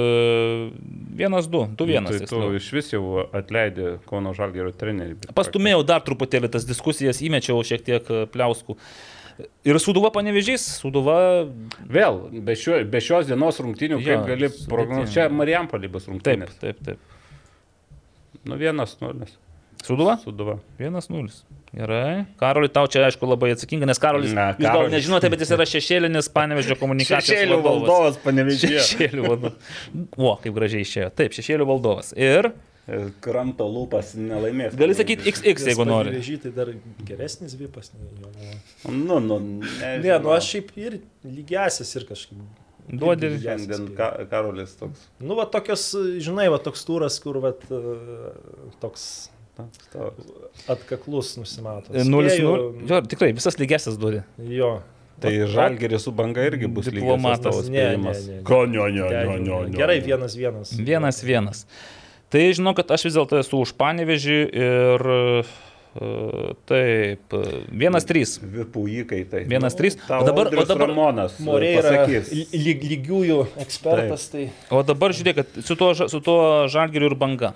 vienas, du, du vienas. Tai tu iš vis jau atleidai Kauno Žalgėrio trenerių. Pastumėjau dar truputėlį tas diskusijas, įmečiau šiek tiek e, pliauskų. Ir Suduva panevežys, Suduva Vėl, be, šio, be šios dienos rungtynių, Jo, kaip gali prognozuoti, čia Marijampolė bus Taip, rungtynės. taip, taip. Nu, vienas nulis. Suduva? Suduva. 1-0. Gerai. Karoli, tau čia aišku labai atsakinga, nes Karolis, Na, jūs gal nežinote, bet jis yra šešėlinis panevežio komunikacijos vadovas. panevežės. Šešėlių vadovas. O, kaip gražiai išėjo. Taip, šešėlių valdovas. Ir Kramto lūpas nelaimės. gali sakyti XX, jeigu nori. Vežyti tai dar geresnis vipas. nei jo buvo. Nu, nu, Ne, nu aš šiaip ir lygiasis ir kažkaip. Duodi lygiasis Šiandien ka, Karolis toks. Nu, va tokios, žinai, va toks turas, kur va toks atkaklus nusimato. 0-0. Spėju, Jo, tikrai, visas lygesas duodi. Jo. Tai Žalgeris su banga irgi bus Diplomatas. Ne, ne, ne, ne. Ko, ne, ne, ne, ne, ne. ne. Gerai, vienas vienas. Vienas vienas. Tai žinau, kad aš vis dėlto esu už panevežį ir e, taip, vienas trys. Vipų įkaitai. Vienas trys. Tau O dabar, o dabar, Ramonas Morė yra pasakys. lyg, lygiųjų ekspertas, tai o dabar žiūrėk, kad su tuo, su tuo žalgiriu ir banga.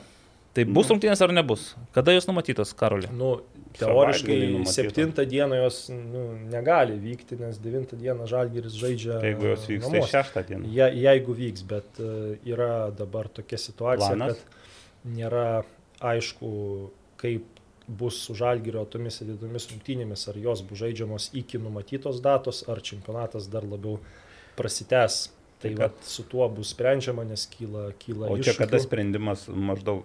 Tai bus rungtynės ar nebus? Kada jos numatytos, Karoli? nu, teoriškai numatyta. 7 dieną jos nu, negali vykti, nes 9 dieną Žalgiris žaidžia. Tai Jeigu jos vyks, tai namuose. šeštą dieną. Je, jeigu vyks, bet e, yra dabar tokia situacija, Planas? kad nėra aišku, kaip bus su Žalgirio tomis įdėdomis rungtynėmis, ar jos bus žaidžiamos iki numatytos datos, ar čempionatas dar labiau prasitęs. Tai Tai va, kad- su tuo bus sprendžiama, nes kyla, kyla O čia kada iššūkių. sprendimas maždaug,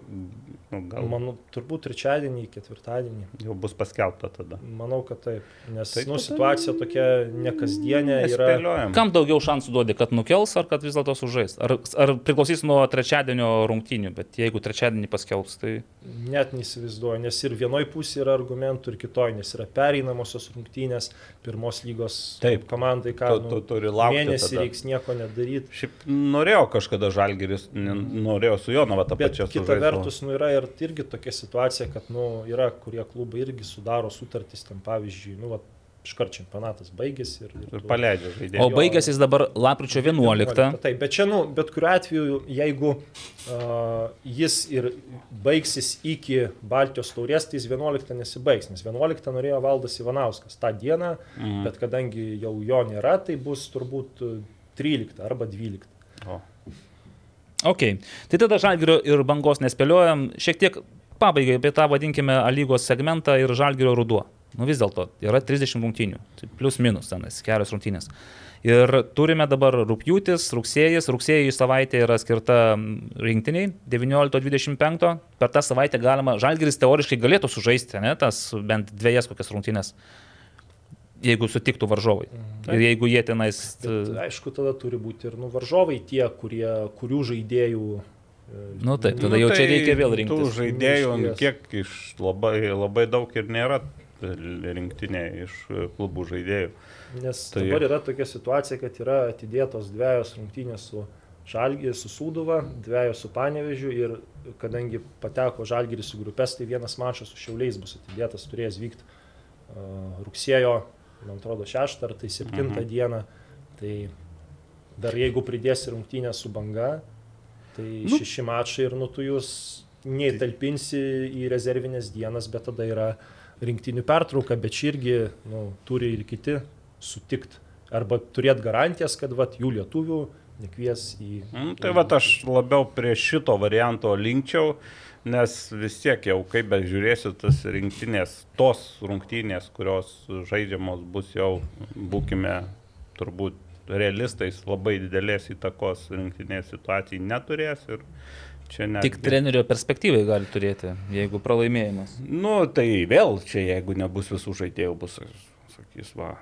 nu, gal Manau, turbūt trečiadienį, ketvirtadienį. jau bus paskelbta tada. Manau, kad taip. Nes Tai nu, situacija tokia nekasdienė yra. Nespėliojam. Kam daugiau šansų duodi, kad nukels ar kad vis dėlto sužais? Ar, ar priklausys nuo trečiadienio rungtynių, bet jeigu trečiadienį paskelbs, tai... Net neįsivaizduoju, nes ir vienoj pusėje yra argumentų, ir kitoj, nes yra pereinamosios rungtynės, pirmos lygos Taip. komandai, ką Tu- tu turi laukti mėnesį tada. reiks nieko nedaryti. Šiaip norėjau kažkada Žalgeris, ne- norėjau su Jonava tą Bet pačią kita vertus, nu, yra ir irgi tokia situacija, kad nu, yra kurie klubai irgi sudaro sutartys, ten pavyzdžiui, nu, va, iškart čempionatas baigėsi ir, Ir tu- paleidžia O žaidėjų. baigęs jis dabar lapkričio 11. Taip, bet čia, nu, bet kuriu atveju, jeigu uh, jis ir baigsis iki Baltijos taurės, tai jis 11 nesibaigs, nes 11 norėjo Valdas Ivanauskas tą dieną, mm. bet kadangi jau jo nėra, tai bus turbūt 13 arba 12. O. Ok, tai tada žalgerio ir bangos nespėliojam. Šiek tiek pabaigai apie tą vadinkime A lygos segmentą ir žalgerio ruduo. Nu vis dėlto yra 30 rungtynių, tai plus minus tenais, kelios rungtynės. Ir turime dabar rūpjūtis, rugsėjas, rugsėjai savaitė yra skirta rinktiniai, 19-25, per tą savaitę galima, žalgeris teoriškai galėtų sužaisti, ne, tas bent dviejas kokias rungtynės, jeigu sutiktų varžovai. Ir jeigu jie tenais... Bet, aišku, tada turi būti ir nu, varžovai tie, kurie, kurių žaidėjų. e, Nu taip, tada jau čia reikia vėl Tų rinktis. žaidėjų, nu, kiek iš labai, labai daug ir nėra rinktinė iš klubų žaidėjų. Nes Tai- tai... dabar yra tokia situacija, kad yra atidėtos dviejos rungtynės su Žalgiris, su Sūduva, dviejos su Panevežiu ir kadangi pateko Žalgiris į grupės, tai vienas mačas su Šiauliais bus atidėtas, turės vykti uh, rugsėjo, man atrodo, 6 ar tai 7 Mhm. dieną. Tai dar jeigu pridėsi rungtynę su banga, tai nu. šeši mačai ir nu tu jūs neįtalpinsi į rezervinės dienas, bet tada yra rinktinių pertrauka, bet čia irgi nu, turi ir kiti sutikti. Arba turėti garantijas, kad vat, jų lietuvių nekvies į... Mm, tai va aš labiau prie šito varianto linkčiau, nes vis tiek jau kaip be žiūrėsiu tas rinktinės, tos rungtynės, kurios žaidžiamos bus jau, būkime turbūt realistais, labai didelės įtakos rinktinės situacijai neturės ir čia ne. Tik trenerio perspektyvai gali turėti, jeigu pralaimėjimas. Nu, tai vėl čia, jeigu nebus visų žaidėjų, bus, sakys, va.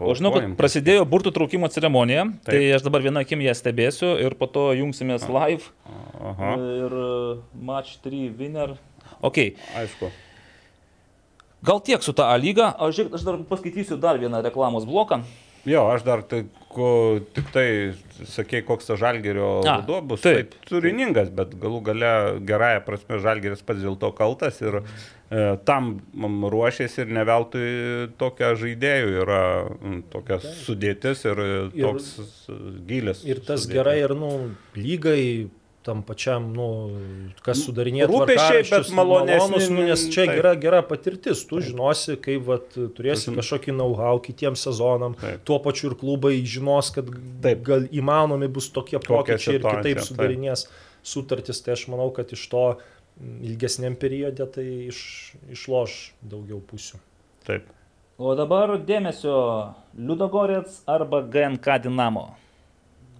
O žinau, kad prasidėjo burtų traukimo ceremonija, Taip. tai aš dabar vieną akim ją stebėsiu ir po to jungsimės live. Aha, Ir uh, match 3 winner. Ok, aišku. Gal tiek su ta A lyga, aš, aš dar paskaitysiu dar vieną reklamos bloką. Jo, aš dar tai, ko, tik tai sakei, koks tas žalgerio ruduo bus. taip. Tai turiningas, bet galų gale gerąją prasme žalgeris pats dėl to kaltas ir e, tam mm, ruošiasi ir ne veltui tokia žaidėjų yra tokia sudėtis ir, Ir- toks e, gilis. Ir tas sudėtis. gerai ir, nu, lygai tam pačiam, nu, kas sudarinėja Rūpesčiai, bet tvarkaraščius, malonesni, malonūs, nu, nes čia taip. yra gera patirtis. Tu žinosi, kaip vat, turėsi Tas- kažkokį know-how kitiems sezonam. Taip. Tuo pačiu ir klubai žinos, kad Taip. gal įmanomi bus tokie Tokia pokyčiai ir kitaip taip. sudarinės sutartis. Tai aš manau, kad iš to ilgesniam periode tai iš, išloš daugiau pusių. Taip. O dabar dėmesio Liudogorets arba GNK Dinamo.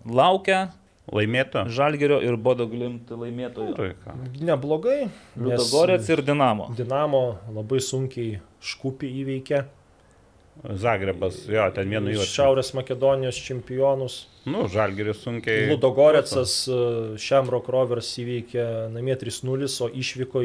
Laukia Laimėtų? Žalgerio ir Bodo Glimt laimėtojų. Neblogai. Liudogorets ir Dinamo. Dinamo labai sunkiai škupį įveikė. Zagrebas, jo, ten vienu įvarčiu. Šiaurės Makedonijos čempionus. Nu, žalgeris sunkiai. Ludogoretsas šiam Rock Rovers įveikė namie 3-0, o išvyko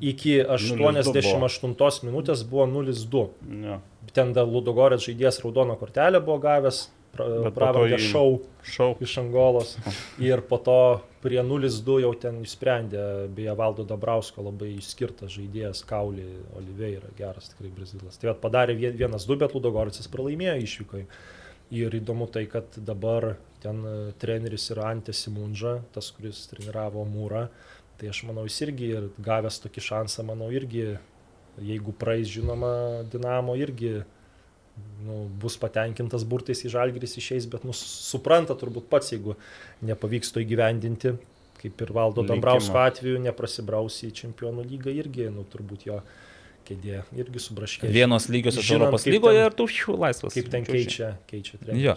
iki 88 minutės buvo 0-2. Jo. Ten dar Ludogorets žaidėjas raudoną kortelę buvo gavęs, pravardę šau Šau. iš Angolos. Ir po to prie 0-2 jau ten išsprendė, beje, Valdo Dabrausko labai išskirtas žaidėjas, Kaulį Oliveira, geras tikrai brazilas. Tai padarė vie- vienas du, bet Ludogoretsas pralaimėjo išvykai. Ir įdomu tai, kad dabar ten e, treneris yra Ante Simunža, tas, kuris treniravo Mūrą. Tai aš manau, jis irgi ir gavęs tokį šansą, manau, irgi, jeigu praeis, žinoma, Dinamo irgi nu, bus patenkintas burtais į žalgris išeis, bet nu, supranta turbūt pats, jeigu nepavyks to įgyvendinti, kaip ir Valdo. Dambrausko atveju, neprasibraus į čempionų lygą irgi, nu, turbūt jo kėdė irgi subraškė. Vienos lygiosios Žinant, Europos lygoje ten- ir tu šių laisvas. Kaip ten keičia, keičia trenerius. Jo.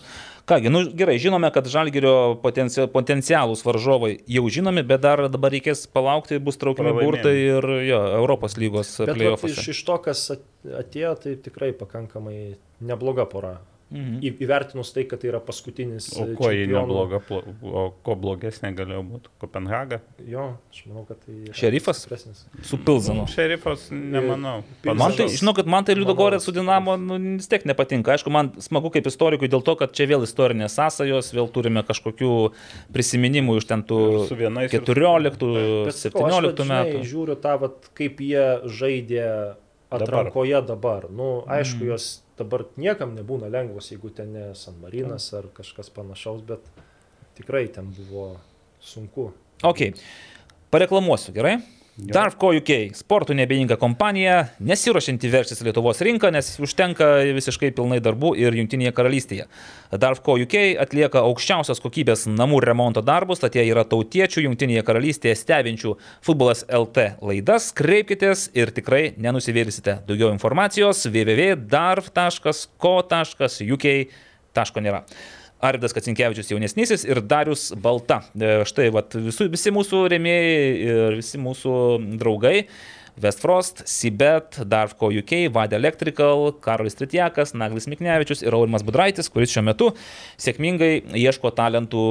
Kągi, nu gerai, žinome, kad žalgerio potenci potencialūs varžovai jau žinomi, bet dar dabar reikės palaukti, bus traukiami burtai ir jo, Europos lygos Bet vat, iš, iš to, kas at- atėjo, tai tikrai pakankamai nebloga pora. Mhm. Įvertinus tai, kad tai yra paskutinis. O e, kuo jį nebloga, o ko blogesnė galėjo būti? Kopenhaga? Jo, aš manau, kad tai. Šerifas? stipresnis. Su Pilzanu. Šerifas, nemanau. Pilzas- Man tai, Pilzanas. žinau, kad man tai Liudogorės Manau, su Dinamo nu, vis tiek nepatinka. Aišku, man smagu kaip istorikui dėl to, kad čia vėl istorinės sąsajos, vėl turime kažkokių prisiminimų iš ten tų Su vienais ir- 14, Bet sakau, aš 17 vat, žinai, metų. Žiūriu tą, vat, kaip jie žaidė atrankoje dabar. Nu, aišku, Mhm. jos dabar niekam nebūna lengvos, jeigu ten ne San Marinas ar kažkas panašaus, bet tikrai ten buvo sunku. Ok, pareklamuosiu, gerai? Darfco UK, sportų nebeininga kompanija, nesiuošianti verštis Lietuvos rinką, nes užtenka visiškai pilnai darbų ir Junktinėje karalystėje. Darfco UK atlieka aukščiausios kokybės namų remonto darbus, tad jie yra tautiečių Junktinėje karalystėje stebinčių futbolas LT laidas. Kreipkitės ir tikrai nenusivėlysite. Daugiau informacijos www.darf.co.uk. Taško nėra. Arvidas Kacinkievičius jaunesnysis ir Darius Balta. E, Štai vat, visu, visi mūsų remėjai ir visi mūsų draugai. Westfrost, Sibet, Darfco UK, Vade Electrical, Karolis Tritjakas, Naglis Miknevičius ir Aurimas Budraitis, kuris šiuo metu sėkmingai ieško talentų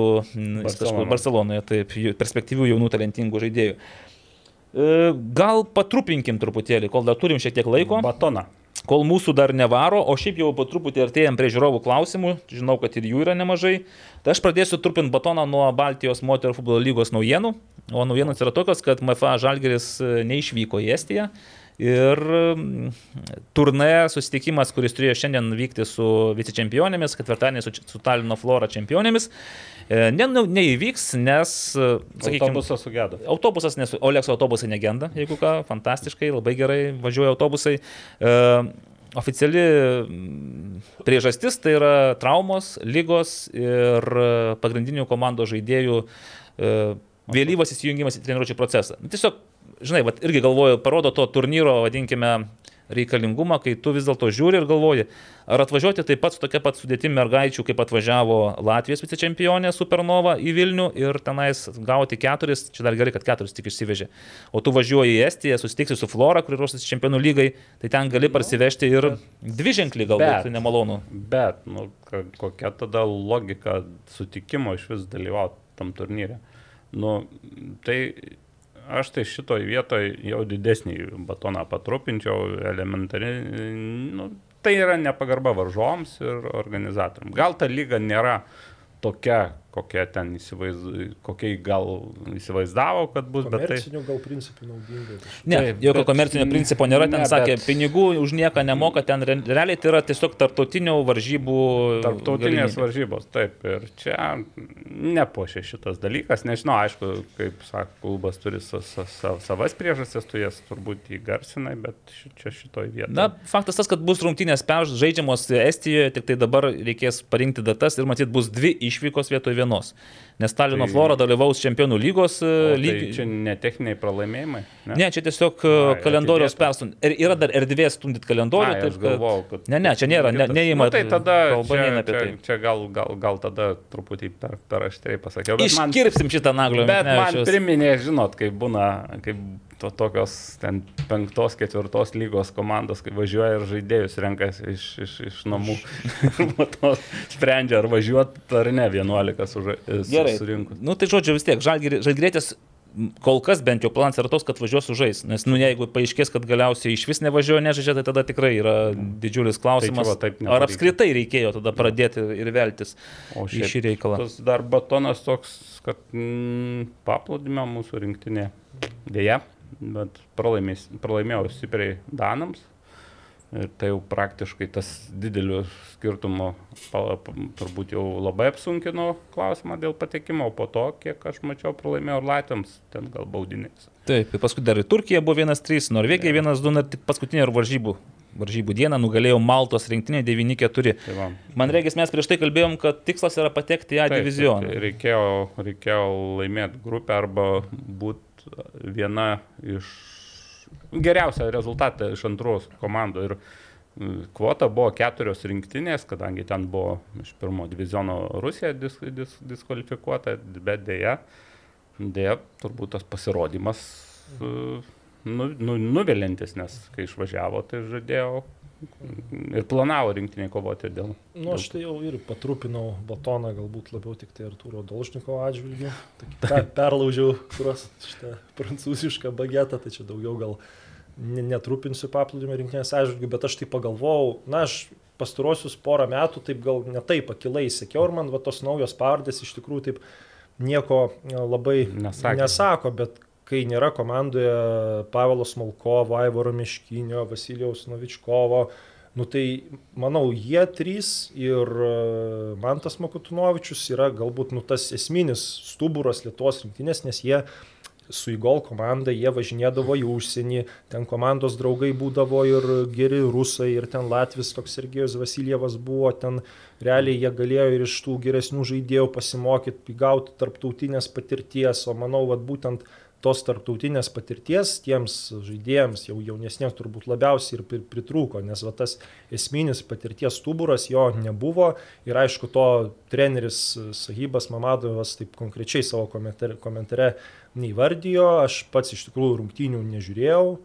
Barcelonoje. Barcelonoje, taip, perspektyvių jaunų talentingų žaidėjų. E, Gal patrupinkim truputėlį, kol dar turim šiek tiek laiko Batoną. Kol mūsų dar nevaro, o šiaip jau po truputį artėjom prie žiūrovų klausimų, žinau, kad ir jų yra nemažai. Tai aš pradėsiu trupinti batoną nuo Baltijos moterų futbolo lygos naujienų. O naujienos yra tokios, kad MFA Žalgeris e, neišvyko į Estiją. Ir turne susitikimas, kuris turėjo šiandien vykti su vicečempionėmis, ketvirtadienį su, su Talino Flora čempionėmis, ne, ne, neįvyks, nes, e, sakykime, Autobusas sugedo. Autobusas, nes Olekso autobusai negenda, jeigu ką, fantastiškai, labai gerai važiuoja autobusai. E, oficiali priežastis tai yra traumos, lygos ir e, pagrindinių komandos žaidėjų e, vėlyvas įsijungimas į treniruočio procesą. Nu, Tiesiog, žinai, vat, irgi galvoju, parodo to turnyro, vadinkime, reikalingumą, kai tu vis dėlto žiūri ir galvoji, ar atvažiuoti taip pat su tokia pat sudėtimi mergaičių, kaip atvažiavo Latvijos vicečempionė Supernova į Vilnių ir tenais gauti keturis, čia dar gerai, kad keturis tik išsivežė. O tu važiuoji į Estiją, susitiksi su Flora, kuri ruošiasi čempionų lygai, tai ten gali parsivežti ir dvi ženklį galbūt Bet- nemalonu. Bet, nu, kokia tada logika sutikimo iš vis dalyvauti tam turnyre? Nu, tai aš tai šitoj vietoj jau didesnį batoną patrupinčiau, elementariai. Nu, tai yra nepagarba varžoms ir organizatoriams. Gal ta lyga nėra tokia, kokia ten įsivaiz... kokiai gal įsivaizdavo, kad bus, bet tai... Komercinių gal principų naudinga. Ne, Taip, jokio bet- komercinio principo nėra, ten ne, sakė, bet- pinigų už nieką nemoka, ten re- realiai tai yra tiesiog tarptautinių varžybų. Tarptautinės galimybė. varžybos, taip. Ir čia nepošė šitas dalykas. Nežinau, aišku, kaip sako, klubas turi sa, sa, sa, savas priežastis, tu jas turbūt įgarsinai, bet ši, čia šitoj vietoje. Na, faktas tas, kad bus rungtynės žaidžiamos Estijoje, tik tai dabar reikės parinkti datas ir matyt bus dvi išvykos vietoj vienos. Nes Talino Tai- Flora dalyvaus čempionų lygos O tai lygiai. čia netechniniai pralaimėjimai. Ne, čia tiesiog Ai, kalendoriaus perstumti. Ir yra dar erdvės stumdyti kalendorių. Ai, taip galvojau, kad... Ne, ne, čia nėra, ne, kitas. neįma. Nu, tai tada čia, čia, tai. čia gal, gal, gal tada truputį per, per aštriai pasakiau. Bet man, Iškirpsim šitą naglio. bet man Miknevičiaus. priminė, žinot, kai būna, kaip to, tokios ten penktos, ketvirtos lygos komandos, kai važiuoja ir žaidėjus renkasi iš, iš, iš namų. po to sprendžia, ar važiuoti ar ne 11 su, Gerai. surinkus. Nu tai žodžiu vis tiek, žalgrėtės kol kas bent jau planas yra toks, kad važiuos sužais. Nes, nu, jeigu paaiškės, kad galiausiai iš vis nevažiuoja, nežaidžia, tai tada tikrai yra didžiulis klausimas. Tai čia va ar apskritai reikėjo tada pradėti ir veltis O į šiaip šį reikalą. Tas dar batonas toks, kad mm, paplūdimio mūsų rinktinė dėja, bet pralaimės- pralaimėjau stipriai Danams. Ir tai jau praktiškai tas pa- pa- turbūt jau labai apsunkino klausimą dėl patekimo, po to, kiek aš mačiau, pralaimėjau ir Latviams, ten gal baudinės. Taip, ir paskui dar ir Turkija buvo 1-3, Norvegija 1-2, ir tik paskutinė ir varžybų. Varžybų dieną nugalėjo Maltos rinktinė 9-4. Tai. Man regis, mes prieš tai kalbėjom, kad tikslas yra patekti į A divizioną. Reikėjo, reikėjo laimėti grupę arba būti viena iš geriausią rezultatą iš antros komandų. Ir kvota buvo keturios rinktinės, kadangi ten buvo iš pirmo diviziono Rusija dis, dis, diskvalifikuota, bet dėja, dėja turbūt tas pasirodymas e, nu, nu, nuvilintis, nes kai išvažiavo, tai žadėjo ir planavo rinktiniai kovoti dėl... Nu, aš tai jau ir patrupinau batoną, galbūt labiau tik tai Artūro Dolžniko atžvilgiu. Per, perlaužiau kuros šitą prancūzišką bagetą, tai čia daugiau gal ne- netrupinsiu paplūdimio rinktinės atžvilgiu, bet aš tai pagalvojau, na, aš pastarosius porą metų taip gal netaip akilai sekiau ir man va tos naujos pavardės iš tikrųjų taip nieko e, labai Nesakė. nesako, bet kai nėra komandoje Pavelo Smolkovo, Aivoro Miškinio, Vasilijaus Novičkovo, nu tai manau, jie trys ir e, Mantas Makutunovičius yra galbūt nu, tas esminis stuburas Lietuvos rinktinės, nes jie su įgol komanda, jie važinėdavo į užsienį, ten komandos draugai būdavo ir geri rusai, ir ten Latvijas toks Sergejus Vasiljevas buvo, ten realiai jie galėjo ir iš tų geresnių žaidėjų pasimokyti, įgauti tarptautinės patirties, o manau, kad būtent tos tarptautinės patirties tiems žaidėjams, jau jaunesniems turbūt labiausiai ir pri- pritrūko, nes va, tas esminis patirties stuburas jo nebuvo. Ir aišku to treneris Sahibas Mamadovas taip konkrečiai savo komentare, komentare neįvardijo, aš pats iš tikrųjų rungtynių nežiūrėjau,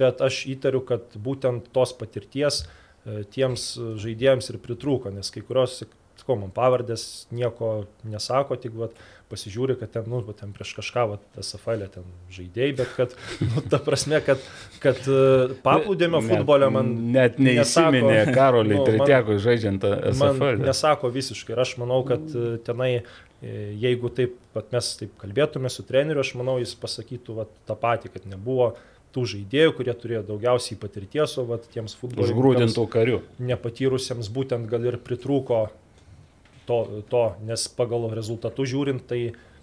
bet aš įtariu, kad būtent tos patirties e, tiems žaidėjams ir pritrūko, nes kai kurios, sakau, man pavardės nieko nesako, tik vat, pasižiūri, kad ten, nu, ten prieš kažką, va, SFL ten žaidėjai, bet kad, nu, ta prasme, kad, kad e, paplūdėmio Net- futbole man Net neįsiminė nesako- Karoliai nu, Tretėkui žaidžiant SFL. nesako visiškai. Ir aš manau, kad e, tenai, e, jeigu taip, vat mes taip kalbėtume su treneriu, aš manau, jis pasakytų vat, tą patį, kad nebuvo tų žaidėjų, kurie turėjo daugiausiai patirties, o vat, tiems futbolininkams Užgrūdintų karių. nepatyrusiems būtent gal ir pritrūko to, to, nes pagal rezultatų žiūrint, tai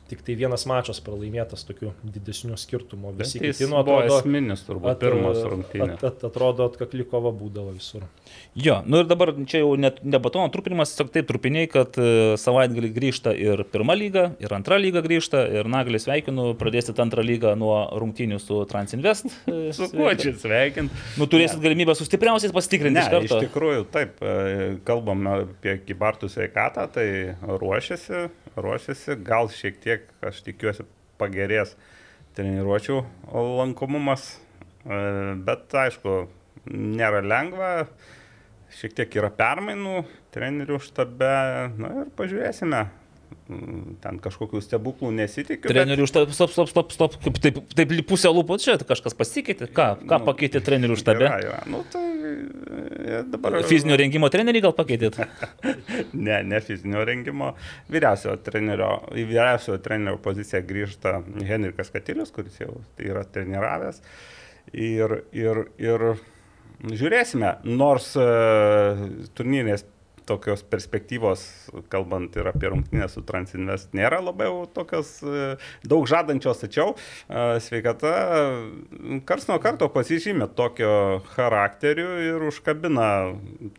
tik tai vienas mačas pralaimėtas tokiu didesniu skirtumu. Visi jis kiti nu buvo atrodo, esminis, turbūt, pirmos rungtynės. At, at, atrodo, atkakli kova būdavo visur. Jo, nu ir dabar čia jau net ne batono trupinimas, tiesiog taip trupiniai, kad e, savaitgalį grįžta ir pirma lyga, ir antra lyga grįžta, ir nagalį sveikinu, pradėsit antrą lygą nuo rungtynių su Transinvest. Su kuo čia sveikinti? Nu, turėsit galimybę su stipriausiais pasitikrinti Ne, iš iš tikrųjų, taip, e, kalbam apie kibartų sveikatą, tai ruošiasi, ruošiasi, gal šiek tiek, aš tikiuosi, pagerės treniruočių lankomumas, e, bet aišku, nėra lengva, šiek tiek yra permainų trenerių štabe, na ir pažiūrėsime. Mm, ten kažkokių stebuklų nesitikiu. Trenerių štab, stop, stop, stop, stop. Kaip Taip, taip pusę lūpų čia kažkas pasikeitė. Ką, ką pakeitė trenerių yra. Nu, tai e, dabar... Fizinio rengimo trenerių gal pakeitėt? Ne, ne fizinio rengimo. Vyriausiojo trenerio, į vyriausiojo trenerio poziciją grįžta Henrikas Katilius, kuris jau tai yra treniravęs. Ir, ir, ir žiūrėsime, nors uh, turnyrinės tokios perspektyvos, kalbant ir apie rungtynę su Transinvest, nėra labai tokios e, daug žadančios, tačiau e, sveikata kars nuo karto pasižymė tokio charakteriu ir užkabina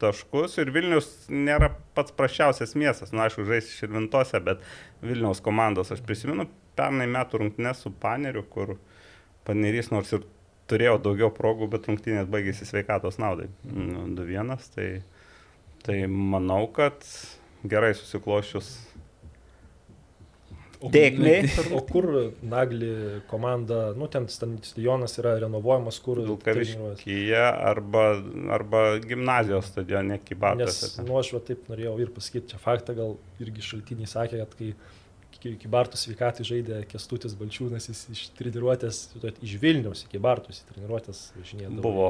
taškus. Ir Vilnius nėra pats prašiausias miestas, na, aišku, žais Širvintose, bet Vilniaus komandos, aš prisimenu pernai metų rungtynę su Paneriu, kur Panerys nors ir turėjo daugiau progų, bet rungtynės baigėsi sveikatos naudai. Nu, 2-1, tai... Tai manau, kad gerai susiklošius Tėkmei. O kur Nagli komanda, nu ten stadionas yra renovuojamas, kur? Vilkaviškyje arba, arba gimnazijos stadione Nes, Kybartuose. nu, aš va taip norėjau ir pasakyti, čia faktą gal irgi šaltiniai sakė, kad kai iki Bartų sveikatai žaidė Kestutis Balčiūnas, jis iš treniruotės, iš Vilniaus iki Bartus į treniruotės važinėdavo. Buvo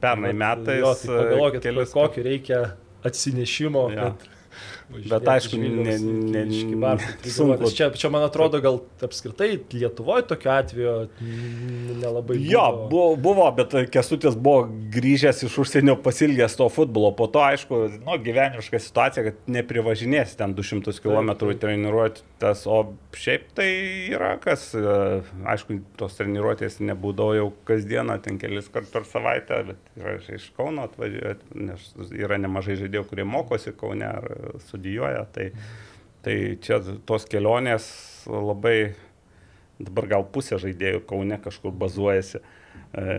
pernai metais. Jo, tai pagalvokit, kelis kokio reikia atsinešimo, Jo. kad Bet aišku, ne- ne- sunku. sunku. Čia, čia, man atrodo, gal apskritai Lietuvoje tokiu atveju nelabai Jo, buvo, buvo, bet Kesutis buvo grįžęs iš užsienio pasilgęs to futbolo. Po to, aišku, nu, gyvenimiška situacija, kad neprivažinės ten 200 km treniruoti tas, o šiaip tai yra kas, e, aišku, tos treniruotės nebūdavo jau kasdieną, ten kelis kartus per savaitę, bet yra iš- Kauno atvažiuoja, nes yra nemažai žaidėjų, kurie mokosi Kaune ar studijuoja. Tai, tai čia tos kelionės labai dabar gal pusė žaidėjų Kaune kažkur bazuojasi, e,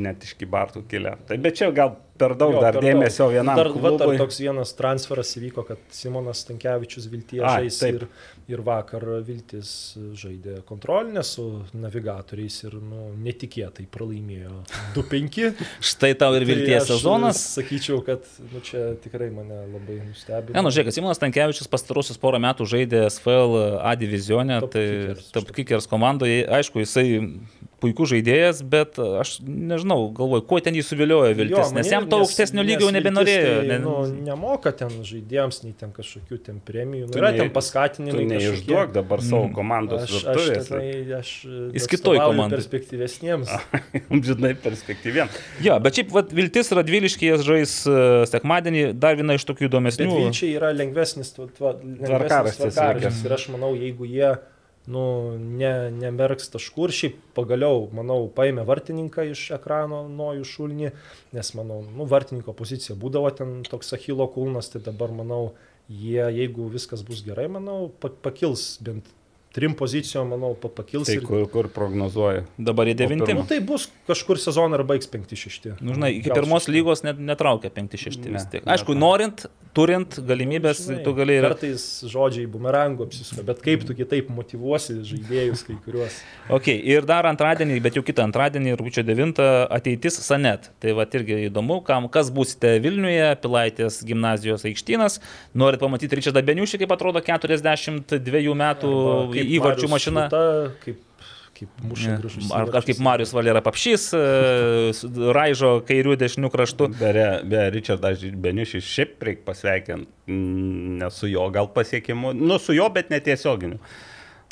net iš Kybartų kilę. Tai bet čia gal per daug Jo, dar per dėmesio daug. vienam Dar, va, dar klubui. toks vienas transferas įvyko, kad Simonas Tankievičius Viltyje Ai, žais taip. ir, ir vakar Viltis žaidė kontrolinę su navigatoriais ir nu, netikėtai pralaimėjo 2-5. Štai tau ir vilties Tai sezonas. Sakyčiau, kad nu, čia tikrai mane labai nustebino. Ne, nu žiūrėk, Simonas Tankievičius pastarusius porą metų žaidė SFL A divizionė, Top tai Top Kickers komandoje, aišku, jisai puikus žaidėjas, bet aš nežinau, galvoju, kuo ten jį suviliojo Viltis, nes jam to aukštesnio lygio nebenorėjo. Tai, ne- nu, nemoka ten žaidėjams, nei ten kažkokių ten premijų. Nu, yra ne- ten Tu paskatinimai. neišduok dabar savo Mm. komandos Aš, aš, virtuvės. tenai, aš Jis kitoj komandai. Perspektyvesniems. Žinai, perspektyvien. Jo, bet šiaip vat, Viltis Radviliškėje žais e, sekmadienį, dar viena iš tokių Bet įdomesnių. Vilčiai yra lengvesnis, lengvesnis Tvarkaraštis. Ir aš manau, jeigu jie nu, ne, nemerks taškų ir šiaip pagaliau, manau, paėmė vartininką iš ekrano nuo jų šulnį, nes, manau, nu, vartininko pozicija būdavo ten toks Achilo kulnas, tai dabar, manau, jie, jeigu viskas bus gerai, manau, pa- pakils bent trim pozicijom, manau, pa- pakils. Tai ir- kur, kur prognozuoju? Dabar į devintim. Nu, tai bus kažkur sezoną ir baigs 5-6. Nu, žinai, iki pirmos lygos net netraukia 5-6 vis Ne, tiek. Aišku, ne. norint, turint galimybės, Žinai, tu gali ir... Kartais žodžiai bumerango apsisuka, bet kaip tu kitaip motivuosi žaidėjus kai kuriuos. Ok, ir dar antradienį, bet jau kitą antradienį, rūpiučio 9, ateitis Sanet. Tai va irgi įdomu, kam, kas būsite Vilniuje, Pilaitės gimnazijos aikštynas. Norit pamatyti Ričardą Beniušį, kaip atrodo 42 metų Arba įvarčių mašina. Šluta, kaip, kaip muša gražus. Ar įvarčius. kažkaip Marius Valera Papšys, e, raižo kairių dešinių kraštų. Be, be Richardas Beniušį šiaip reikia pasveikinti, mm, ne su jo gal pasiekimu, nu su jo, bet netiesioginiu.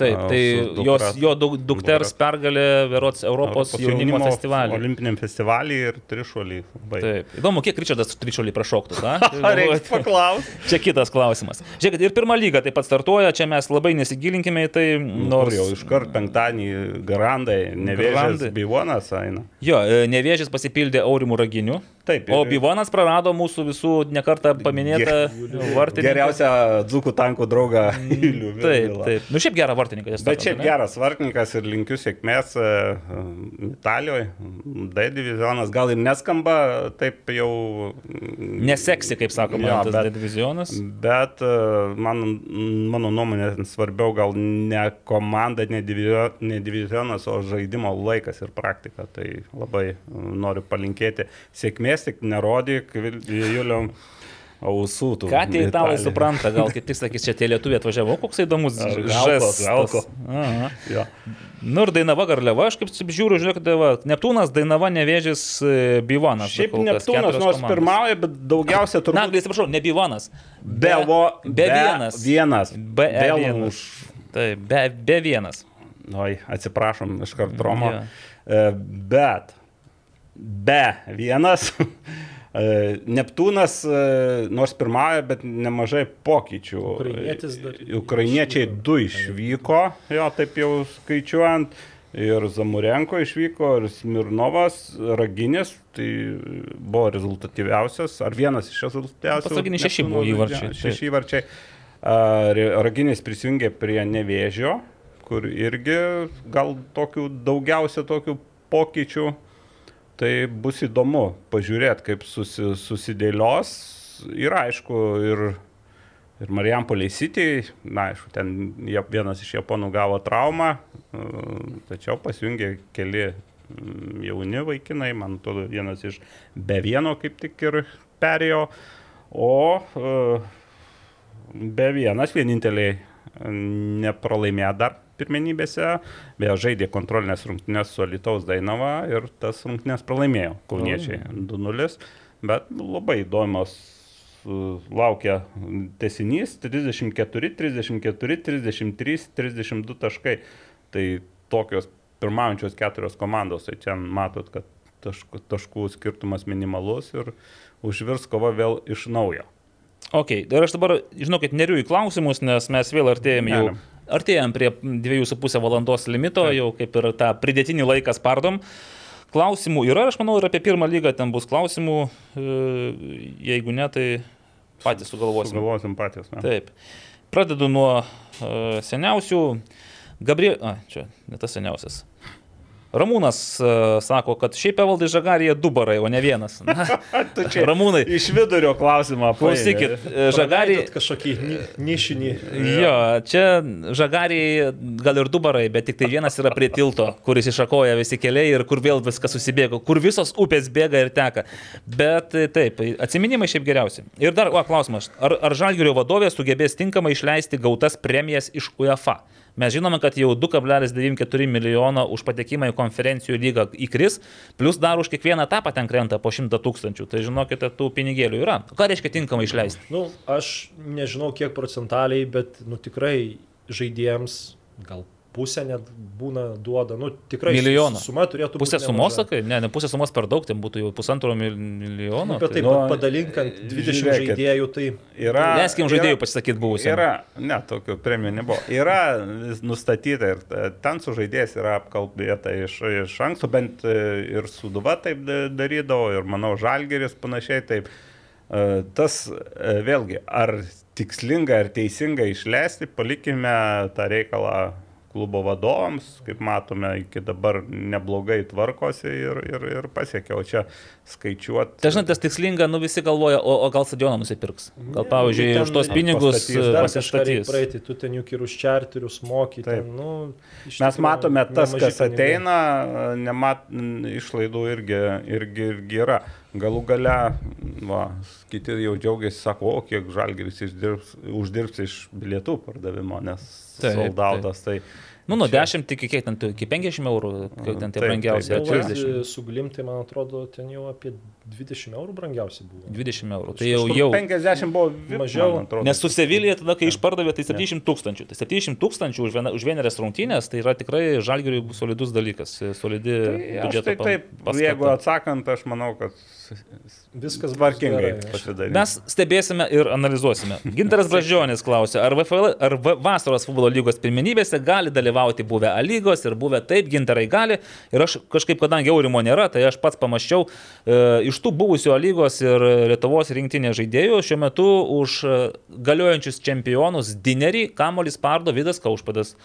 Taip, tai jos, jo duk- dukters pergalė Verots Europos jaunimo festivalį. Olimpiniam festivalį ir trišuolį. Taip. Įdomu, kiek Ričardas Tričiolį prašoktų, reikia paklausti? Čia kitas klausimas. Žiūrėkit, ir pirmą lygą taip pat startuoja, čia mes labai nesigilinkime į tai, Nors nors... jau iškart penktadienį Garandai, nevėžės. Bivonas eina. Jo, e, nevėžis pasipildė Aurimų raginių, Taip. o ir- Bivonas prarado mūsų visų nekartą paminėtą vartininką. Geriausią dzukų tankų draugą Julių. Taip, Virgilą. taip. Nu šiaip gerą vartininką. Bet sakant, šiaip ane? geras vartininkas ir linkiu sėkmės e, e, Italijoje. D divizionas gal ir neskamba taip jau. mm, Neseksi, kaip sakoma, Jo, tas bet- D divizionas. Bet e, man, mano nuomonė svarbiau gal ne komanda, ne, divizio, ne divizionas, o žaidimo laikas ir praktika. Tai labai noriu palinkėti sėkmės, tik nerodyk Juliau. ausų. tų Ką tie italai supranta, gal kaip tik sakys, čia tie lietuviai atvažiavo, koks įdomus galko. Aha. Jo. Nu ir Dainava Garliava, aš kaip žiūriu, žiūrėk, va, Neptūnas, Dainava, Nevėžis, e, Bivonas. Šiaip kas Neptūnas nors komandos. pirmauja, bet daugiausia Na, turbūt atsiprašau, ne Bivonas. be, vo, be vienas. Vienas. Be E Vėl vienas. Taip, be, be vienas. Oi, atsiprašom iš karto Romo. Jo. E, Bet be vienas. e, Neptūnas e, nors pirmąją, bet nemažai pokyčių. Dar- Ukrainiečiai du išvyko, jo taip jau skaičiuojant. Ir Zamurenko išvyko, ir Smirnovas, Raginis, tai buvo rezultatyviausias, ar vienas iš rezultatyviausių. Pats Raginis šeši buvo įvarčiai. Šeši įvarčiai. Raginis prisijungė prie Nevėžio, kur irgi gal tokių daugiausia tokių pokyčių. Tai bus įdomu pažiūrėti, kaip susi, susidėlios. Ir aišku, ir, ir Marijampoliai City, na aišku, ten vienas iš japonų gavo traumą, e, tačiau pasijungė keli mm, jauni vaikinai, man atrodo, vienas iš be vieno kaip tik ir perėjo, o e, be vienas vieninteliai nepralaimėjo dar pirmenybėse, beje, žaidė kontrolinės rungtynės su Alitaus Dainava ir tas rungtynės pralaimėjo kauniečiai 2-0, bet labai įdomios e, laukia tesinys 34, 34, 33, 32 taškai. Tai tokios pirmaujančios keturios komandos, tai čia matot, kad taškų, taškų skirtumas minimalus ir užvirs kova vėl iš naujo. Ok, ir aš dabar, žinokit, neriu į klausimus, nes mes vėl artėjom jau. Galim. Artėjom prie dviejų su pusę valandos limito, jau kaip ir tą pridėtinį laiką spardom. Klausimų yra, aš manau, ir apie pirmą lygą ten bus klausimų. e, Jeigu ne, tai patys sugalvosim. Sugalvosim patys. Ne? Taip. Pradedu nuo uh, seniausių. Gabriel... A, čia ne tas seniausias. Ramūnas uh, sako, kad šiaip Evaldai Žagarėje du barai, o ne vienas. Na, čia Ramūnai, Iš vidurio klausimą. klausykit, e, Žagarėje... Kažkokį ni, nišinį. Jo, čia žagariai gal ir du barai, bet tik tai vienas yra prie tilto, kuris išakoja visi keliai ir kur vėl viskas susibėga, kur visos upės bėga ir teka. Bet e, taip, atsiminimai šiaip geriausi. Ir dar, o, klausimas, ar, ar Žalgirio vadovė sugebės tinkamai išleisti gautas premijas iš UEFA? Mes žinome, kad jau 2,94 milijono už patekimą į konferencijų lygą įkris, plus dar už kiekvieną etapą ten krenta po 100 tūkstančių. Tai žinokite, tų pinigėlių yra. Ką reiškia tinkamai išleisti? Nu, aš nežinau kiek procentaliai, bet nu, tikrai žaidėjams gal pusę net būna duoda. Nu, tikrai Milijoną. Suma turėtų Pusė būt sumos, nemaža. sakai? Ne, ne pusė sumos per daug, ten būtų jau pusantro mil- milijono. Nu, bet taip, Nu, nu, padalinkant 20 žiūrėkit. žaidėjų, tai Yra, Leiskim žaidėjų pasisakyti buvusiam. Yra, ne, tokių premijų nebuvo. Yra nustatyta ir e, ten su žaidėjas yra apkalbėta iš, iš anksto, bent e, ir Suduva taip da- darydavo, ir manau Žalgeris panašiai taip. E, Tas e, vėlgi, ar tikslinga, ar teisinga išleisti, palikime tą reikalą klubo vadovams, kaip matome, iki dabar neblogai tvarkosi ir, ir, ir pasiekiau čia skaičiuoti. Dažnai tas tikslinga, nu visi galvoja, o, o gal stadioną nusipirks. Gal pavyzdžiui, ten už tos pinigus pastatys, e, praeiti, tu ten juk ir už čarterius mokyti. Taip. Ten, nu, Mes matome, tas, kas pinigai. ateina, nemat, išlaidų irgi, irgi, irgi yra. Galų gale, va, kiti jau džiaugiasi, sako, o kiek žalgeris uždirbs iš bilietų pardavimo, nes soldautas. Tai, Nu, nuo čia- 10 iki kiek ten, iki 50 eurų, kiek ten tie Taip, brangiausi, taip, ar Nu, bet vat, 30. Su glimtai, man atrodo, ten jau apie 20 eurų brangiausiai buvo. 20 eurų. Tai jau, jau. 50 buvo VIP, Mažiau. Nes su Sevilija tada, kai išpardavė, tai 700 tūkstančių. Tai 700 tūkstančių už, viena, už vienerias rungtynės, tai yra tikrai žalgeriui bus solidus dalykas, solidi Tai biudžeto tai taip, paskata. jeigu atsakant, aš manau, kad Viskas pasidarys. Mes stebėsime ir analizuosime. Ginteras Bražionis klausė, ar, VFL, ar vasaros futbolo lygos pirmenybėse gali dalyvauti buvę A lygos ir buvę taip, gintarai gali. Ir aš kažkaip, kadangi aurimo nėra, tai aš pats pamaščiau, e, iš tų buvusių A lygos ir Lietuvos rinktinės žaidėjų šiuo metu už e, galiojančius čempionus Dinerį, Kamolis Pardo, Vidas Kaušpadas.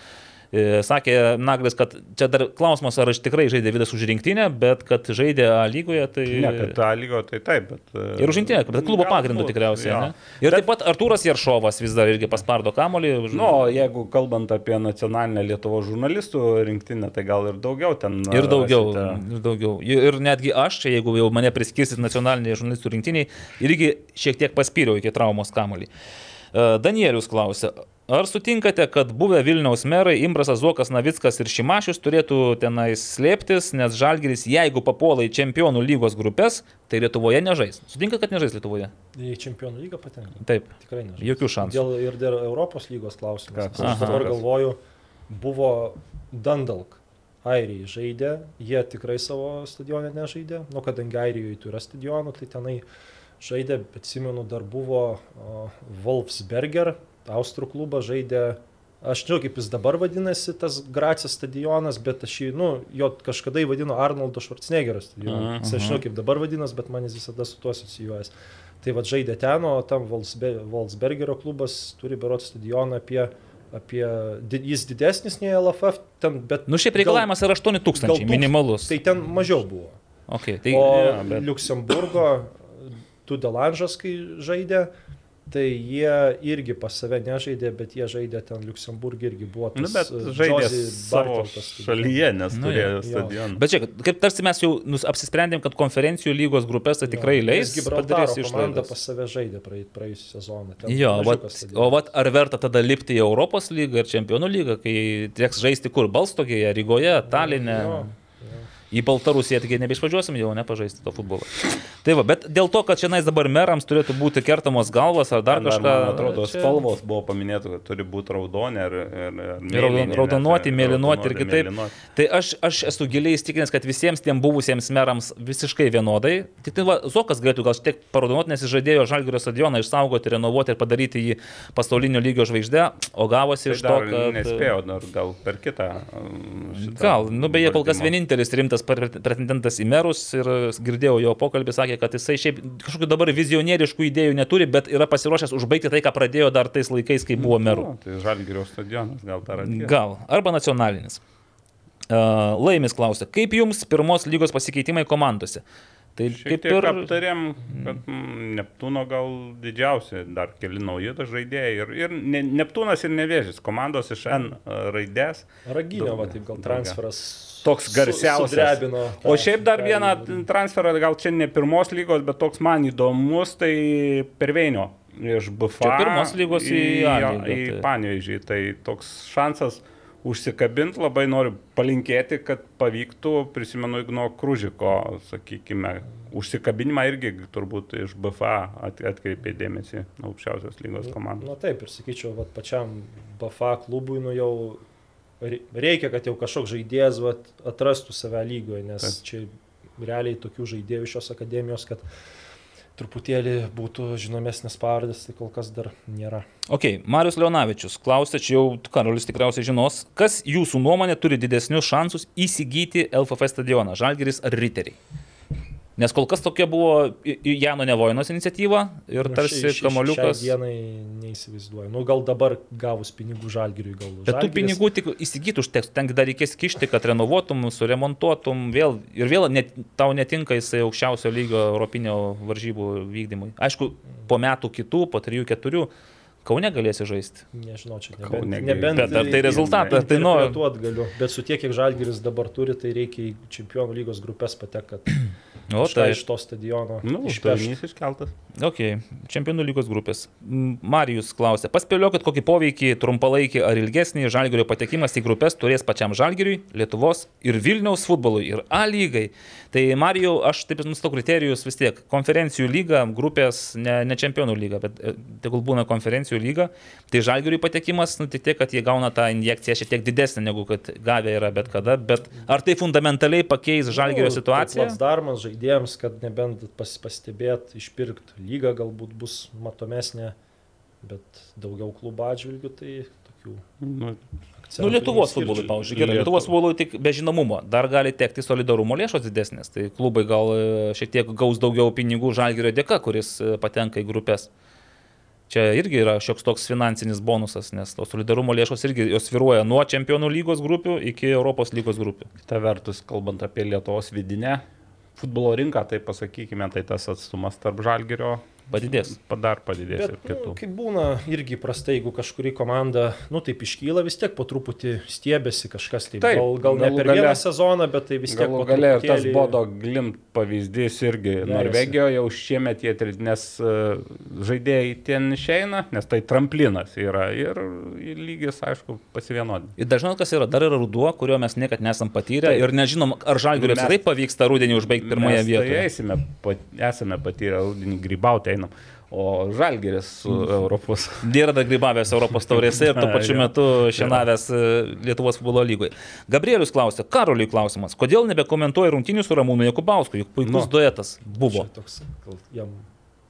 E, Sakė Naglis, kad čia dar klausimas, ar aš tikrai žaidė Vidas už rinktinę, bet kad žaidė A lygoje, tai... Ne, kad tą lygo, tai taip, bet... e, Ir už rinktinę, bet klubo pagrindu tikriausiai. jo. Ne? Ir taip pat Artūras Jeršovas vis dar irgi paspardo kamolį. Nu, o jeigu kalbant apie nacionalinę Lietuvo žurnalistų rinktinę, tai gal ir daugiau ten. Ir daugiau, rasite. ir daugiau. Ir netgi aš, čia, jeigu jau mane priskirsit nacionaliniai žurnalistų rinktiniai, irgi šiek tiek paspyriau iki traumos kamolį. E, Danielius klausia, ar sutinkate, kad buvę Vilniaus merai Imbrasas Zokas Navickas ir Šimašius turėtų tenais slėptis, nes Žalgiris, jeigu papuola į čempionų lygos grupės, tai Lietuvoje nežais. Sutinka, kad nežais Lietuvoje? Į čempionų lygą patenka. Taip. Tikrai ne. Jokių šansų. Dėl, ir dėl Europos lygos klausimas. Aš dabar galvoju, buvo Dundalk. Airiai žaidė, jie tikrai savo stadionę nežaidė, nu kadangi Airijoje turi stadionų, tai tenai žaidė, bet atsimenu, dar buvo Wolfsberger, Austrų klubas žaidė, aš žinau, kaip jis dabar vadinasi, tas Gracijos stadionas, bet aš jį, nu, jo kažkada jį vadino Arnoldo Schwarzeneggerio stadioną. Jis aš žinau, kaip dabar vadinas, bet man jis visada su tuo asocijuojas. Tai vad žaidė ten, o tam Wolfsbergerio klubas turi berot stadioną apie, apie, jis didesnis nei LFF, ten, bet... Nu, šiaip reikalavimas yra 8 gal tūkstančiai, tūks- minimalus. Tai ten mažiau buvo. Okay, tai, O jo, bet- Liuksemburgo, Tudelanžas, kai žaidė, tai jie irgi pas save nežaidė, bet jie žaidė ten Liuksemburgė irgi buvo. Nu, tas, bet uh, žaidė savo šalyje, nes Nu, turėjo jo. stadioną. Bet čia, kaip tarsi mes jau nus- apsisprendėm, kad konferencijų lygos grupės tai tikrai Jo, leis, padarys išlaidas. pas save žaidė praėjusią sezoną. Ten Jo, vat, o vat, ar verta tada lipti į Europos lygą ir Čempionų lygą, kai teks žaisti kur? Balstogėje, Rygoje, Talinė. Jo, Į Baltarusiją taigi nebeišvažiuosim jau, nepažaisti to futbolo. Tai va, bet dėl to, kad šiandien dabar merams turėtų būti kertamos galvas ar dar Dar, kažką. man atrodo, čia- spalvos buvo paminėta, kad turi būti raudonė ir, ir, ir Ir raudon- raudonuoti, mėlynuoti ir kitaip. mėlynuoti. Tai aš, aš esu giliai įstikinęs, kad visiems tiem buvusiems merams visiškai vienodai. Tik tai va, Zokas galėtų gal šiek tiek paraudonuoti, nes jis žadėjo Žalgirio stadioną išsaugoti, renovuoti ir padaryti jį pasaulinio lygio žvaigždę, o gavosi Tai iš to, kad... nespėjau, gal per kitą. um, Gal, nu beje, kol kas vienintelis rimtas pre- pretendentas į merus ir girdėjau jo pokalbį, sakė, kad jisai šiaip kažkokių dabar vizionieriškų idėjų neturi, bet yra pasiruošęs užbaigti tai, ką pradėjo dar tais laikais, kai buvo merų. O, tai Žalgirio stadionas gal dar atėjo. Gal, arba nacionalinis. Laimis klausia, kaip jums pirmos lygos pasikeitimai komandose? Tai Šiek kaip ir... aptarėm, kad mm, Neptūno gal didžiausi, dar keli nauji žaidėjai. Ir, ir ne, Neptūnas ir Nevėžis, komandos iš N raidės. Raginio, va, taip gal daugia. Toks su- garsiausias. sudrebino tą- O šiaip dar vieną transferą, gal čia ne pirmos lygos, bet toks man įdomus, tai Perveinio iš BFA. Čia pirmos lygos į jo, lygą, Į tai. Panevėžį. Tai toks šansas užsikabinti, labai noriu palinkėti, kad pavyktų, prisimenu Igno Kružiko, sakykime, užsikabinimą irgi turbūt iš BFA at, atkreipė dėmesį aukščiausios lygos komandos. Na taip, ir sakyčiau, vat, pačiam BFA klubui nu jau reikia, kad jau kažkoks žaidėjas vat, atrastų save lygoje, nes Taip. čia realiai tokių žaidėjų šios akademijos, kad truputėlį būtų žinomesnis pavardės, tai kol kas dar nėra. Ok, Marius Leonavičius klausė, čia jau Karolis tikriausiai žinos, kas jūsų nuomonė turi didesnius šansus įsigyti LFF stadioną - Žalgeris ar Riteriai? Nes kol kas tokia buvo Jano Nevojinos iniciatyva ir Nu, tarsi ši- ši- kamoliukas. Šiai dienai neįsivaizduoju. Nu, gal dabar gavus pinigų žalgiriui, gal. Bet tų Žalgiris- pinigų tik įsigyti užteks, ten dar reikės kišti, kad renovuotum, suremontuotum vėl ir vėl net, tau netinka jisai aukščiausio lygio europinio varžybų vykdymui. Aišku, po metų kitų, po trijų, keturių, Kaune galėsi žaisti. Nežinau, čia Kaune nebent, gi- nebent Bet ar tai rezultatas, tai nu... Interpretuot galiu, bet su tiek, kiek žalgiris dabar turi, tai reikia į čempionų lygos grupės patekti, kad O tai iš to stadiono Nu, uždavinys iškeltas. Ok, čempionų lygos grupės. Marijus klausė, paspėliokit, kokį poveikį trumpalaikį ar ilgesnį žalgerio patekimas į grupės turės pačiam žalgeriui, Lietuvos ir Vilniaus futbolui ir A lygai. Tai Marijau, aš taip nustatau kriterijus vis tiek. Konferencijų lyga, grupės, ne, ne čempionų lyga, bet e, tegul būna konferencijų lyga. Tai žalgeriui patekimas, nu tik tiek, kad jie gauna tą injekciją šiek tiek didesnę negu kad gavę yra bet kada. Bet ar tai fundamentaliai pakeis žalgerio situaciją? Darmas žaidėjams, kad nebent pas, pastebėt, išpirkti lygą galbūt bus matomesnė, bet daugiau klubų atžvilgių, tai tokių Nu. Nu, Lietuvos futbolui, pavyzdžiui, gerai. Lietuvos futbolui tik be žinomumo. Dar gali tekti solidarumo lėšos didesnės. Tai klubai gal e, šiek tiek gaus daugiau pinigų žalgerio dėka, kuris e, patenka į grupės. Čia irgi yra šioks toks finansinis bonusas, nes tos solidarumo lėšos irgi jos sviruoja nuo čempionų lygos grupių iki Europos lygos grupių. Kita vertus, kalbant apie Lietuvos vidinę futbolo rinką, tai pasakykime, tai tas atstumas tarp žalgerio Padidės. dar padidės ir Bet, nu, kitų. kaip būna, irgi prastai, jeigu kažkuri komanda, nu taip iškyla, vis tiek po truputį stiebėsi kažkas. Taip, Taip, gal, gal ne per gale- vieną sezoną, bet tai vis tiek Galų galia ir tas Bodo Glimt pavyzdys irgi Vejasi. Norvegijoje jau šiemet jie, nes e, žaidėjai ten išeina, nes tai tramplinas yra ir ir lygis, aišku, pasivienodina. Ir dažnai kas yra, dar yra ruduo, kurio mes niekad nesam patyrę Taip. ir nežinom, ar žalgiui apskritai pavyks tą rudenį užbaigti pirmoje Mes vietoje. Tai eisime, pat, esame patyrę rudenį grybauti einam, o žalgeris su Europos. Nėra dar grybavęs Europos taurėse ir tuo pačiu metu šienavęs e, Lietuvos futbolo lygoje. Gabrielius klausė, Karoliui klausimas, kodėl nebekomentuoja rungtynių su Ramūnu Jakubausku, juk puikus Nu. duetas buvo. Čia toks, jam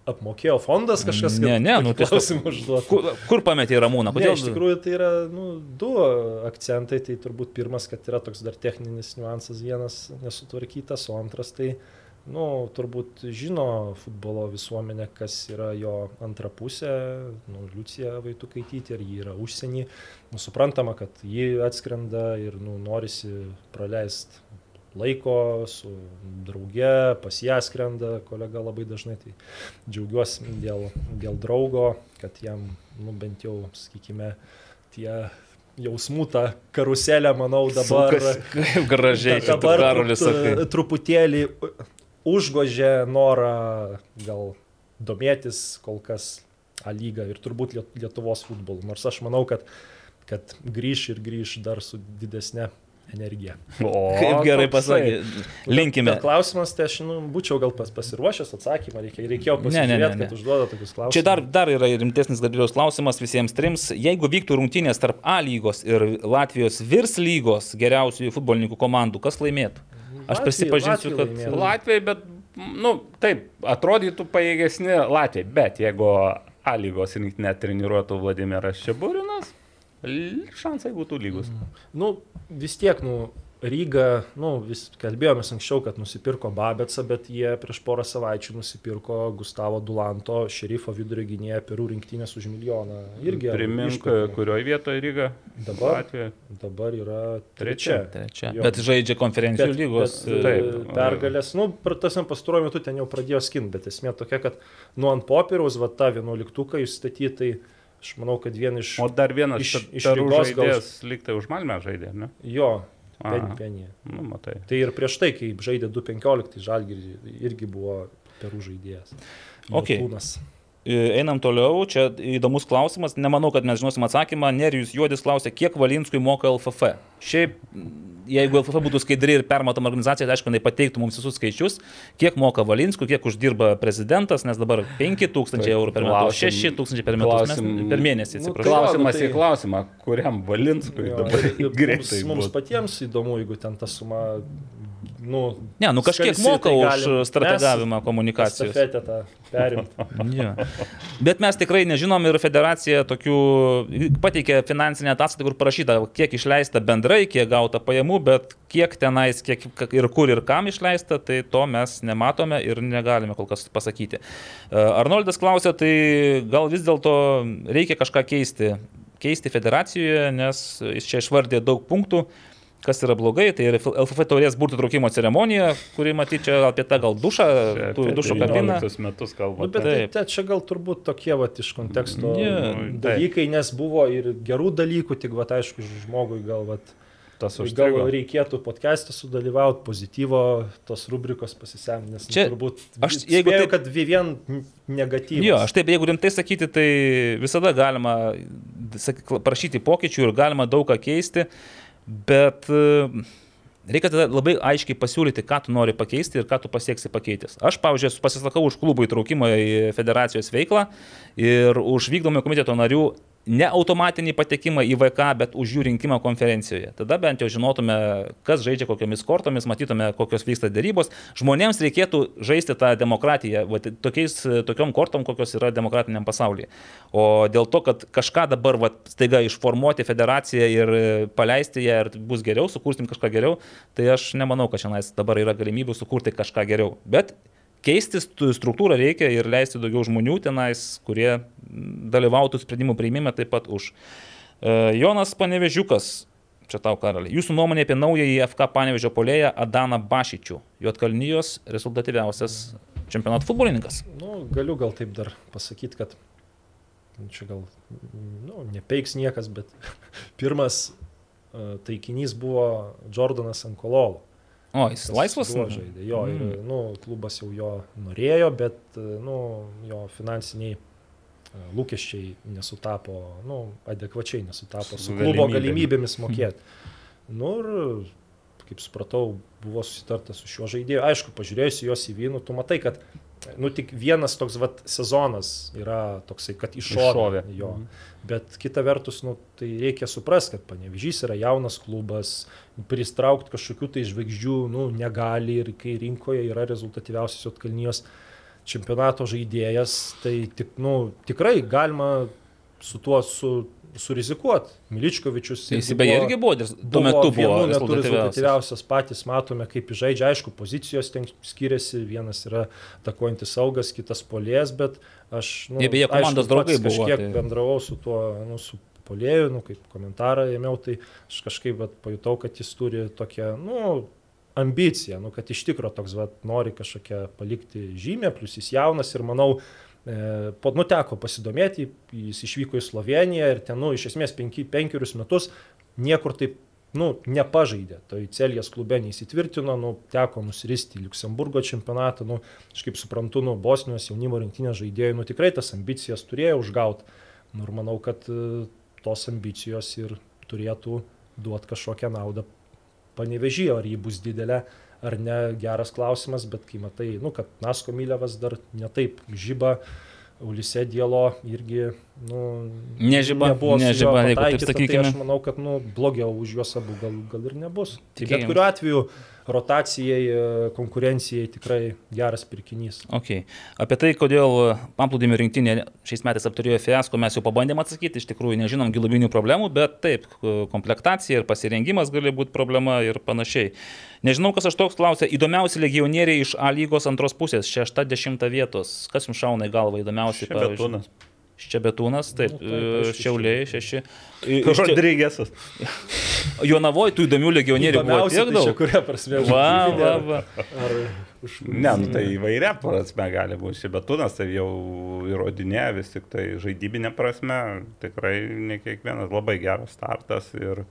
apmokėjo fondas kažkas, Ne, ne, nu, klausimą užduoti. Kur, kur pametė Ramūną? Kodėl? Kodėl? Ne, iš tikrųjų tai yra nu, du akcentai. Tai turbūt pirmas, kad yra toks dar techninis niuansas vienas nesutvarkytas, o antras tai, nu, turbūt žino futbolo visuomenė, kas yra jo antra pusė, nu, Liucija Vaitukaitytė ir ji yra užsienį. Nu, suprantama, kad ji atskrenda ir nu, norisi praleisti laiko su drauge, pas ją skrenda kolega labai dažnai, tai džiaugiuosi dėl, dėl draugo, kad jam, nu, bent jau, sakykime, tie jausmų tą karuselę, manau, dabar, Sukasi, Kaip gražiai čia dabar Karolis, sakai. truputėlį užgožė norą gal domėtis kol kas A lygą ir turbūt Liet- Lietuvos futbolu. Nors aš manau, kad, kad grįž ir grįž dar su didesnė energija. O, Kaip gerai pasakė. Linkime. Bet klausimas, tai aš nu, būčiau gal pas, pasiruošęs atsakymą, reikia, reikėjo Ne, ne, ne, pasižiūrėti, ne. kad užduoda tokius klausimus. Čia dar, dar yra rimtesnis Gabrieliaus klausimas visiems trims. Jeigu vyktų rungtynės tarp A lygos ir Latvijos virs lygos geriausiųjų futbolininkų komandų, kas laimėtų? Aš Latvija- prisipažinsiu, Latvija kad... Latviai, bet, nu, taip, atrodytų pajėgesni Latviai, bet jeigu A lygos rinktinė treniruotų Vladimiras Šeburinas, šansai būtų lygus. Nu, vis tiek, nu, Ryga, nu, vis kalbėjomės anksčiau, kad nusipirko Babetsą, bet jie prieš porą savaičių nusipirko Gustavo Dulanto, šerifo vidurio gynėją Perų rinktinės už milijoną. Irgi Primink, kurioje vietoje Ryga. Dabar? Latvija. dabar yra Trečia. trečia. Jo. Bet žaidžia konferencijų Bet- lygos. bet, e, taip. Pergalės, nu, tas pastaruoju metu ten jau pradėjo skint, bet esmė tokia, kad nu ant popieriaus, va tą vienuoliktuką įstatyti, tai aš manau, kad vien iš O dar vienas Iš- iš, Rygos gal- žaidėjas liktai už Malmę žaidė, ne? jo, penį. Nu, matai. Tai ir prieš tai, kai žaidė 2.15, tai Žalgirį irgi buvo perų žaidėjas. Jotūnas. E, Einam toliau, čia įdomus klausimas, nemanau, kad mes žinosim atsakymą. Nerijus Juodis klausė, kiek Valinskui moka LFF. Šiaip, jeigu LFF būtų skaidri ir permatoma organizacija, tai aišku, jinai pateiktų mums visus skaičius, kiek moka Valinskui, kiek uždirba prezidentas, nes dabar 5000 eurų per metus, Klausim- 6000 per metus, mes, klausim- per mėnesį, Nu. Klausimas tai- į klausimą, kuriam Valinskui Jo, dabar greitai mums, mums patiems įdomu, jeigu ten ta suma, nu, Ne, nu kažkiek moka tai už strategavimą mes komunikacijos. estafetę tą perimti. Jo. Bet mes tikrai nežinom ir federacija tokių pateikė finansinę ataskaitą, kur parašyta, kiek išleista bendrai, kiek gauta pajamų, bet kiek tenais, kiek ir kur ir kam išleista, tai to mes nematome ir negalime kol kas pasakyti. E, Arnoldas klausė, tai gal vis dėlto reikia kažką keisti. Keisti federacijoje, nes jis čia išvardė daug punktų. Kas yra blogai, tai ir LFF taurės burtų traukimo ceremonija, kuri matyti čia apie tą gal dušą, tų dušo kabiną. metus Nu, kalbame. bet tai, Taip. tai čia gal turbūt tokie vat, iš konteksto mm, taip. dalykai, nes buvo ir gerų dalykų, tik vat, aišku, žmogui gal, vat, Tas gal užstrigo. reikėtų podcast'e sudalyvauti, pozityvo tos rubrikos pasisemti, nes Čia čia, turbūt aš- jeigu taip- taip, kad vi- vien negatyvas. Jo, aš taip, jeigu rimtai sakyti, tai visada galima sak- prašyti pokyčių ir galima daug ką keisti, bet e, reikia tada labai aiškiai pasiūlyti, ką tu nori pakeisti ir ką tu pasieksi pakeitęs. Aš, pavyzdžiui, pasisakau už klubų įtraukimą į federacijos veiklą ir už vykdomojo komiteto narių ne automatinį patekimą į VK, bet už jų rinkimą konferencijoje. Tada bent jau žinotume, kas žaidžia kokiamis kortomis, matytume, kokios vyksta dėrybos. Žmonėms reikėtų žaisti tą demokratiją, va, tokiais, tokiom kortom, kokios yra demokratiniam pasaulyje. O dėl to, kad kažką dabar va, staiga išformuoti federaciją ir paleisti ją ir bus geriau, sukursim kažką geriau, tai aš nemanau, kad šiandien dabar yra galimybių sukurti kažką geriau. Bet keisti stu- struktūrą reikia ir leisti daugiau žmonių tenais, kurie dalyvautų sprendimų prieimime taip pat už. E, Jonas Panevežiukas, čia tau karaliai. Jūsų nuomonė apie naująjį FK Panevežio polėją Adaną Bašyčių. Juotkalnyjos rezultatyviausias čempionato futbolininkas. Nu, galiu gal taip dar pasakyti, kad čia gal nu, nepeiks niekas, bet pirmas e, taikinys buvo Jordanas Ankololo. O, jis laisvas? Buvo žaidė. Jo, mm. ir, nu, klubas jau jo norėjo, bet nu, jo finansiniai e, lūkesčiai nesutapo, nu, adekvačiai nesutapo su, Su klubo galimybėmis. galimybėmis mokėti. Nu ir, kaip supratau, buvo susitarta su šiuo žaidėju. Aišku, pažiūrėjus į jos įvynų, tu matai, kad nu, tik vienas toks vat, sezonas yra toksai, kad iššovė. Jo. Bet kita vertus, nu, tai reikia suprasti, kad Panevežys yra jaunas klubas, pristraukti kažkokių tai žvaigždžių nu, negali ir kai rinkoje yra rezultatyviausias Jotkalnijos čempionato žaidėjas, tai tik, nu, tikrai galima su tuo su, surizikuoti. Miličkovičius. Tai Jis beje irgi buvo, tuo metu buvo rezultatyviausias. Patys matome, kaip žaidžia. Aišku, pozicijos ten skiriasi. Vienas yra takuojantis saugas, kitas polės, bet aš... Nu, Jie beje komandos aišku, draugai buvo, Kažkiek tai- bendravau su tuo, nu, su polėjų, nu, kaip komentarą ėmiau, tai aš kažkaip vat, pajutau, kad jis turi tokią, nu, ambiciją, nu, kad iš tikro toks, vat, nori kažkokią palikti žymę, plus jis jaunas ir manau, po, nu, teko pasidomėti, jis išvyko į Sloveniją ir ten, nu, iš esmės penki, penkerius metus niekur taip, nu, nepažaidė. Tai Celijas klube neįsitvirtino, nu, teko nusiristi į Luksemburgo čempionatą, nu, aš kaip suprantu, nu, Bosnijos jaunimo rinktinės žaidėjai, nu, tikrai tas ambicijas turėjo užgauti. Nu, ir manau, kad e, tos ambicijos ir turėtų duoti kažkokią naudą panevežį, ar ji bus didelė ar ne, geras klausimas, bet kai matai, nu, kad Nasko Mylevas dar netaip žyba, Ulise Dielo irgi, nu, Nežiba, nebuvo nežiba, jeigu taip sakykime. Tai aš manau, kad, nu, blogiau už juos abu gal, gal ir nebus. Tai bet kuriuo atveju rotacijai, e, konkurencijai tikrai geras pirkinys. Okay. Apie tai, kodėl paplūdimio rinktinė šiais metais apturėjo fiasko, mes jau pabandėm atsakyti, iš tikrųjų nežinom giluminių problemų, bet taip, komplektacija ir pasirengimas gali būti problema ir panašiai. Nežinau, kas aš toks klausia, įdomiausi legionieriai iš A lygos antros pusės, šešta, dešimta vietos. Kas jums šauna į galvą įdomiausi? Šebetūnas. Taip, Nu, taip, aišku, Šiauliai, šeši. Rodrygėsas. Jonavoje tų įdomių legionierių buvo tiek tai daug. kuria prasme? Va, va, va. Ar. Ne, nu tai įvairia prasme gali būti. Šibetūnas tai jau įrodinėja vis tik tai žaidybinė prasme. Tikrai ne kiekvienas labai geras startas. Ir,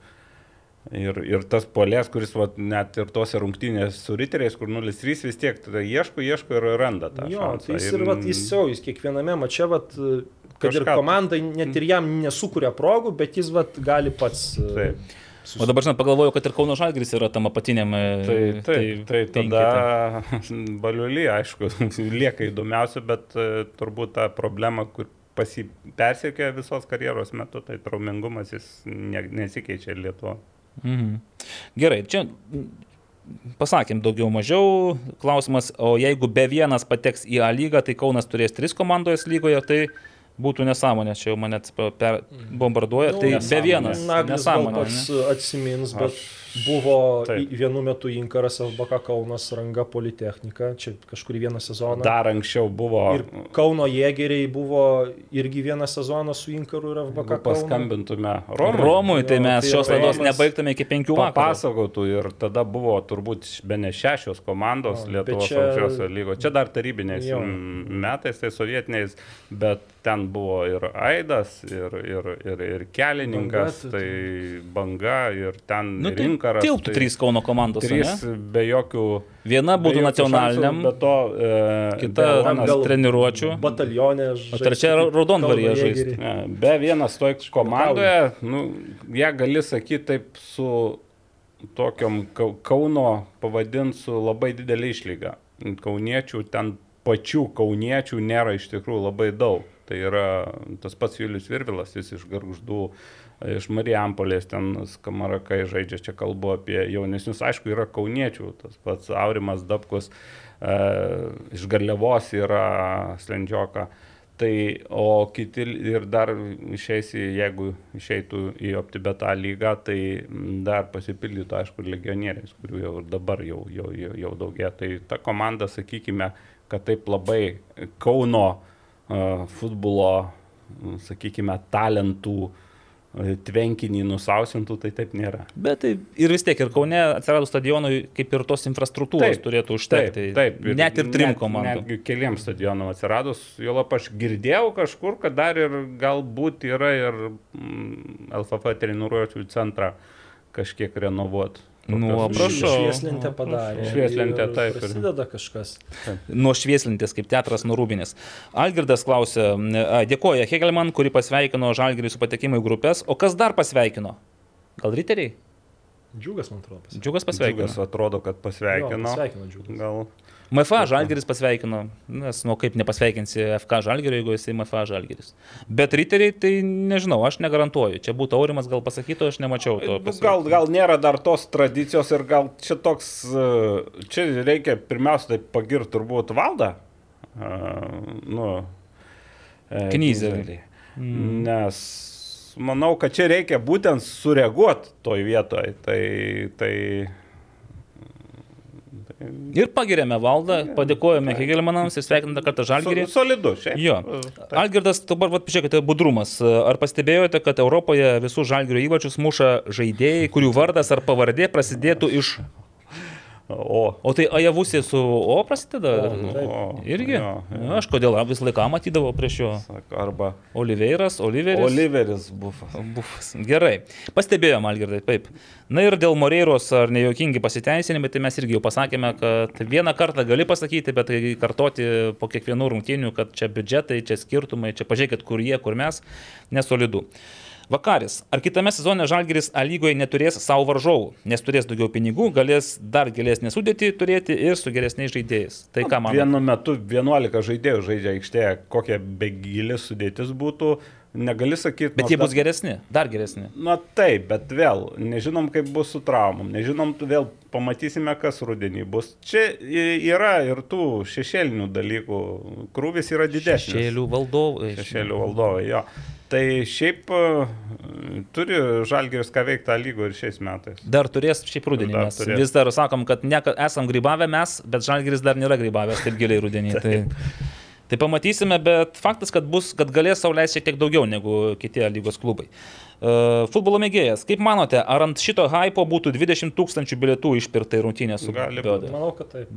ir, ir tas polės, kuris vat, net ir tose rungtynėse su riteriais, kur 0-3 vis tiek tada ieško, ieško ir randa tą. Jo, šansą. tai jis ir, vat, jis jau, jis kiekviename mače, vat, kad ir Kažką- komandai net ir jam nesukuria progų, bet jis vat, gali pats. e, Taip. susi- O dabar, žinot, pagalvoju, kad ir Kauno Žalgris yra tam apatiniam. e, Tai, tai, tai, tai tada baliulį, aišku, lieka įdomiausia, bet e, turbūt ta problema, kur pasi persiekė visos karjeros metu, tai traumingumas jis ne, nesikeičia ir Lietuva. Mhm. Gerai, čia mm, pasakėm daugiau mažiau. Klausimas, o jeigu be vienas pateks į A lygą, tai Kaunas turės tris komandojas lygoje, tai būtų nesąmonė, čia jau mane per bombarduoja, Nu, tai be nesąmonė. vienas. Naglis Nesąmonė. pats ne? atsimins, bet Aš- buvo Taip. į- vienu metu Inkaras FBK Kaunas Ranga Politechnika, čia kažkurį vieną sezoną. Dar anksčiau buvo, Ir Kauno jėgeriai buvo irgi vieną sezoną su Inkaru ir FBK jeigu Kaunu. paskambintume Romui, Romui, tai Jo, mes tai šios laidos nebaigtume iki penkių vakarų. papasakotų ir tada buvo turbūt be ne šešios komandos O, Lietuvos čia- aukščiausio lygo. Čia dar tarybiniais Jo. metais, tai sovietiniais, bet ten buvo ir Aidas, ir, ir, ir, ir kelininkas, Banga, tai- banga, ir ten Nu, tai rinkaras. tilptų tai trys Kauno komandos. Trys ne? be jokių. Viena būtų nacionaliniam, šansų, Be to, e, kita be treniruočių. Batalionė. O trečia raudonvaryje žaisti. Ne, Be vienas toj komandoje, nu, ją gali sakyti taip su tokiom Kau- Kauno pavadint su labai didelė išlyga. Kauniečių ten pačių kauniečių nėra iš tikrųjų labai daug. Tai yra tas pats Julius Virvilas, jis iš Garždų, iš Marijampolės, ten Skamarakai žaidžia, čia kalbu apie jaunesnius, aišku, yra kauniečių, tas pats Aurimas Dabkus, e, iš Garliavos yra Slendžioka. Tai, o kiti ir dar išeis, į- jeigu išeitų į OptiBeta lygą, tai dar pasipildytų, aišku, legionieriais, kurių jau dabar jau, jau, jau, jau daugia. Tai ta komanda, sakykime, kad taip labai Kauno futbolo, sakykime, talentų tvenkinį nusausintų, tai taip nėra. Bet tai ir vis tiek, ir Kaune atsiradus stadionui, kaip ir tos infrastruktūros Taip, turėtų užtekti. Taip, taip. net ir trim net- komandom. Netgi keliams stadionam atsiradus, jo lab aš girdėjau kažkur, kad dar ir galbūt yra ir LFF treniruočių centrą kažkiek renovuoti. Nu, Tokios- prašau. Švieslentę padarė. Švieslentę, ir taip, ir- Prasideda kažkas. Nuo švieslintis, kaip teatras nurūbinės. Algirdas klausė, a, dėkoja Hegelman, kuri pasveikino Žalgirį su patekimu į grupės, o kas dar pasveikino? Gal riteriai? Džiugas, man atrodo, pasveikino. Džiugas pasveikino. Džiugas atrodo, kad pasveikino. Pasveikino džiugas. Gal MFA Žalgiris pasveikino, nes, nu, kaip nepasveikinsi FK Žalgirio, jeigu esi MFA Žalgiris. Bet riteriai, tai nežinau, aš negarantuoju. Čia būtų Aurimas gal pasakytų, aš nemačiau to. Nu, gal, gal nėra dar tos tradicijos ir gal čia toks, e, čia reikia pirmiausia tai pagirti turbūt valdą. Uh, nu, e, Knyzelį. Mm. Nes manau, kad čia reikia būtent sureaguoti toj vietoj. Tai, tai, Ir pagirėme valdą, padėkojame Hegelmanams ir sveikiname kartą Žalgirį. Solidu, šiaip. Jo. Algirdas, dabar vat, pažiūrėkite, budrumas. Ar pastebėjote, kad Europoje visų žalgerio įvačius muša žaidėjai, kurių vardas ar pavardė prasidėtų iš... O, O tai Ajavusė su O prasideda? o, Irgi? jo, jo. Aš kodėl visą laiką matydavau prieš jo. Arba Oliveiras, Oliveris. Oliveris bufas. Bufas. Gerai. Pastebėjom, Algirdai, taip. Na ir dėl Moreiros ar nejuokingi pasiteisinimai, tai mes irgi jau pasakėme, kad vieną kartą gali pasakyti, bet tai kartoti po kiekvienų rungtynių, kad čia biudžetai, čia skirtumai, čia pažiūrėkit, kur jie, kur mes, nesolidu. Vakaris. Ar kitame sezone Žalgiris A lygoje neturės savo varžovų, nes turės daugiau pinigų, galės dar gilesnį sudėtį turėti ir su geresniais žaidėjais. Tai ką man? Vienu metu 11 žaidėjų žaidžia aikštėje, kokia begilė sudėtis būtų, negali sakyti. Bet jie bus geresni, dar geresni. Na taip, bet vėl, nežinom kaip bus su traumom, nežinom, vėl pamatysime, kas rudenį bus. Čia yra ir tų šešėlinių dalykų, krūvis yra didesnis. Šešėlių valdovai. Šešėlių valdovai, jo. Tai šiaip e, turi žalgeris ką veikti tą lygą ir šiais metais. Dar turės šiaip rudenį. Dar Mes turės. vis dar sakom, kad ne, esam grybavę mes, bet Žalgiris dar nėra grybavęs taip giliai rudenį. Tai, tai pamatysime, bet faktas, kad, bus, kad galės sauliaisti šiek tiek daugiau negu kiti lygos klubai. Uh, futbolo mėgėjas, kaip manote, ar ant šito hypo būtų 20 tūkstančių bilietų išpirkta į rungtynę su Gali Bioda? Manau, kad taip.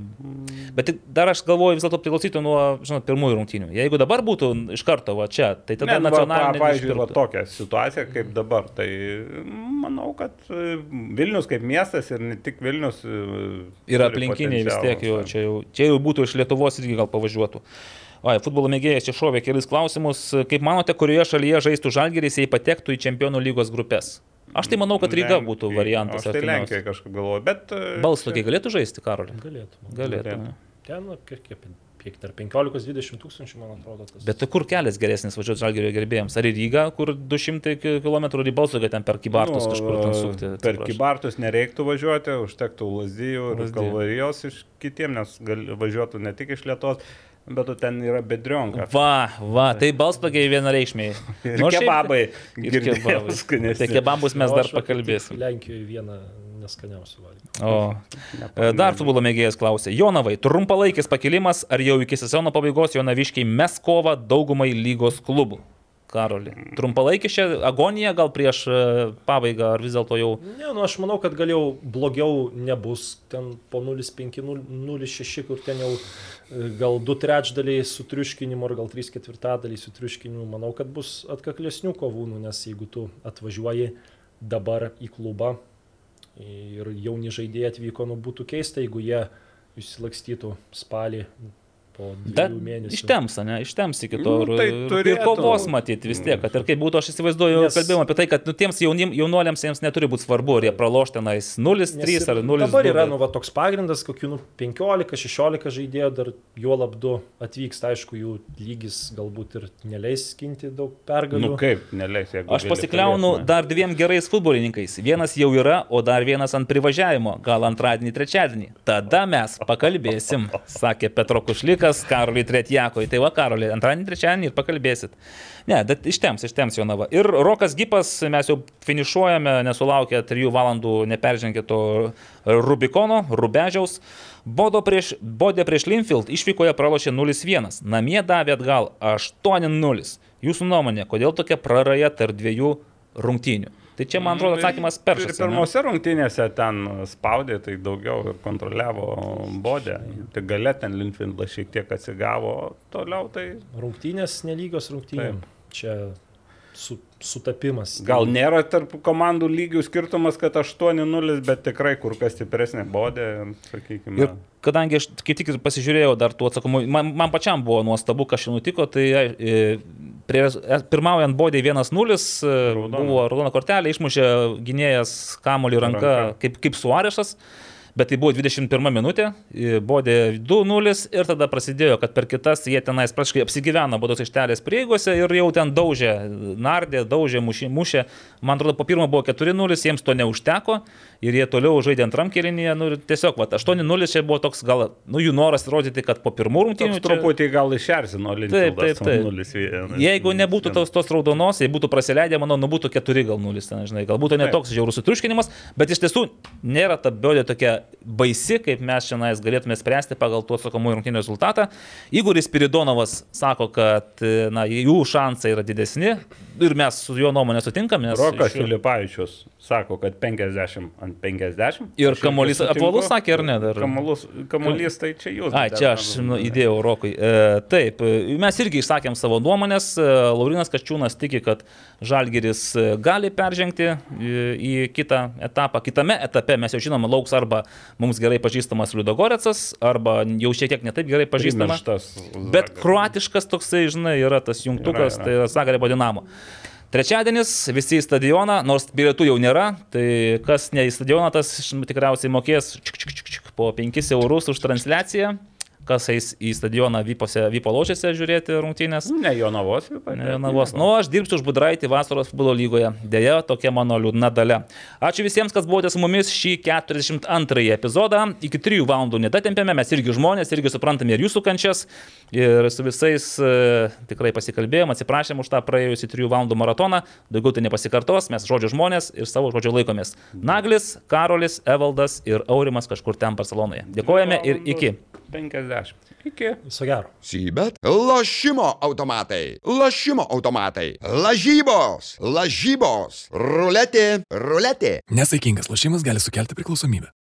Bet tik dar aš galvoju vis dėlto priklausytų nuo, žinot, pirmųjų rungtynių. Jeigu dabar būtų iš karto va čia, tai tada Ne, nu, nacionalinė. pa- Pavyzdžiui, va, tokia situacija kaip dabar. Tai manau, kad e, Vilnius kaip miestas ir ne tik Vilnius. e, Ir aplinkiniai vis tiek jau, čia jau, čia jau būtų iš Lietuvos irgi gal pavažiuotų. O, futbolo mėgėjas čia šovė kelis klausimus. Kaip manote, kurioje šalyje žaistų Žalgeris, jei patektų į čempionų lygos grupės? Aš tai manau, kad Ryga Lenkijai. būtų variantas. Aš tai Lenkijoje kažkaip galvoju, bet... e, Balstokiai galėtų žaisti, Karolį? Galėtų. Galėtų. Galėtų. ne? Ten, nu, kiek, kiek, kiek tarp 15-20 tūkstančių, man atrodo, tas. Bet tai kur kelias geresnis važiuoti Žalgerio gerbėjams? Ar į Rygą, kur 200 km į Balstogą ten per Kybartus nu, kažkur ten sukti? Per atsiprašau. Kybartus nereiktų važiuoti, užtektų Lazdijų ir. Kalvarijos iš kitiem, nes gal, važiuotų ne tik iš Lietuvos, bet tu ten yra bedrionka. Va, va, tai Balstogiai vienareikšmiai. Nu, kebabai. Ir kebabai. Tai kebabus mes O dar pakalbėsim. Lenkijoje vieną neskaniausių valgyti. O. E, Dar futbolo mėgėjas klausė. Jonavai, trumpalaikis pakilimas ar jau iki sezono pabaigos Jonaviškiai mes kovą daugumai lygos klubų? Karoli. Trumpalaikis čia agonija gal prieš e, pabaigą ar vis dėlto jau... Ne, nu aš manau, kad gal jau blogiau nebus. Ten po 0,5-0,6, kur ten jau e, gal 2 trečdaliai su triuškinimu, ar gal 3 ketvirtadaliai su triuškinimu. Manau, kad bus atkaklesnių kovų, nu, nes jeigu tu atvažiuoji dabar į klubą ir jauni žaidėjai atvyko, nu būtų keista, jeigu jie išsilakstytų spalį po mėnesių. ištems, ne? Ištems iki to. Nu, ir- tai ir- ir turėtų. kovos matyti vis tiek. Kad ir kaip būtų, aš įsivaizduoju, Nes- kalbėjome apie tai, kad nu, tiems jaunim, jaunuoliams jiems neturi būti svarbu, ar jie praloš tenais 0-3 Nes ar ir 0-2. Dabar yra nu, va, toks pagrindas, kokių nu, 15-16 žaidėjų dar juo labdu atvyks, aišku, jų lygis galbūt ir neleis skinti daug pergalių. Nu kaip, neleis, jeigu. Aš pasikliaunu dar dviem gerais futbolininkais. Vienas jau yra, o dar vienas ant privažiavimo. Gal antradienį, trečiadienį. Tada mes pakalbėsim, sakė Petro Kušlikas. Laikas Karoliui Tretjakui. Tai va, Karoliui, antradienį, trečiadienį ir pakalbėsit. Ne, bet ištems, ištems Jonava. Ir Rokas Gipas, mes jau finišuojame, nesulaukę 3 valandų, neperžengė to Rubikono, Rubežiaus. Bodo prieš, Bodė prieš Linfield išvykoje pralošė 0-1, namie davė atgal 8-0. Jūsų nuomonė, kodėl tokia praraja tarp dviejų rungtynių? Tai čia, man atrodo, atsakymas Ir peršas. ane? pirmose rungtynėse ten spaudė, tai daugiau ir kontroliavo bodę. Tai gale ten Linfindas šiek tiek atsigavo, toliau tai Rungtynės nelygios rungtynėm. Čia su, sutapimas. gal nėra tarp komandų lygių skirtumas, kad 8-0, bet tikrai kur kas stipresnė bodė, sakykime. Ir kadangi aš kaip tik pasižiūrėjau dar tų atsakomų, man, man pačiam buvo nuostabu, kas čia nutiko, tai e, prie, e, pirmaujant bodė 1-0 e, buvo raudona kortelė, išmušė gynėjas kamolių ranka, Ranka. kaip, kaip Suarešas. Bet tai buvo 21 minutė, bodė 2-0 ir tada prasidėjo, kad per kitas jie tenais praškai apsigyveno bodos aikštelės prieigose ir jau ten daužė, nardė, daužė, mušė. mušė. Man atrodo, po pirmo buvo 4-0, jiems to neužteko ir jie toliau žaidė antram kėlinyje. Nu, tiesiog, va, 8-0 čia buvo toks gal, nu, jų noras įrodyti, kad po pirmų rungtynių... Toks truputį gal išerzino Taip, taip, taip. Linfindas. Jeigu nebūtų tos, tos raudonos, jei būtų praleidę, manau, nu būtų 4 gal 0, ten, žinai, gal būtų ne Taip. toks žiaurus sutriuškinimas, bet iš tiesų nėra ta biodė tokia baisi, kaip mes šiandien galėtume spręsti pagal tuos atsakomųjų rungtynių rezultatą. Igoris Piridonovas sako, kad na, jų šansai yra didesni ir mes su jo nuomonė sutinkame. Rokas iš- Filipavičius sako, kad 50 ant 50. Ir kamuolys apvalus sakė, ar ne, dar? Kamuolys, kamuolys tai čia jūs. Ai, čia aš nu, įdėjau Rokui. E, taip, e, mes irgi išsakėm savo nuomonės. E, Laurinas Kaščiūnas tiki, kad Žalgeris e, gali peržengti į, į kitą etapą. Kitame etape mes jau žinome, lauks arba mums gerai pažįstamas Liudogoretsas, arba jau šiek tiek netaip gerai pažįstamas. Bet kruatiškas toksai, žinai, yra tas jungtukas, Yra, yra. tai yra Zagrebo Dinamo. Trečiadienis visi į stadioną, nors bilietų jau nėra, tai kas ne į stadioną, tas tikriausiai mokės čik, čik, čik, čik, po 5 eurus už transliaciją, kas eis į stadioną Vypose, Vypo ložėse žiūrėti rungtynės. Ne Jonavos, Ne, Navos. Nu, aš dirbsiu už Budraitį vasaros futbolo lygoje. Deja, tokia mano liūdna dalia. Ačiū visiems, kas buvote su mumis šį 42 epizodą. Iki 3 valandų nedatempėme, mes irgi žmonės, irgi suprantame ir jūsų kančias. Ir su visais e, tikrai pasikalbėjom, atsiprašėm už tą praėjusį 3 valandų maratoną. Daugiau tai nepasikartos, mes žodžio žmonės ir savo žodžio laikomės. Naglis, Karolis, Evaldas ir Aurimas kažkur ten Barcelonoje. Dėkojame ir iki. 50. Iki. Viso gero. Sybet. Lošimo automatai. Lošimo automatai. Lažybos. Lažybos. Ruletė. Ruletė. Nesaikingas lošimas gali sukelti priklausomybę.